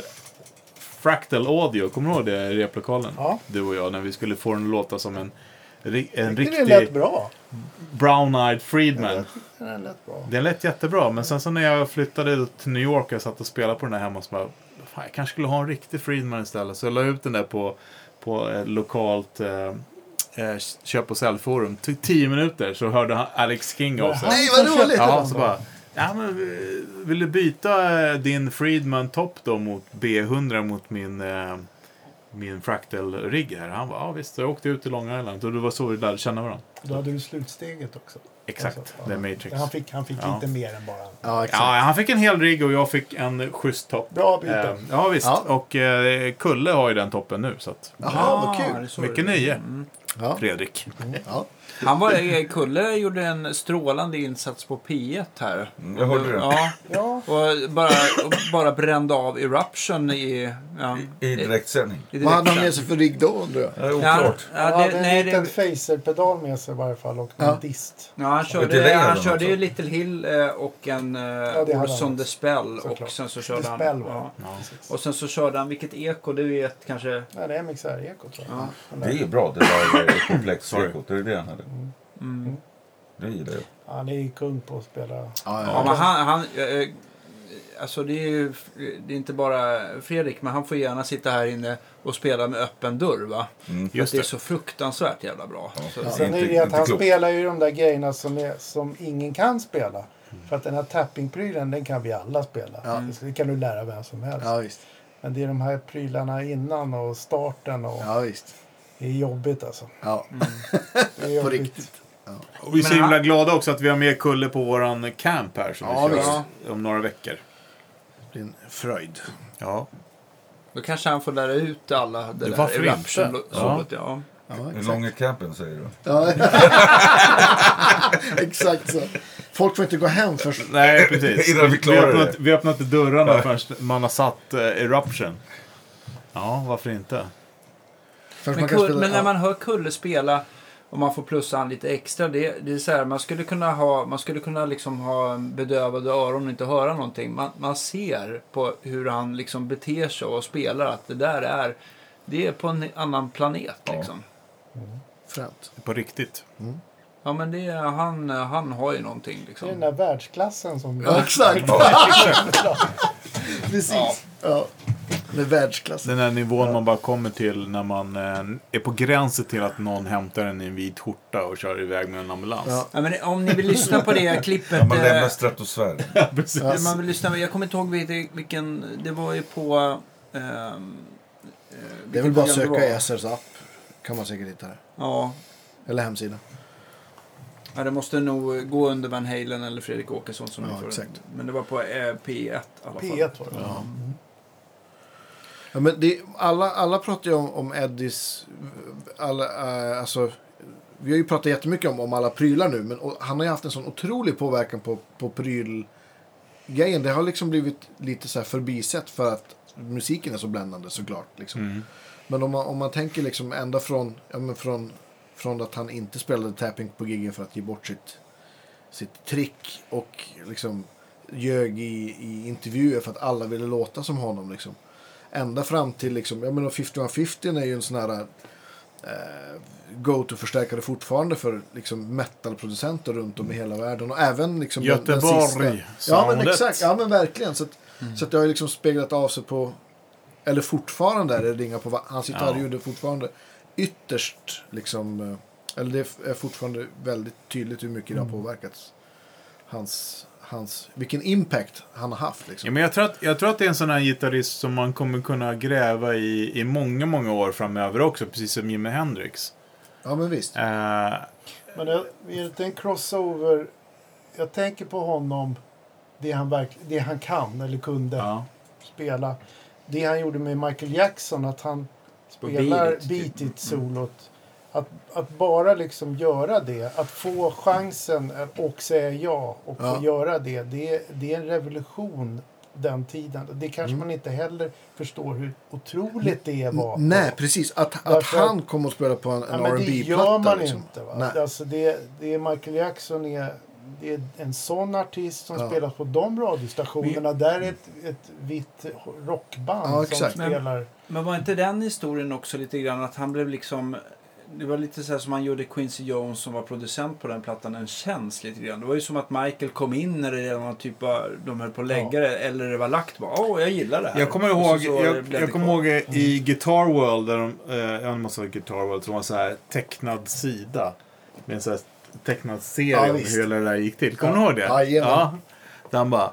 Fractal Audio. Kommer du ihåg det i replokalen? Ja. Du och jag, när vi skulle få den att låta som en, en det lät riktig bra. brown-eyed Friedman. Det lät bra. Den lät jättebra, men sen så när jag flyttade till New York och satt och spelade på den här hemma så bara, fan, jag kanske skulle ha en riktig Friedman istället. Så jag la ut den där på, på ett lokalt eh, eh, köp och säljforum. Tog tio minuter så hörde han Alex King av sig. Nej, vad roligt! Ja, den så bara, ja men eh, vill du byta eh, din Friedman Top då mot B100 mot min, eh, min Fractal-rigg här? Han bara, ja visst. Så jag åkte ut till Long Island och det var så vi lärde känna varandra. Då hade du slutsteget också. Exakt, Alltså, ja. Matrix. Han fick, han fick Ja. lite mer än bara... Ja, exakt. Ja, han fick en hel rigg och jag fick en schysst topp. Bra byte. Eh, ja, visst. Ja. Och eh, Kulle har ju den toppen nu. Så att, Jaha, vad det kul. mycket nöje, Mm. Ja. Fredrik. Ja. Han var, eh, Kulle gjorde en strålande insats på P1 här. Jag hörde det. Ja, Ja, och bara, och bara brände av Eruption i... Ja, I direktsändning. i Vad hade han med sig för rigg då undrar jag? Det är Ja, oklart. ja, han det, hade en nej, liten det, phaser-pedal med sig i varje fall och en Ja. dist. ja, han körde, han körde ju Little Hill eh, och en hade han Orson the Spell. Såklart. Och sen så körde The han... Spell, ja. Ja. Precis. Och sen så körde han, vilket eko, du vet kanske... Ja, det är MXR-ekot tror jag. Ja. Det är ju bra det där eh, komplex Sorry. ekot. Det är det han hade. Mm. Det gillar jag. Han är ju kung på att spela. Ja, Ja, ja. men han, han eh, alltså det är ju det är inte bara Fredrik, men han får gärna sitta här inne och spela med öppen dörr. Va? Mm. Just det är det. så fruktansvärt jävla bra. Ja. Så, Ja. Sen är det att han spelar ju de där grejerna som, är, som ingen kan spela. För att den här tappingprylen, den kan vi alla spela. Ja. Det kan du lära vem som helst. ja, visst. Men det är de här prylarna innan och starten och Ja, visst. Det är jobbigt alltså. Ja, Det är på jobbigt. riktigt. Och vi är så Men han- himla glada också att vi har med Kulle på våran camp här som Ja, vi visst. kör om några veckor. Det blir en fröjd. Ja. Då kanske han får lära ut alla det Det där varför Eruption- inte? solot, ja. Ja, Hur exakt. lång är campen säger du? Ja. exakt så. Folk får inte gå hem först. Nej, precis. Innan vi klarar har öppnat, det. vi har öppnat dörrarna förrän man har satt uh, Eruption. Ja, varför inte? Men, Kull, spela, men när ja. man hör Kulle spela och man får plussa an lite extra. Det, det är så här, man skulle kunna ha, man skulle kunna liksom ha bedövade öron och inte höra någonting. Man, man ser på hur han liksom beter sig och spelar att det där är, det är på en annan planet Ja. liksom. Fränt. På riktigt. Ja men det är, han, han har ju någonting Det är den liksom. där världsklassen som... Ja, exakt. Precis. Ja. Det är världsklass. Den här nivån man bara kommer till när man eh, är på gränsen till att någon hämtar en i en vit skjorta och kör iväg med en ambulans. Ja. Ja, men om ni vill lyssna på det klippet. Ja, man eh, lämnar stratosfären. precis. Ja. man vill lyssna, jag kommer inte ihåg vilken, vilken det var ju på... ehm, eh, Det är väl bara att söka i. SRs app. Kan man säkert hitta det. Ja, Eller hemsida. Ja, det måste nog gå under Van Halen eller Fredrik Åkesson som Ja, exakt. Men det var på eh, P1 i alla fall. P1 var det. Ja. Ja, men det, alla, alla pratar ju om, om Eddies... Alla, eh, alltså, vi har ju pratat jättemycket om, om alla prylar nu. Men och, han har ju haft en sån otrolig påverkan på, på prylgrejen. Det har liksom blivit lite så här förbisett för att musiken är så bländande såklart. Liksom. Mm. Men om man, om man tänker liksom ända från, ja, men från, från att han inte spelade tapping på giggen för att ge bort sitt, sitt trick och liksom ljög i, i intervjuer för att alla ville låta som honom. Liksom. Ända fram till liksom, jag menar 5150 är ju en sån här eh, go-to-förstärkare fortfarande för liksom metalproducenter runt om i hela världen. Och även liksom den- den sista- Göteborg. Ja men exakt, ja men verkligen. Så, att, så att det har ju liksom speglat av sig på, eller fortfarande är det ringa på, hans gitarrljud är fortfarande ytterst liksom, eh, eller det är fortfarande väldigt tydligt hur mycket det har påverkats. Hans, hans, vilken impact han har haft Ja, liksom. men jag, tror att, jag tror att det är en sån här gitarrist som man kommer kunna gräva i i många, många år framöver också. Precis som Jimi Hendrix. Ja men visst. Eh, Men det är inte en crossover. Jag tänker på honom, det han, verk, det han kan eller kunde ja. spela. Det han gjorde med Michael Jackson, att han spelar Beat It, Beat typ. It-solot. Att, att bara liksom göra det, att få chansen och säga ja och Ja. få göra det, det, är- det är en revolution den tiden. Det kanske Mm. man inte heller förstår hur otroligt det var. Nej, precis. Att, att han kom och spelade på en, Ja, en men det rb gör man liksom. inte. Va? Nej. Alltså det, det är Michael Jackson är, det är en sån artist som Ja. spelas på de radiostationerna. Där är ett, ett vitt rockband Ja, som exakt. spelar. Men var inte den historien också lite grann att han blev liksom... Det var lite så här som han gjorde Quincy Jones som var producent på den plattan en tjänst lite grann. Det var ju som att Michael kom in när det redan var typ de höll på att lägga det eller det var lagt bara. Åh, jag gillar det här. Jag kommer ihåg, så- så jag, jag kommer ihåg i Guitar World, där de, eh, jag måste ha Guitar World, som var så här tecknad sida. Med en så här tecknad serie Ja, om hur hela det där gick till. Kommer Ja. du ihåg det? Jajamän. Ja. Där han bara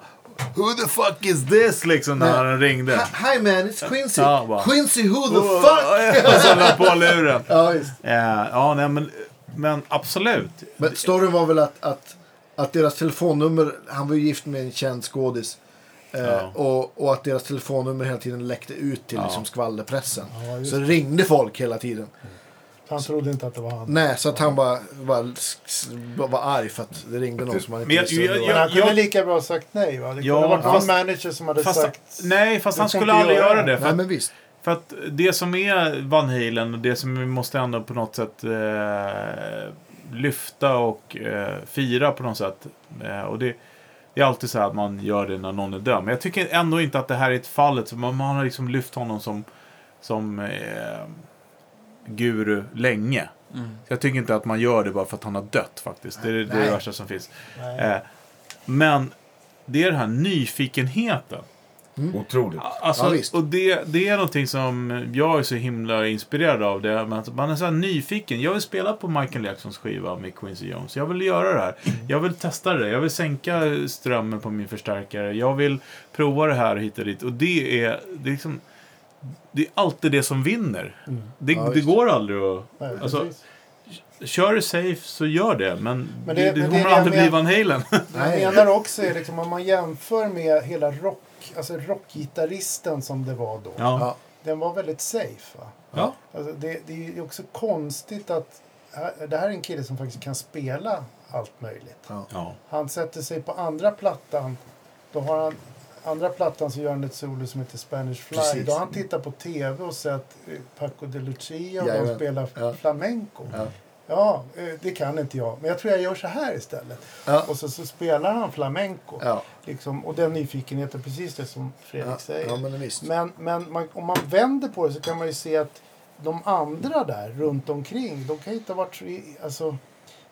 Who the fuck is this? Liksom när han ringde. Hi man, it's Quincy. Ja, bara. Quincy, who the fuck? Och så la på luren. Ja, visst. Eh, ja, nej, men, men absolut. Men storyn var väl att, att, att deras telefonnummer, han var ju gift med en känd skådis. Eh, Ja. och, och att deras telefonnummer hela tiden läckte ut till Ja. liksom skvallerpressen. Ja, så det ringde folk hela tiden. Han trodde inte att det var han. Nej, så att han bara, bara s- var arg för att det ringde någon som han inte Men jag- visste jag-. Men han kunde jag- lika bra sagt nej. Va? Det kunde Ja, ha varit fast- någon manager som hade Fast, sagt... nej, fast han skulle aldrig göra göra det. För Nej, att, men visst. för att det som är Van Halen och det som vi måste ändå på något sätt eh, lyfta och eh, fira på något sätt. Eh, och det, det är alltid så här att man gör det när någon är död. Men jag tycker ändå inte att det här är ett fallet. Så man, man har liksom lyft honom som, som eh, guru länge. Mm. Så jag tycker inte att man gör det bara för att han har dött faktiskt. Det är det, är det värsta som finns. Eh, men det är den här nyfikenheten. Otroligt. Alltså, Ja, och det, det är någonting som jag är så himla inspirerad av. Det, men att man är så här nyfiken. Jag vill spela på Michael Jacksons skiva med Quincy Jones. Jag vill göra det här. Jag vill testa det. Jag vill sänka strömmen på min förstärkare. Jag vill prova det här och hit och dit. Och det är, det är liksom... Det är alltid det som vinner. Mm. Det, Ja, det går aldrig att... Nej, Alltså, kör det safe så gör det. Men, Men det, det- det, men kommer det aldrig jag bli Van Halen. Det jag menar också är liksom om man jämför med hela rock, alltså rockgitarristen som det var då. ja. Ja. Den var väldigt safe. Va? Ja. Alltså det, det är också konstigt att det här är en kille som faktiskt kan spela allt möjligt. ja. Han sätter sig på andra plattan. Då har han andra plattan så gör han ett solo som heter Spanish Fly. Precis. Då har han tittat på tv och sett eh, Paco de Lucia och de spelar Ja. flamenco. Ja. Ja, eh, det kan inte jag. Men jag tror jag gör så här istället. Ja. Och så, så spelar han flamenco. Liksom, och den nyfikenheten, precis det som Fredrik säger. men. Men, men man, om man vänder på det så kan man ju se att de andra där runt omkring, de kan inte ha varit Alltså,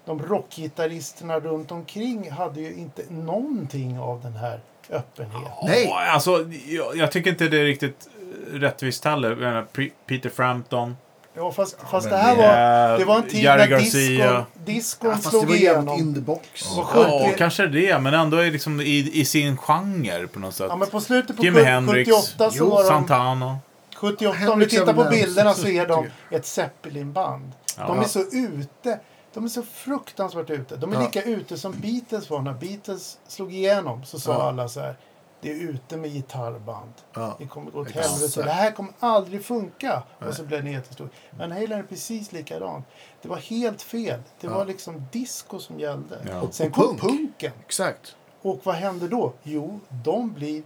de rockgitarristerna runt omkring hade ju inte någonting av den här öppenheten. Nej. Alltså, jag, jag tycker inte det är riktigt rättvist heller. Peter Frampton. Ja, fast, fast det här det var, det var en tid Jerry när Garcia. diskon, diskon Ja, fast det slog var igenom. in the box. Ja, 70 kanske det. Men ändå är liksom i, i sin genre på något sätt. Ja, men på slutet på Jimi sjut- Hendrix. 78 så Jo, var de... Santana. 78, om du tittar på bilderna så är de 70. ett Zeppelin-band. Ja. De är så ute. De är så fruktansvärt ute. De är Ja. lika ute som Beatles var. När Beatles slog igenom så sa Ja. alla så här. Det är ute med gitarrband. Ja. Det kommer gå åt Exakt. helvete. Det här kommer aldrig funka. Nej. Och så blev det jättestort. Men Halen är precis likadant. Det var helt fel. Det var liksom disco som gällde. Och Sen Och kom punk. punken. Exakt. Och vad händer då? Jo, de blir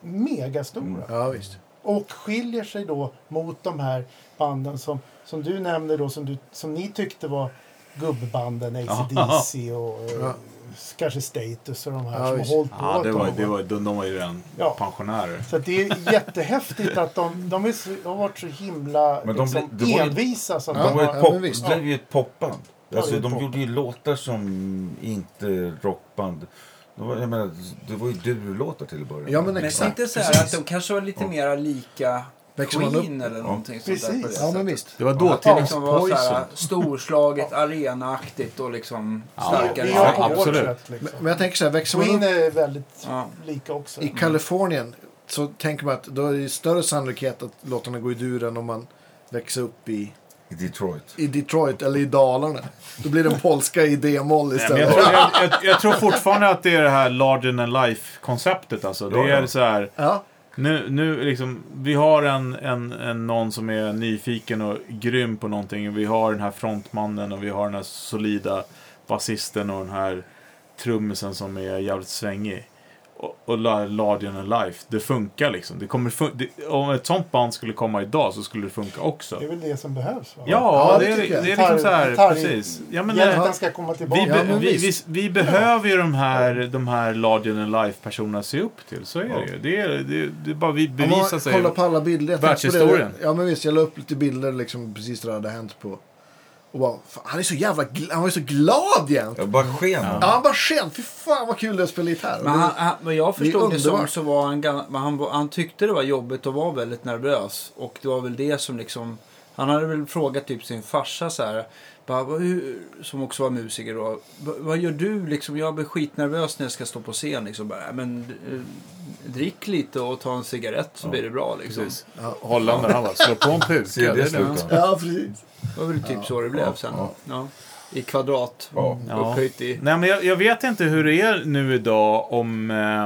megastora. Mm. Ja, visst. Och skiljer sig då mot de här banden som, som du nämnde då, som, du, som ni tyckte var gubbanden, AC/DC och eh, Ja. kanske Status och de här Ja, som visst. har hållit på Ja, det var, det va? var, de, de var ju redan Ja. pensionärer. Så att det är jättehäftigt att de, de, är så, de har varit så himla Men de liksom, ju- envisa. Så att Ja, De de var ju ja, pop, det blev ju ett popband. Ja, Alltså, de gjorde ju låtar som inte rockband. Det var, jag menar, det var ju du-låtar till att börja Ja, men Men jag tänkte så här att de kanske var lite mer lika Växer man Queen upp? eller någonting sånt där. Precis. på det Ja, men visst. Det var dåtidens liksom var så här storslaget, arenaaktigt och liksom Ja, starkare. vi Ja, vårt absolut. sätt. Liksom. Men, men jag tänker så här, växer man Queen upp är väldigt Ja. lika också. i Kalifornien så tänker man att då är det större sannolikhet att låtarna går i dur än om man växer upp i, I Detroit. i Detroit eller i Dalarna. Då blir det en polska i D-moll Nej, men jag, istället. tror, jag, jag, jag tror fortfarande att det är det här larger than life-konceptet. Alltså. Det Ja, är ja. så här, Ja, nu, nu liksom, vi har en, en, en, någon som är nyfiken och grym på någonting. Vi har den här frontmannen och vi har den här solida basisten och den här trummisen som är jävligt svängig och, och La- Larger than life. Det funkar liksom. Det kommer fun- det, om ett sånt band skulle komma idag så skulle det funka också. Det är väl det som behövs? Va? Ja, Ja, det, det är, jag. det är liksom så här, Gitarr- precis. Ja, men Hjälten det, ska komma tillbaka. vi, Ja, be, men vi, vi, vi behöver ju de här, de här larger than life-personerna att se upp till. Så är det ju. Det är, det, det är bara vi bevisar sig. kollar på alla bilder. det. Världshistorien. Ja men visst, jag la upp lite bilder liksom precis där det hade hänt på. Och bara, fan, han är så jävla gl- han var ju så glad jämt. Jag bara sken. Ja, han bara sken. Fy fan vad kul det är att spela gitarr. Men han, han, vad jag det förstod det, som underbart. så var han, men han, han tyckte det var jobbigt och var väldigt nervös. Och det var väl det som liksom... Han hade väl frågat typ sin farsa så här. Hur, som också var musiker då. "Va- Vad gör du liksom? Jag blir skitnervös när jag ska stå på scen. Liksom. Bara, "Ja, men, eh, drick lite och ta en cigarett så blir det bra. Liksom. Precis. Holländare, han bara slår på en puka. Ser det? Ja, precis. Det var väl typ så det blev sen. ja. Ja. I kvadrat. Ja. Ja. Upphöjt i... Nej, men jag, jag vet inte hur det är nu idag om... Eh,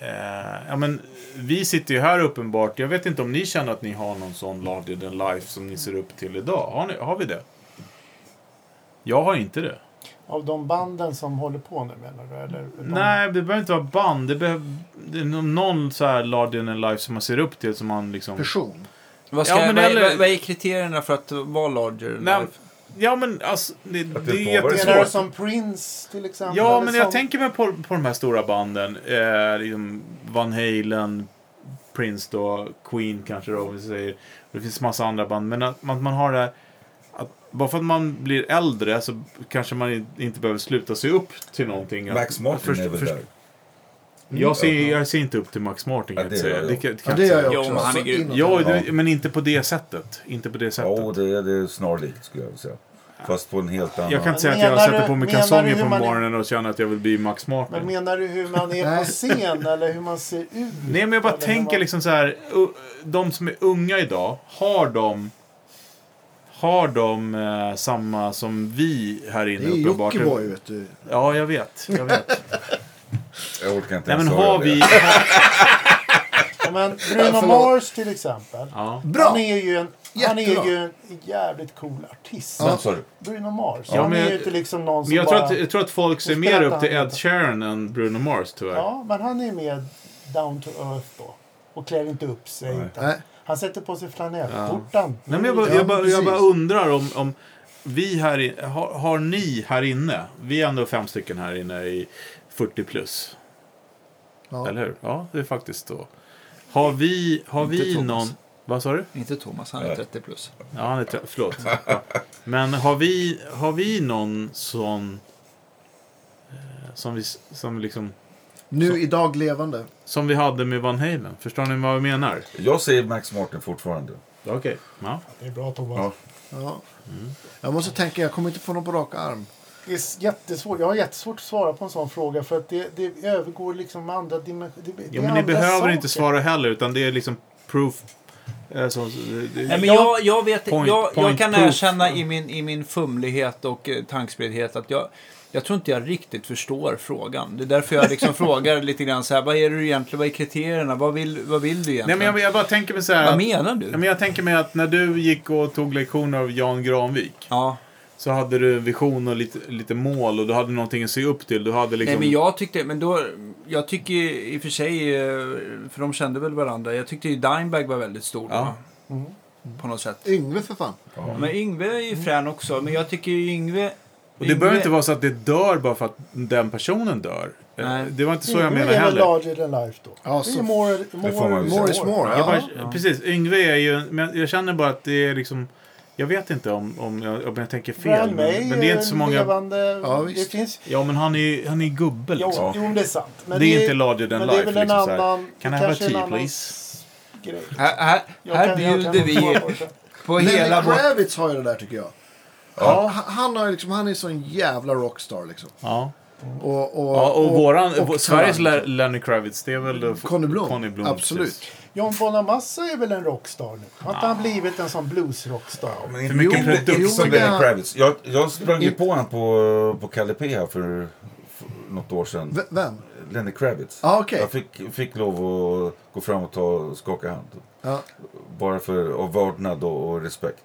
eh, ja, men, vi sitter ju här uppenbart. Jag vet inte om ni känner att ni har någon sån larger than life som ni ser upp till idag. Har, ni, har vi det? Jag har inte det. Av de banden som håller på nu menar du? Eller de... Nej, det behöver inte vara band. Det, behöver, det är nå- någon så här larger than life som man ser upp till som man liksom... Person. Vad, ska, Ja, men vad, är- eller- vad är kriterierna för att vara larger? than Nej, life? Ja, men alltså... Det, det, det är jättesvårt. som Prince till exempel? Ja, men jag som... tänker mig på, på de här stora banden. Eh, liksom Van Halen, Prince då, Queen kanske då, om vi säger. Det finns massa andra band. Men att man, man har det... Att bara för att man blir äldre så kanske man inte behöver sluta se upp till någonting. Max Martin först- är väl först- där? Jag ser, jag ser inte upp till Max Martin Ja, det jag säga. gör jag. Det kan, det gör jag Jo, också. men han är. Ja, det, men inte på det sättet. Inte på det sättet. Ja, det är, det är snarlikt skulle jag vilja säga. Fast på en helt annan... jag kan inte säga att jag sätter på mig kalsonger på är- morgonen och känner att jag vill bli Max Martin. Men menar du hur man är på scen eller hur man ser ut? Nej, men jag bara Eller tänker man- liksom så här. De som är unga idag, har de... Har de eh, samma som vi här Det inne är uppenbart? Jockiboi vet du. Ja, jag vet. Jag vet. Jag orkar inte Nej, men har vi... Ja, men Bruno. Mars till exempel. Ja. Bra! Han är ju en, han är ju en jävligt cool artist. Vem sa du? Bruno Mars. Ja, han men är jag- ju inte liksom någon som Men jag tror, bara... att, jag tror att folk ser mer upp till Ed Sheeran än Bruno Mars, tyvärr. Ja, men han är mer down to earth då. Och klär inte upp sig. Nej. utan Nej. Han sätter på sig flanellskjortan. Nej, men jag, bara, Ja, jag, bara, jag bara undrar om, om vi här i, har, har ni här inne, vi är ändå fem stycken här inne i 40 plus, Ja. eller hur? Ja, det är faktiskt så. Har vi, har Inte vi Thomas. någon... Vad sa du? Inte Thomas, han är Nej. 30 plus. Ja, han är förlåt. Ja. Men har vi, har vi någon sån... eh, Som vi, som, liksom, Nu idag levande. som vi hade med Van Halen. Förstår ni vad jag menar? Jag säger Max Martin fortfarande. Okej. Ja. Det är bra Thomas. Ja. Ja. Jag måste tänka, jag kommer inte få någon på rak arm. Det är jättesvårt. Jag har jättesvårt att svara på en sån fråga för att det, det övergår liksom andra dimensioner. Ja, men ni behöver saker. inte svara heller, utan det är liksom proof. så- det- Nej, men Ja. jag, jag, vet, Point- jag, jag point kan proof. erkänna i min, i min fumlighet och eh, tankspriddhet att jag, jag tror inte jag riktigt förstår frågan. Det är därför jag liksom frågar lite grann så här, vad är det egentligen, vad är kriterierna, vad vill, vad vill du Nej, egentligen? men jag, jag bara tänker mig så här. vad Att, menar du? ja, men jag tänker mig att när du gick och tog lektioner av Jan Granvik. ja. Så hade du en vision och lite, lite mål och du hade någonting att se upp till. Du hade liksom... Nej, men jag tyckte, men då, jag tycker i och för sig, eh, för de kände väl varandra, jag tyckte ju Dimebag var väldigt stor Ja. Mm. på något sätt. Yngve för fan. Men Yngve är ju frän också, men jag tycker ju Yngve... Och det behöver inte vara så att det dör bara för att den personen dör. Eh, Nej. Det var inte så jag Yngve menade är väl heller. larger than life då. Ja, det är så- more, more. More is more. Ja. bara, Ja. Precis, Yngve är ju... Men jag känner bara att det är liksom... Jag vet inte om, om, jag, om jag tänker fel. May Men, men det är inte så många... Levande, Ja, det visst. finns... Ja, men han är han är gubbe Jo, liksom. jo, det är sant. Men det är inte larger than det life. väl en liksom, så här. annan... Can I have a tea, annan please? Grej. Här, bjuder vi på det. Lenny hela vårt... Kravitz har ju det där tycker jag. Ja. Han, han, har liksom, han är sån jävla rockstar liksom. Ja. Och, och, ja, och, våran... och Sveriges Lenny Kravitz, det är väl... Conny Blom. Conny Blom Absolut. precis. John Bonamassa är väl en rockstar nu? Har inte han blivit en sån bluesrockstar? Men För inte, mycket produkt. som Lenny Kravitz. Jag, jag sprang ju I- på honom på, på Kalle P här för, för något år sedan. V- Vem? Lenny Kravitz. Ja, okej. Jag fick, fick lov att gå fram och ta, skaka hand. Ja. Bara för av vördnad och, och respekt.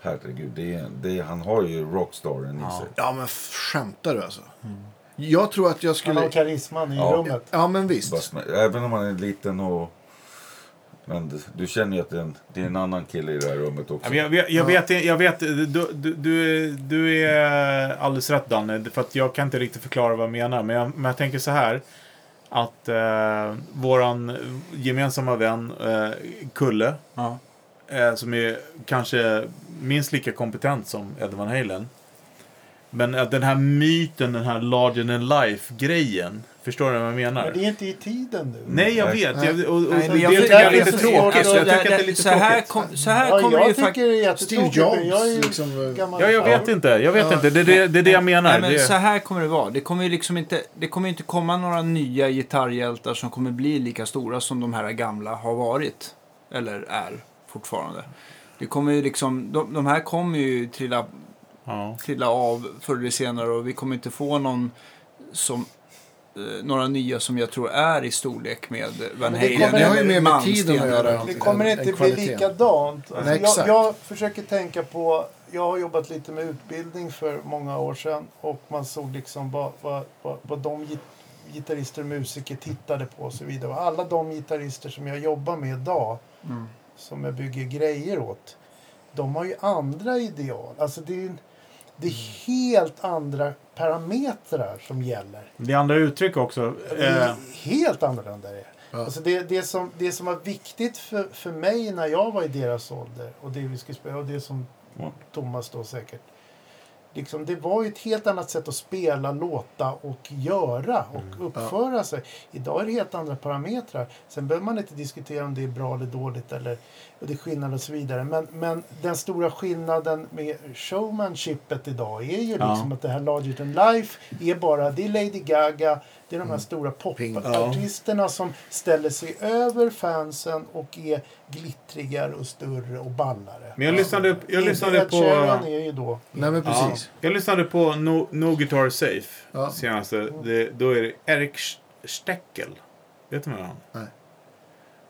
Herregud, det är, det är, han har ju rockstaren i Ja. sig. ja, men skämtar du alltså? Jag tror att jag Han skulle... har karisman i Ja. rummet. Ja, men visst. Även om man är liten och... Men du- du känner ju att det är, en, det är en annan kille i det här rummet också. Jag, vet- jag, vet, jag vet, du, du, du, du är alldeles rätt Danne, för att jag kan inte riktigt förklara vad jag menar. Men jag, men jag tänker så här. Att eh, våran gemensamma vän eh, Kulle, Ja. eh, som är kanske minst lika kompetent som Ed Van Halen. Men att den här myten, den här larger than life-grejen. Förstår du vad jag menar? Men det är inte i tiden nu. Nej, jag Nej. vet. Jag, och, och, Nej, det jag tycker tycker jag är det är lite tråkigt. Jag det- tycker att det är det- lite så här, tråkigt. kom, så här Ja, kommer det jag ju tycker faktiskt... det är Steve jättetråkigt. Jobs, Jag är ju liksom, gammal. Ja, jag vet inte. Jag vet Ja. inte. Det, är det, det är det jag menar. Nej, men det, så här kommer det vara. Det kommer ju liksom inte, det kommer inte komma några nya gitarrhjältar som kommer bli lika stora som de här gamla har varit. Eller är fortfarande. Det kommer ju liksom, de, de här kommer ju trilla, ja. trilla av förr eller senare och vi kommer inte få någon som eh, några nya som jag tror är i storlek med Van Men det Halen. kommer- Det har ju mer med tiden att göra. Det kommer En- inte en bli likadant. Alltså, Nej, jag, jag försöker tänka på, jag har jobbat lite med utbildning för många år sedan och man såg liksom vad, vad, vad, vad de git- gitarrister och musiker tittade på och så vidare. Och alla de gitarrister som jag jobbar med idag, Mm. som jag bygger grejer åt, de har ju andra ideal. Alltså det är, ju- det är helt andra parametrar som gäller. Det är andra uttryck också. Det är Eh, helt annorlunda det. Ja. Alltså det, det, som, det som var viktigt för, för mig när jag var i deras ålder och det vi skulle spela och det som Ja. Thomas då säkert. Liksom, det var ju ett helt annat sätt att spela, låta och göra och uppföra sig. Idag är det helt andra parametrar. Sen behöver man inte diskutera om det är bra eller dåligt eller och det är skillnad och så vidare. Men, men den stora skillnaden med showmanshipet idag är ju Ja. liksom att det här larger than life är bara, det är Lady Gaga, det är de här stora Pink. popartisterna som ställer sig över fansen och är glittrigare och större och ballare. Men jag lyssnade, jag lyssnade på... Är ju då... Nej, men Ja, precis. jag lyssnade på No, no Guitar Safe Ja. senaste. Det, då är det Erik Steckel. Vet du vem han Nej.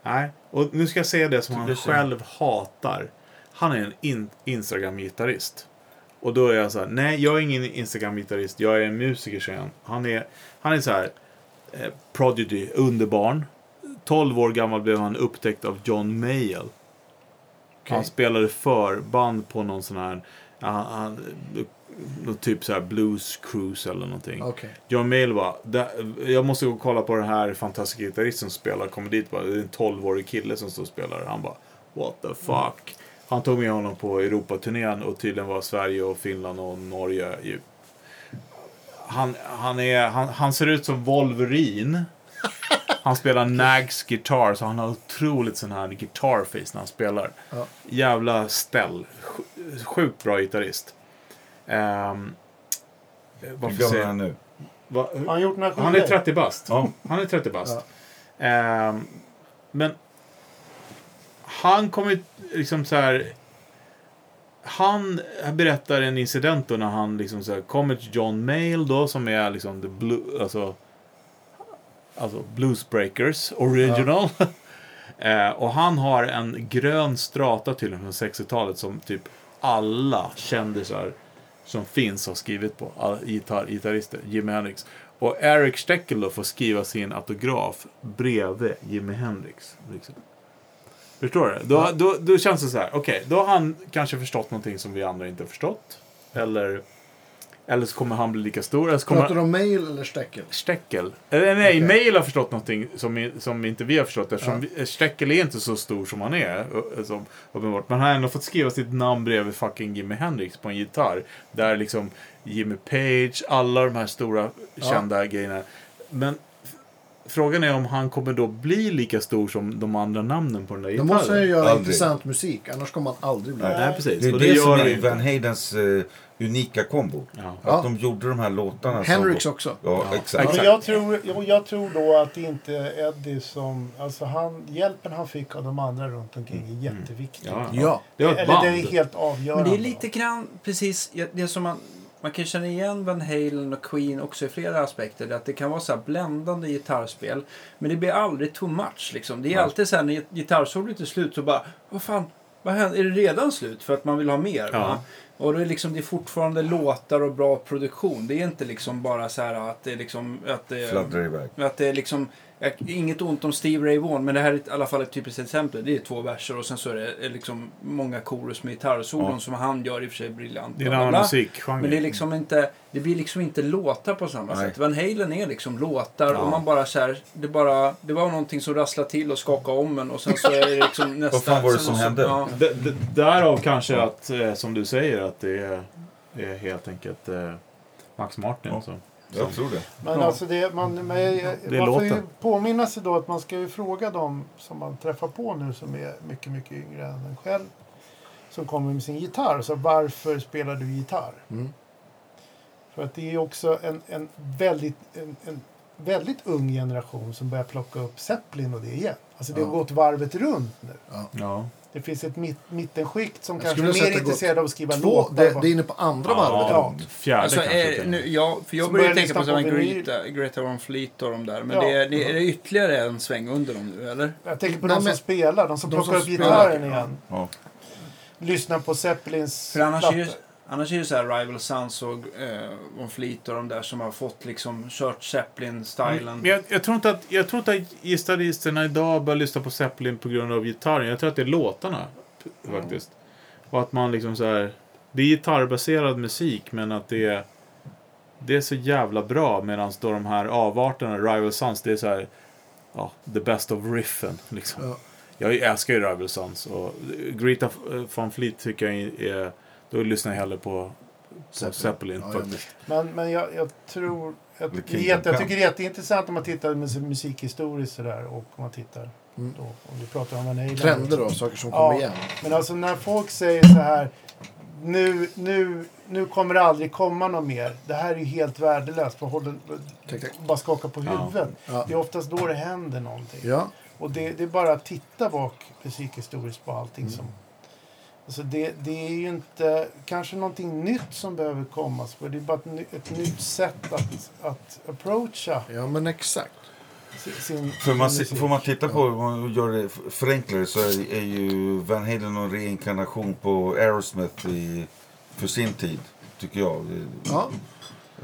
Nej. Och nu ska jag säga det som han själv hatar. Han är en in, Instagram-gitarrist. Och då är jag så här, nej jag är ingen Instagram-gitarrist, jag är en musiker säger han. Han är, han är så här, eh, prodigy, underbarn. 12 år gammal blev han upptäckt av John Mayall. Han spelade förband på någon sån här, ja, han, någon typ så här blues cruise eller någonting. Okej. John Mayall "Där- jag måste gå och kolla på den här fantastiska gitarristen som spelar. Kommer dit bara, det är en 12-årig kille som står och spelar. Han bara, what the fuck. Han tog med honom på Europaturnén och tydligen var Sverige och Finland och Norge ju. Han, han, är, han, han ser ut som Wolverine. Han spelar Nags gitarr så han har otroligt sån här guitarface när han spelar. Ja. Jävla ställ. Sj- Sjukt bra gitarrist. Um, Hur varför gammal är han nu? Va, han gjort han är skivor? 30 bast. Ja. Han är 30 bast. Ehm, men han kommer liksom så här. Han berättar en incident då när han liksom så här, kommer till John Mayall då som är liksom the blue, alltså, alltså Bluesbreakers original. Eh, och han har en grön strata till från 60-talet som typ alla kändisar som finns har skrivit på. Alla gitarr, gitarrister. Jimi Hendrix. Och Eric Steckel då får skriva sin autograf bredvid Jimi Hendrix. Liksom. Förstår du? Då, då, då känns det så här. Okej, då har han kanske förstått någonting som vi andra inte har förstått. Eller, eller så kommer han bli lika stor. Eller så kommer Pratar du om mail eller steckel? Steckel. Eller nej, Okej. Mail har förstått någonting som, som inte vi har förstått. Eftersom vi, Steckel är inte så stor som han är. ö- Som, uppenbart. Men han har ändå fått skriva sitt namn bredvid fucking Jimi Hendrix på en gitarr. Där liksom Jimmy Page, alla de här stora kända grejerna. Men frågan är om han kommer då bli lika stor som de andra namnen på den där Då gitarren. måste han ju göra Aldrig. intressant musik, annars kommer han aldrig bli Nej. Nej, precis. Det är Och det, som är inte. Van Halens eh, unika kombo. Ja. Ja. Att de gjorde de här låtarna. Hendrix som, också. Ja, Ja, exakt. Ja, men jag, tror, jag tror då att det inte är Eddie som... Alltså han, hjälpen han fick av de andra runt omkring är jätteviktig. Ja. Ja. Det Eller det är helt avgörande. Men det är lite grann precis ja, det som man... Man kan känna igen Van Halen och Queen också i flera aspekter. Att det kan vara så här bländande gitarrspel. Men det blir aldrig too much liksom. Det är Nej. alltid så här när gitarrsolot är slut så bara... Vad fan? Vad händer? Är det redan slut för att man vill ha mer? Ja. Och det är, liksom, det är fortfarande låtar och bra produktion. Det är inte liksom bara så här att det är liksom... Att det, att det är liksom... Inget ont om Steve Ray Vaughan, men det här är i alla fall ett typiskt exempel. Det är två verser och sen så är det är liksom många chorus med gitarrsolon Ja. som han gör i och för sig briljant. Det är en annan musikgenre. Men det, är liksom inte, det blir liksom inte låtar på samma Nej. sätt. Van Halen är liksom låtar Ja. och man bara så här, det, bara, det var någonting som rasslade till och skakade om en och sen så är det liksom nästa... fan var det som hände? Ja. D- därav kanske att, eh, som du säger, att det är, är helt enkelt eh, Max Martin. Ja. Så. Jag tror det. Men Ja. alltså det, man, men, Det man får ju påminna sig då att man ska ju fråga dem som man träffar på nu som är mycket, mycket yngre än en själv. Som kommer med sin gitarr. Så varför spelar du gitarr? Mm. För att det är ju också en, en, väldigt, en, en väldigt ung generation som börjar plocka upp Zeppelin och det igen. Alltså det har Ja. gått varvet runt nu. Ja. Det finns ett mitt, mittenskikt som Jag kanske skulle är mer att det gått intresserad av att skriva Två, låtar. det, det är inne på andra varvet. Ja. Fjärde Alltså, kanske. är, nu, ja, för jag började börjar tänka på lyssna på. Greta, Greta Van Fleet och de där. Men Ja. det är, det, är det ytterligare en sväng under dem nu, eller? Jag tänker på Nej, de som men- spelar, de som de plockar som upp gitarren ja. igen. Ja. Lyssnar på Zeppelins plattor. Annars är det så här Rival Sons och eh, Von Fleet och de där som har fått liksom kört Zeppelin-stilen. Men jag, jag tror inte att, jag tror inte att gitarristerna idag börjar lyssna på Zeppelin på grund av gitarren. Jag tror att det är låtarna. p- Faktiskt. Och att man liksom så här. Det är gitarrbaserad musik men att det är. Det är så jävla bra medan då de här avarterna, Rival Sons, det är så här. Ja, the best of riffen liksom. Ja. Jag älskar ju Rival Sons och Greta Van Fleet tycker jag är. Då lyssnar jag hellre på, på Zeppelin. Zeppelin, Ja, faktiskt. Men, men jag, jag tror... Jag, jag tycker det är jätteintressant om man tittar med musikhistoriskt sådär och om man tittar Mm. då, om vi pratar om Van Halen. Trender då, saker som Ja. kommer igen. Men alltså när folk säger så här nu, nu, nu kommer det aldrig komma något mer. Det här är ju helt värdelöst. Man håller, Tack, tack. bara skaka på Ja. huvudet. Ja. Det är oftast då det händer någonting. Ja, Och det, det är bara att titta bak musikhistoriskt på allting Mm. som... Alltså det, det är ju inte kanske någonting nytt som behöver komma. För det är bara ett, ett nytt sätt att, att approacha ja men exakt. si- sin, För man, musik. får man titta på, om man gör det förenklare så är, är ju Van Halen en reinkarnation på Aerosmith i, för sin tid, tycker jag. Ja,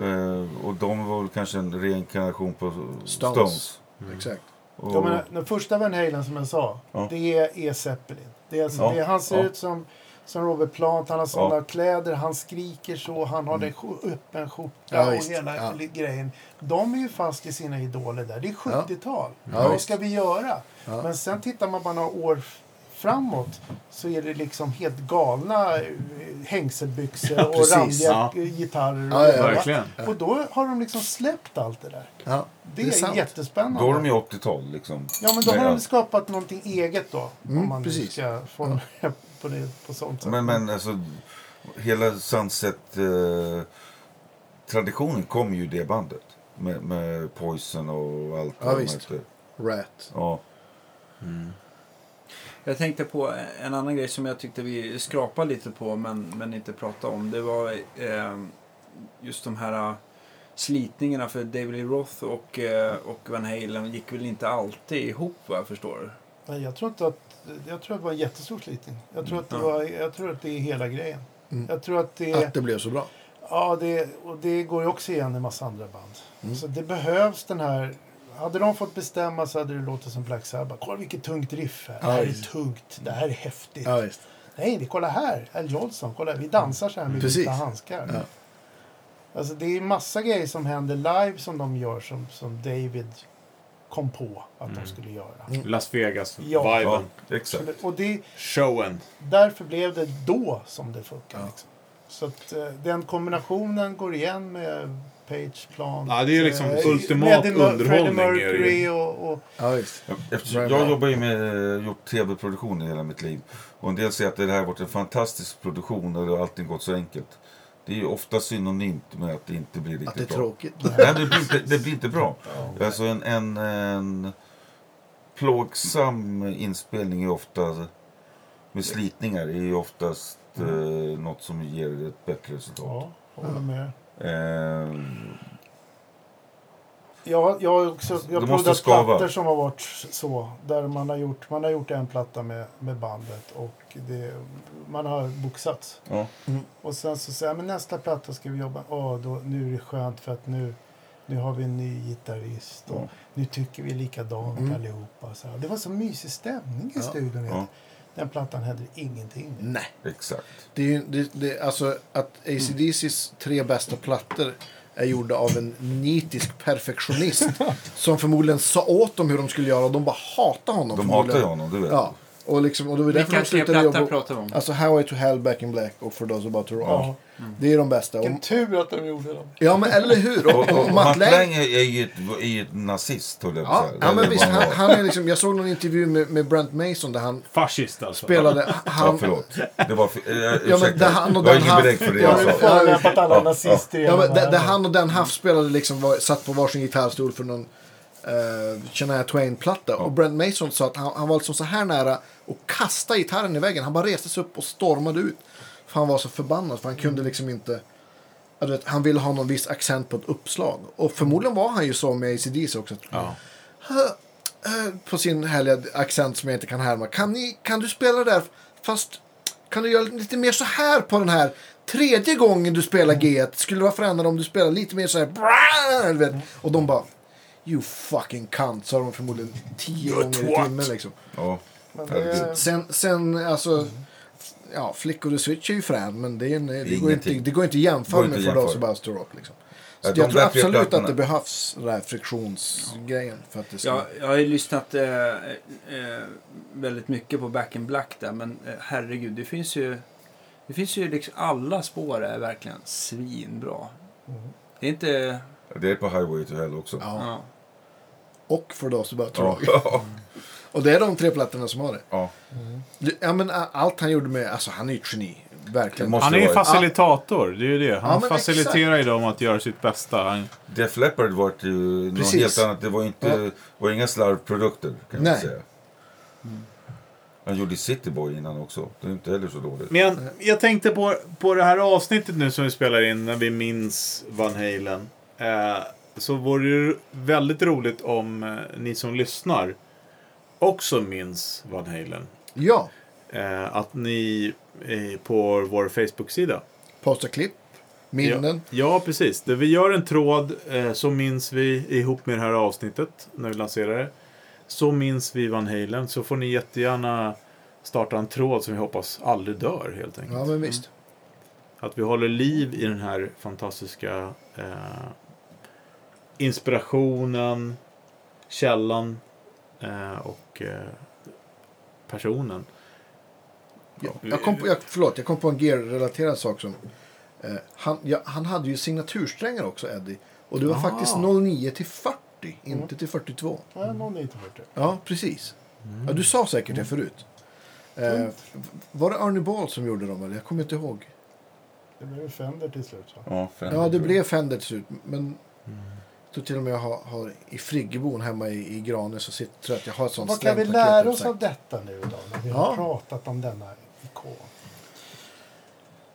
Eh, och de var väl kanske en reinkarnation på Stones. Stones. exakt. Och, Jag menar, den första Van Halen som jag sa, Ja. det är, är Zeppelin. Det är alltså, Ja, det han ser ja. ut som, som Robert Plant, han har sådana kläder, han skriker så, han har den sk- öppen skjorta Ja, och visst. hela grejen. De är ju fast i sina idoler där. Det är 70-tal. Ja, Vad ska vi göra? Ja. Men sen tittar man bara några år framåt så är det liksom helt galna eh, hängselbyxor Ja, och randiga Ja. eh, gitarrer. Ja, ja, och, och då har de liksom släppt allt det där. Ja, Det, Det är är, sant. jättespännande. då är de ju 80-tal liksom. Ja, men då har de skapat någonting eget då. Mm, om man precis. ska formulera på det på sånt sätt. Men, men alltså, hela Sunset-traditionen kom ju det bandet. Med, med Poison och allt Ja, visst. Rat. Ja. Jag tänkte på en annan grej som jag tyckte vi skrapade lite på men, men inte pratade om. Det var eh, just de här eh, slitningarna för David Lee Roth och, eh, och Van Halen gick väl inte alltid ihop vad jag förstår. Nej, jag tror inte att jag tror att det var en jättestor slitning. Jag tror att det, var, jag tror att det är hela grejen. Mm. Jag tror att det, Att det blev så bra. ja, det, och det går ju också igen i en massa andra band. Mm. Så det behövs den här... Hade de fått bestämma så hade det låtit som Black Sabbath. Kolla vilket tungt riff här. Det här Ja, är tungt. Det här är häftigt. Ja. Nej, det, kolla här. Al Jolson. Kolla, vi dansar så här med Precis. vita handskar. Ja. Alltså, det är massa grejer som händer live som de gör som, som David kom på att de skulle göra. Mm. Las Vegas-viben. Ja. ja, exakt. Och det, Showen. därför blev det då som det funkar. Ja. Liksom. Så att eh, den kombinationen går igen med Page Plant. Ja, det är liksom eh, ultimat Freddie underhållning Freddie. Mercury och, och Ja. Ja, Eftersom jag jobbar ju med eh, gjort tv-produktion i hela mitt liv. Och en del säger att det här har varit en fantastisk produktion och alltid gått så enkelt. Det är ju ofta synonymt med att det inte blir Att det är riktigt bra. tråkigt. Nej, det blir inte, det blir inte bra. Alltså en, en, en plågsam inspelning är ofta med slitningar är ju oftast eh, något som ger ett bättre resultat. ja, håller med. Eh, Jag, jag har också jag proddat plattor som har varit så. Där man har gjort, man har gjort en platta med, med bandet och det, man har boxats. Ja. Och sen så säger jag, men nästa platta ska vi jobba. Då, nu är det skönt för att nu, nu har vi en ny gitarrist och Ja. nu tycker vi likadant Mm. allihopa. Så här. Det var så mysig stämning i Ja. studion. Ja. Den plattan hände ingenting. Nej. Exakt. Det är ju, det, det, alltså att ACDCs tre bästa plattor är gjorda av en nitisk perfektionist. som förmodligen sa åt dem hur de skulle göra och de bara hatar honom. De förmodligen. honom, du vet. Ja. Och, liksom, och det var Vilka tre plattor jobba. pratar vi om? Alltså Highway to Hell, Back in Black och For Those About to Rock. Ja. Det är de bästa. Och, Vilken tur att de gjorde dem. ja men eller hur. Och, Och, och, Matt Lang. Är ju ett, är ju ett nazist, höll jag på att Ja, säga. ja men visst. Han, han är liksom, jag såg någon intervju med, med Brent Mason där han Fascist alltså. spelade... Ja, Han, förlåt. Det var... Eh, Ja, men ursäkta. där han och jag har den ingen haft- belägg för det Ja, jag sa. Ja, Ja, men där, han och den Huff spelade liksom var, satt på varsin gitarrstol för någon uh, Shania Twain-platta. Och Brent Mason sa att han, han var liksom så här nära att kasta gitarren i väggen. Han bara reste sig upp och stormade ut. För han var så förbannad. För han kunde liksom inte... ja, vet, han ville ha någon viss accent på ett uppslag. Och förmodligen var han ju så med ACDC också. Ja. Eh, på sin härliga accent som jag inte kan härma. Kan, ni, kan du spela det där fast kan du göra lite mer så här på den här tredje gången du spelar G? Skulle det vara förändrad om du spelar lite mer så här. Vet. Och de bara You fucking cunt, sa de förmodligen tio gånger i timmen liksom. Ja. Men det, Sen, sen alltså. Ja, Flickor och Switch är ju frän, men det, är en, det, går inte, det går inte att jämföra med For Those jämföra. About to Rock. Liksom. Så Ja, jag tror absolut att det behövs den här friktionsgrejen. För att det ska... Jag, jag har ju lyssnat eh, eh, väldigt mycket på Back in Black där, men eh, herregud, det finns ju... Det finns ju liksom, alla spår är verkligen svinbra. Det är inte... Det är på Highway to Hell också. Ja. Ja. Och For Those About to Ja. Rock. Och det är de tre plattorna som har det. ja. Du- Ja, men allt han gjorde med, alltså han är ju ett geni. Verkligen. Han är ju facilitator, det är ju det. Han Ja, faciliterar ju dem att göra sitt bästa. Han, Def Leppard var ju något helt annat. Det var, inte, Ja. var inga slarvprodukter kan Nej. man säga. Han gjorde City Boy innan också. Det är inte heller så dåligt. Men jag, jag tänkte på, på det här avsnittet nu som vi spelar in när vi minns Van Halen. Eh, så vore det väldigt roligt om eh, ni som lyssnar också minns Van Halen. Ja, Eh, att ni på vår Facebook-sida. posta klipp, minnen. Ja, ja, precis. Det, vi gör en tråd så minns vi ihop med det här avsnittet när vi lanserar det. Så minns vi Van Halen. Så får ni jättegärna starta en tråd som vi hoppas aldrig dör helt enkelt. Ja, men visst. Att vi håller liv i den här fantastiska eh, inspirationen, källan eh, och eh, personen. Ja, jag kom på, jag, förlåt, jag kom på en gear-relaterad sak som... Eh, han, ja, han hade ju signatursträngar också, Eddie. Och det var Ah. faktiskt 09 till 40, inte till 42. ja, någon lite för det. Ja, precis. Ja, du sa säkert det förut. Eh, f- var det Arnie Ball som gjorde dem? Eller? Jag kommer inte ihåg. Det blev ju Fender till slut. Så. Ja, fem, Ja, det jag. blev Fender till slut. Men jag tror till och med jag har, har i friggebon hemma i, i Granäs så sitter tror jag att jag har ett sånt Vad kan vi lära oss av detta nu då? När vi Ja. har pratat om denna ikon.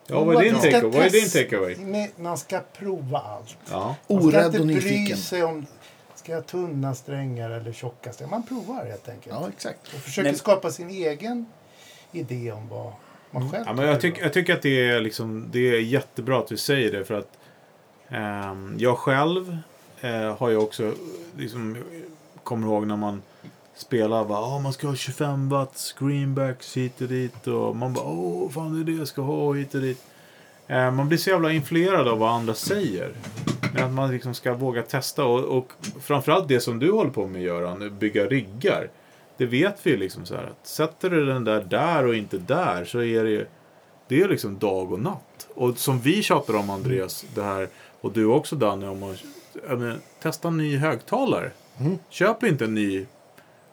Ja, vad är din Man ska takeaway? Vad är din testa- takeaway? Nej, Man ska prova allt. Ja. Man ska Orädd inte och bry nyfiken. sig om ska jag tunna strängar eller tjocka strängar. Man provar helt enkelt. Ja, exakt. Och försöker Men- skapa sin egen idé om vad man själv Ja, men jag, tycker tyck, jag tycker att det är, liksom, det är jättebra att du säger det. För att ehm, jag själv eh, har ju också, liksom, kommer ihåg när man spelar, bara, oh, man ska ha 25 watts greenbacks hit och dit. Och man bara, åh, fan det är det jag ska ha hit och dit. Eh, man blir så jävla influerad av vad andra säger. Men att man liksom ska våga testa. Och, och framförallt det som du håller på med Göran, bygga riggar. Det vet vi ju liksom så här att sätter du den där där och inte där så är det ju det är liksom dag och natt. Och som vi tjatar om Andreas, det här och du också Danny om att ja, men, testa en ny högtalare. Mm. Köp inte en ny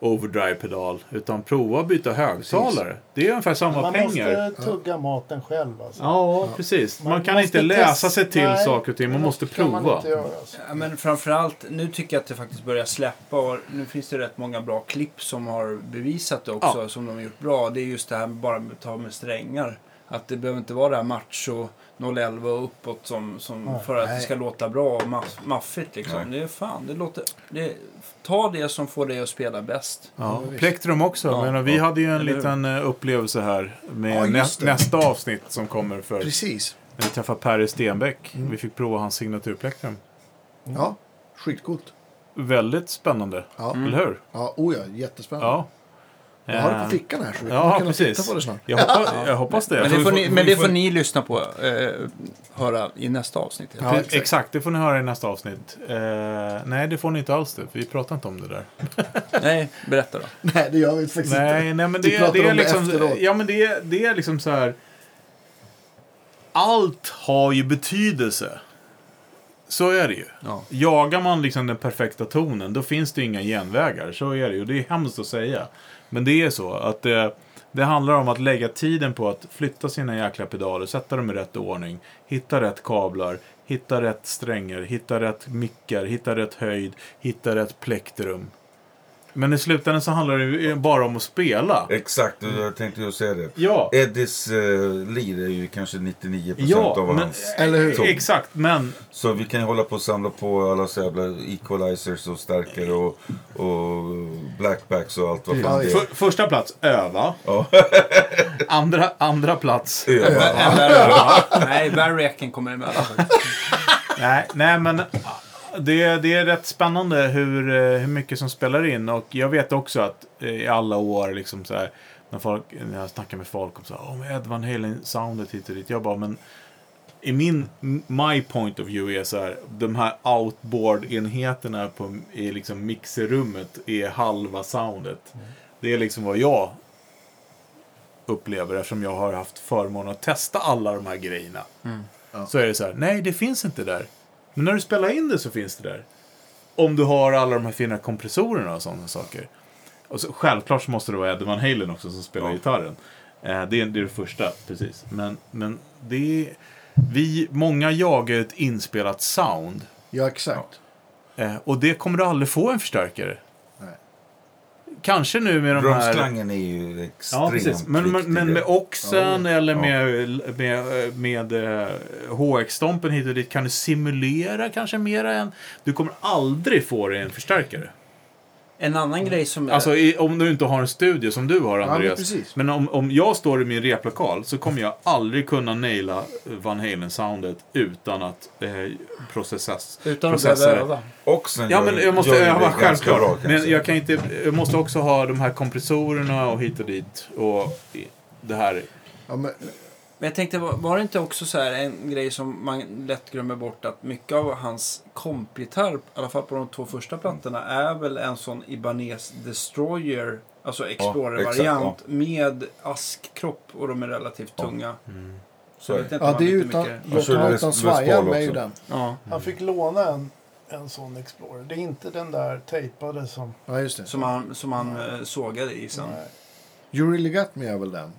overdrive-pedal utan prova att byta högtalare. Det är ungefär samma Man pengar. måste tugga maten själv alltså. Ja, precis. Man, Man kan inte läsa sig till Nej, saker och ting. Man det måste Man prova. inte göra, alltså. Ja, men framförallt, nu tycker jag att det faktiskt börjar släppa och nu finns det rätt många bra klipp som har bevisat det också, Ja. som de har gjort bra. Det är just det här med bara att ta med strängar. Att det behöver inte vara det här macho 011 och uppåt som, som Nej. för att det Nej. ska låta bra och maff, maffigt liksom. Nej. Det är fan, det låter... Det, ta det som får dig att spela bäst. Ja, visst. Plektrum också. Ja, men vi ja. hade ju en Eller hur? liten eh, upplevelse här med Ja, nä det. nästa avsnitt som kommer för Precis. när vi träffade Perry Stenbeck. Mm. Vi fick prova hans signaturplektrum. Ja, skitcoolt. Väldigt spännande, Ja, Mm. eller hur? ja oh ja, jättespännande. Ja. Jag har det Eh, på fickan här så vi ja, kunna precis. titta på det snart. Jag hoppas, jag hoppas det. Men det vi får ni, men vi det får ni lyssna på, eh, höra i nästa avsnitt. Ja, exakt. exakt. det får ni höra i nästa avsnitt. Eh, nej, det får ni inte alls det. för Vi pratar inte om det där. Nej, berätta då. Nej, det gör vi faktiskt Nej, inte. nej men Vi det, pratar det är om det liksom... efteråt. ja, men det, det är liksom så här... Allt har ju betydelse. Så är det ju. Ja. Jagar man liksom den perfekta tonen, då finns det inga genvägar. Så är det ju. Det är hemskt att säga. Men det är så att det, det handlar om att lägga tiden på att flytta sina jäkla pedaler, sätta dem i rätt ordning, hitta rätt kablar, hitta rätt strängar, hitta rätt mickar, hitta rätt höjd, hitta rätt plektrum. Men i slutändan så handlar det ju bara om att spela. Exakt, och jag tänkte ju säga det. Ja, Eddies uh, lir är ju kanske 99% ja av men, hans. Eller hur? exakt. Men Så vi kan ju hålla på och samla på alla så jävla equalizers och stärkare och, och blackbacks och allt vad fan det är. för, första plats, öva. Ja. Andra, andra plats, Öva. Nej, Variaken kommer emellan. Nej, nej men det, det är rätt spännande hur, eh, hur mycket som spelar in. Och jag vet också att eh, i alla år, liksom så här, när, folk, när jag snackar med folk om så här, oh, Ed Van Halen-soundet hit och dit. Jag bara, men i min, my point of view är så här, de här outboard-enheterna på, i liksom mixerrummet är halva soundet. Det är liksom vad jag upplever eftersom jag har haft förmånen att testa alla de här grejerna. Ja. Så är det så här, nej det finns inte där. Men när du spelar in det så finns det där. Om du har alla de här fina kompressorerna och sådana saker. Och så, självklart så måste det vara Eddie Van Halen också som spelar Ja. gitarren. Eh, det, är, det är det första, precis. Men, men det är, vi, många jagar ett inspelat sound. Ja, exakt. Eh, och det kommer du aldrig få en förstärkare. Kanske nu med de här... Bromsklangen är ju extremt Ja, precis. Men, men, men med oxen eller Ja. med, med, med, eh, HX-stompen hit och dit kan du simulera kanske mera än... Du kommer aldrig få dig en förstärkare. En annan grej som... är- Alltså i, om du inte har en studio som du har men Andreas. precis. men om, om jag står i min replokal så kommer jag aldrig kunna naila Van Halen-soundet utan att eh, processas. utan att behöva öva. Oxen Ja, men jag måste öva självklart. bra, men jag kan inte, jag måste också ha de här kompressorerna och hit och dit. Och det här. Ja, men, Men jag tänkte, var, det inte också så här en grej som man lätt glömmer bort att mycket av hans kompgitarr, i alla fall på de två första plattorna, är väl en sån Ibanez Destroyer, alltså Explorer-variant exakt, med askkropp och de är relativt Ja. tunga. Så jag är vet inte ja, det är utan, utan Les svajar med ju den. Ja, Han fick låna en, en sån Explorer. Det är inte den där tejpade som... Ja, just det. som han, som han eh, sågade i sen. Nej. You really got me är väl den.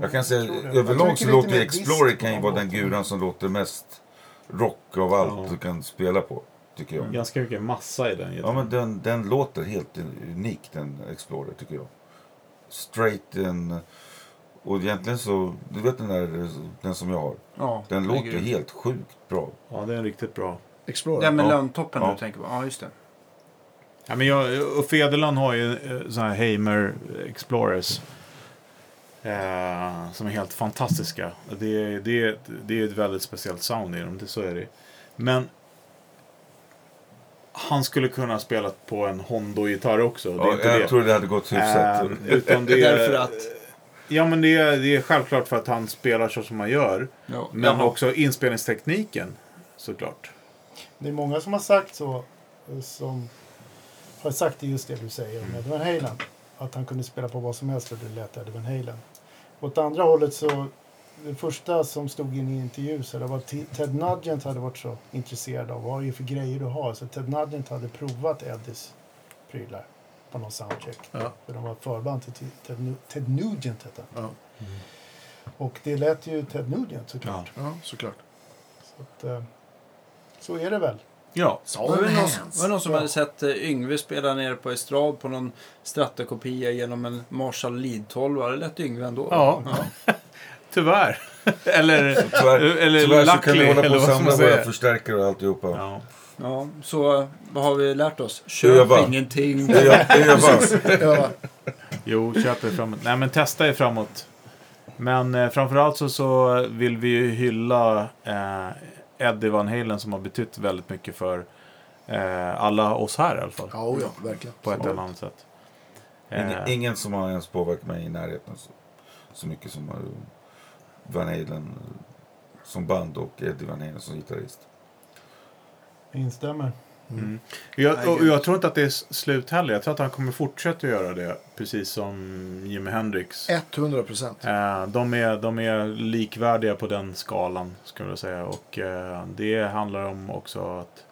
Jag kan säga. Jag överlag så låter Explorer kan ju vara de den guran som låter mest rock av allt Ja. du kan spela på. Tycker jag. Ganska mycket massa i den Ja men den, den låter helt unik den Explorer tycker jag. Straight en, och egentligen så, du vet den där, den som jag har. Ja, Den är låter grym. helt sjukt bra. Ja, det är riktigt bra. Explorer. Den med Ja. löntoppen Ja. du tänker på? Ja, just det. Ja, men jag, och Federland har ju eh, såna här Hamer Explorers. Eh, som är helt fantastiska. Det, är- det, är ett- det är ett väldigt speciellt sound i dem, det, så är det. Men han skulle kunna spela på en Hondo-gitarr också. Det är Ja, inte jag det. tror det hade gått hyfsat. Eh, utan det är, Därför att... Ja, men det är, det är självklart för att han spelar så som han gör. Ja, Men jaha. också inspelningstekniken, såklart. Det är många som har sagt så. Som har sagt det just det du säger om Eddie Van Halen. Att han kunde spela på vad som helst och det lät Eddie Van Halen. Åt andra hållet så. Det första som stod i en intervju så det var Ted Nugent hade varit så intresserad av vad är det för grejer du har. Så Ted Nugent hade provat Eddies prylar på någon soundcheck. Ja. För de var förband till Ted, Ted Nugent hette han. Ja. Och det lät ju Ted Nugent såklart. ja, såklart. Så, att, eh, så är det väl. Ja, Var det någon, var det någon som Ja. hade sett eh, Yngve spela nere på estrad på någon Strata-kopia genom en Marshall Lead 12? Det lät Yngve ändå. Ja. tyvärr. eller Tyvärr, eller tyvärr så kan vi luckily, hålla på och samla våra förstärkare och alltihopa. Ja. Ja, så vad har vi lärt oss? Öva. Köp ingenting. Det är Eva. Ja, Jo, köp er framåt. Nej, men testa er framåt. Men eh, framförallt så, så vill vi ju hylla eh, Eddie Van Halen som har betytt väldigt mycket för eh, alla oss här i alla fall. ja, ja verkligen. På ett eller annat sätt. Ingen, Eh, ingen som har ens påverkat mig i närheten så, så mycket som har Van Halen eh, som band och Eddie Van Halen som gitarrist. Instämmer. Mm. Jag, och jag tror inte att det är slut heller. Jag tror att han kommer fortsätta göra det. Precis som Jimi Hendrix. 100 procent. Eh, de, är, de är likvärdiga på den skalan, skulle jag säga. Och eh, det handlar om också att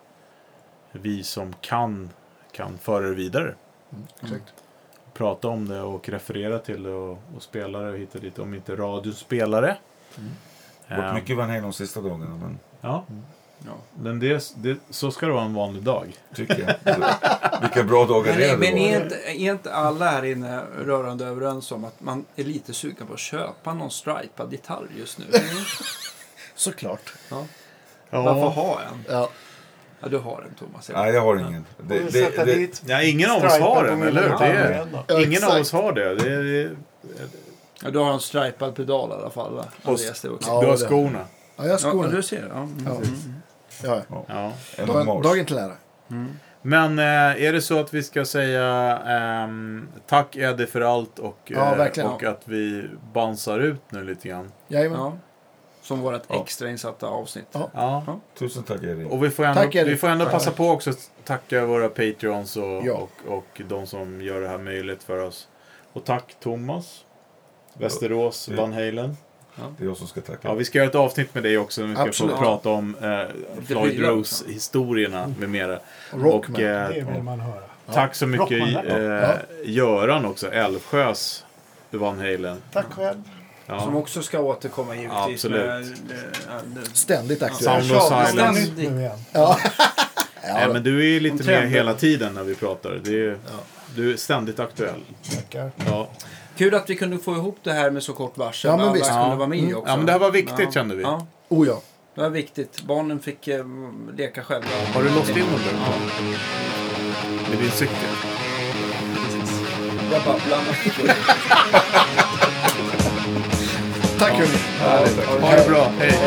vi som kan, kan föra det vidare. Exakt. Prata om det och referera till det och, och spela det och hitta dit. Om inte radiospelare. Det har Eh, varit mycket Van Halen de sista dagarna, men Ja, Ja. men det, det, så ska det vara en vanlig dag. tycker jag. Vilka bra dagar det Men, är men är, inte, är inte alla här inne rörande överens om att man är lite sugen på att köpa någon stripad gitarr just nu? Såklart. Varför ha en? Ja. Ja, du har en Thomas. Nej, jag har ingen. Det, det, det, Ja, ingen av oss har den, eller hur? Är. Ja, ingen av exakt. oss har det. det, är, det Ja, du har en stripad pedal i alla fall va? Och-. Ja, du har skorna. Ja, jag har Ja, skorna. du ser. Ja. Mm. Ja. Mm. Ja, Ja. en Dagen, till ära. Men eh, är det så att vi ska säga ehm, tack Eddie för allt och, Ja, eh, och att vi bansar ut nu lite grann. Jajamän. Ja. Som vårt Ja. extra insatta avsnitt. Ja. Ja. Tusen tack Erik. Och vi får ändå, Tack, Eddie. vi får ändå passa på också att tacka våra Patreons och, Ja. och, och de som gör det här möjligt för oss. Och tack Thomas. Västerås, Ja. Van Halen. Det är jag som ska tacka. Ja, vi ska göra ett avsnitt med dig också. när Vi ska Absolut. få prata om eh, Floyd. Rose-historierna med mera. Rockman. Och, eh, Det vill man höra. Tack så mycket Rockman, eh, Göran också, Älvsjös Van Halen. Tack själv. Som Ja. också ska återkomma givetvis. Absolut. Med, eh, eh, Ständigt aktuell. Sound of Silence. Ja. Nej, men du är ju lite med hela tiden när vi pratar. Det är, Du är ständigt aktuell. Tackar. Ja. Kul att vi kunde få ihop det här med så kort varsel. Ja, men Alla visst. kunde Ja. vara med Mm. också. Ja, men det här var viktigt, Ja. kände vi. Ja, Oh ja. det var viktigt. Barnen fick eh, leka själva. Har du låst in dem där? Ja, Med din cykel? precis. Jag babblar. Tack hörni. Ha det bra. Hej.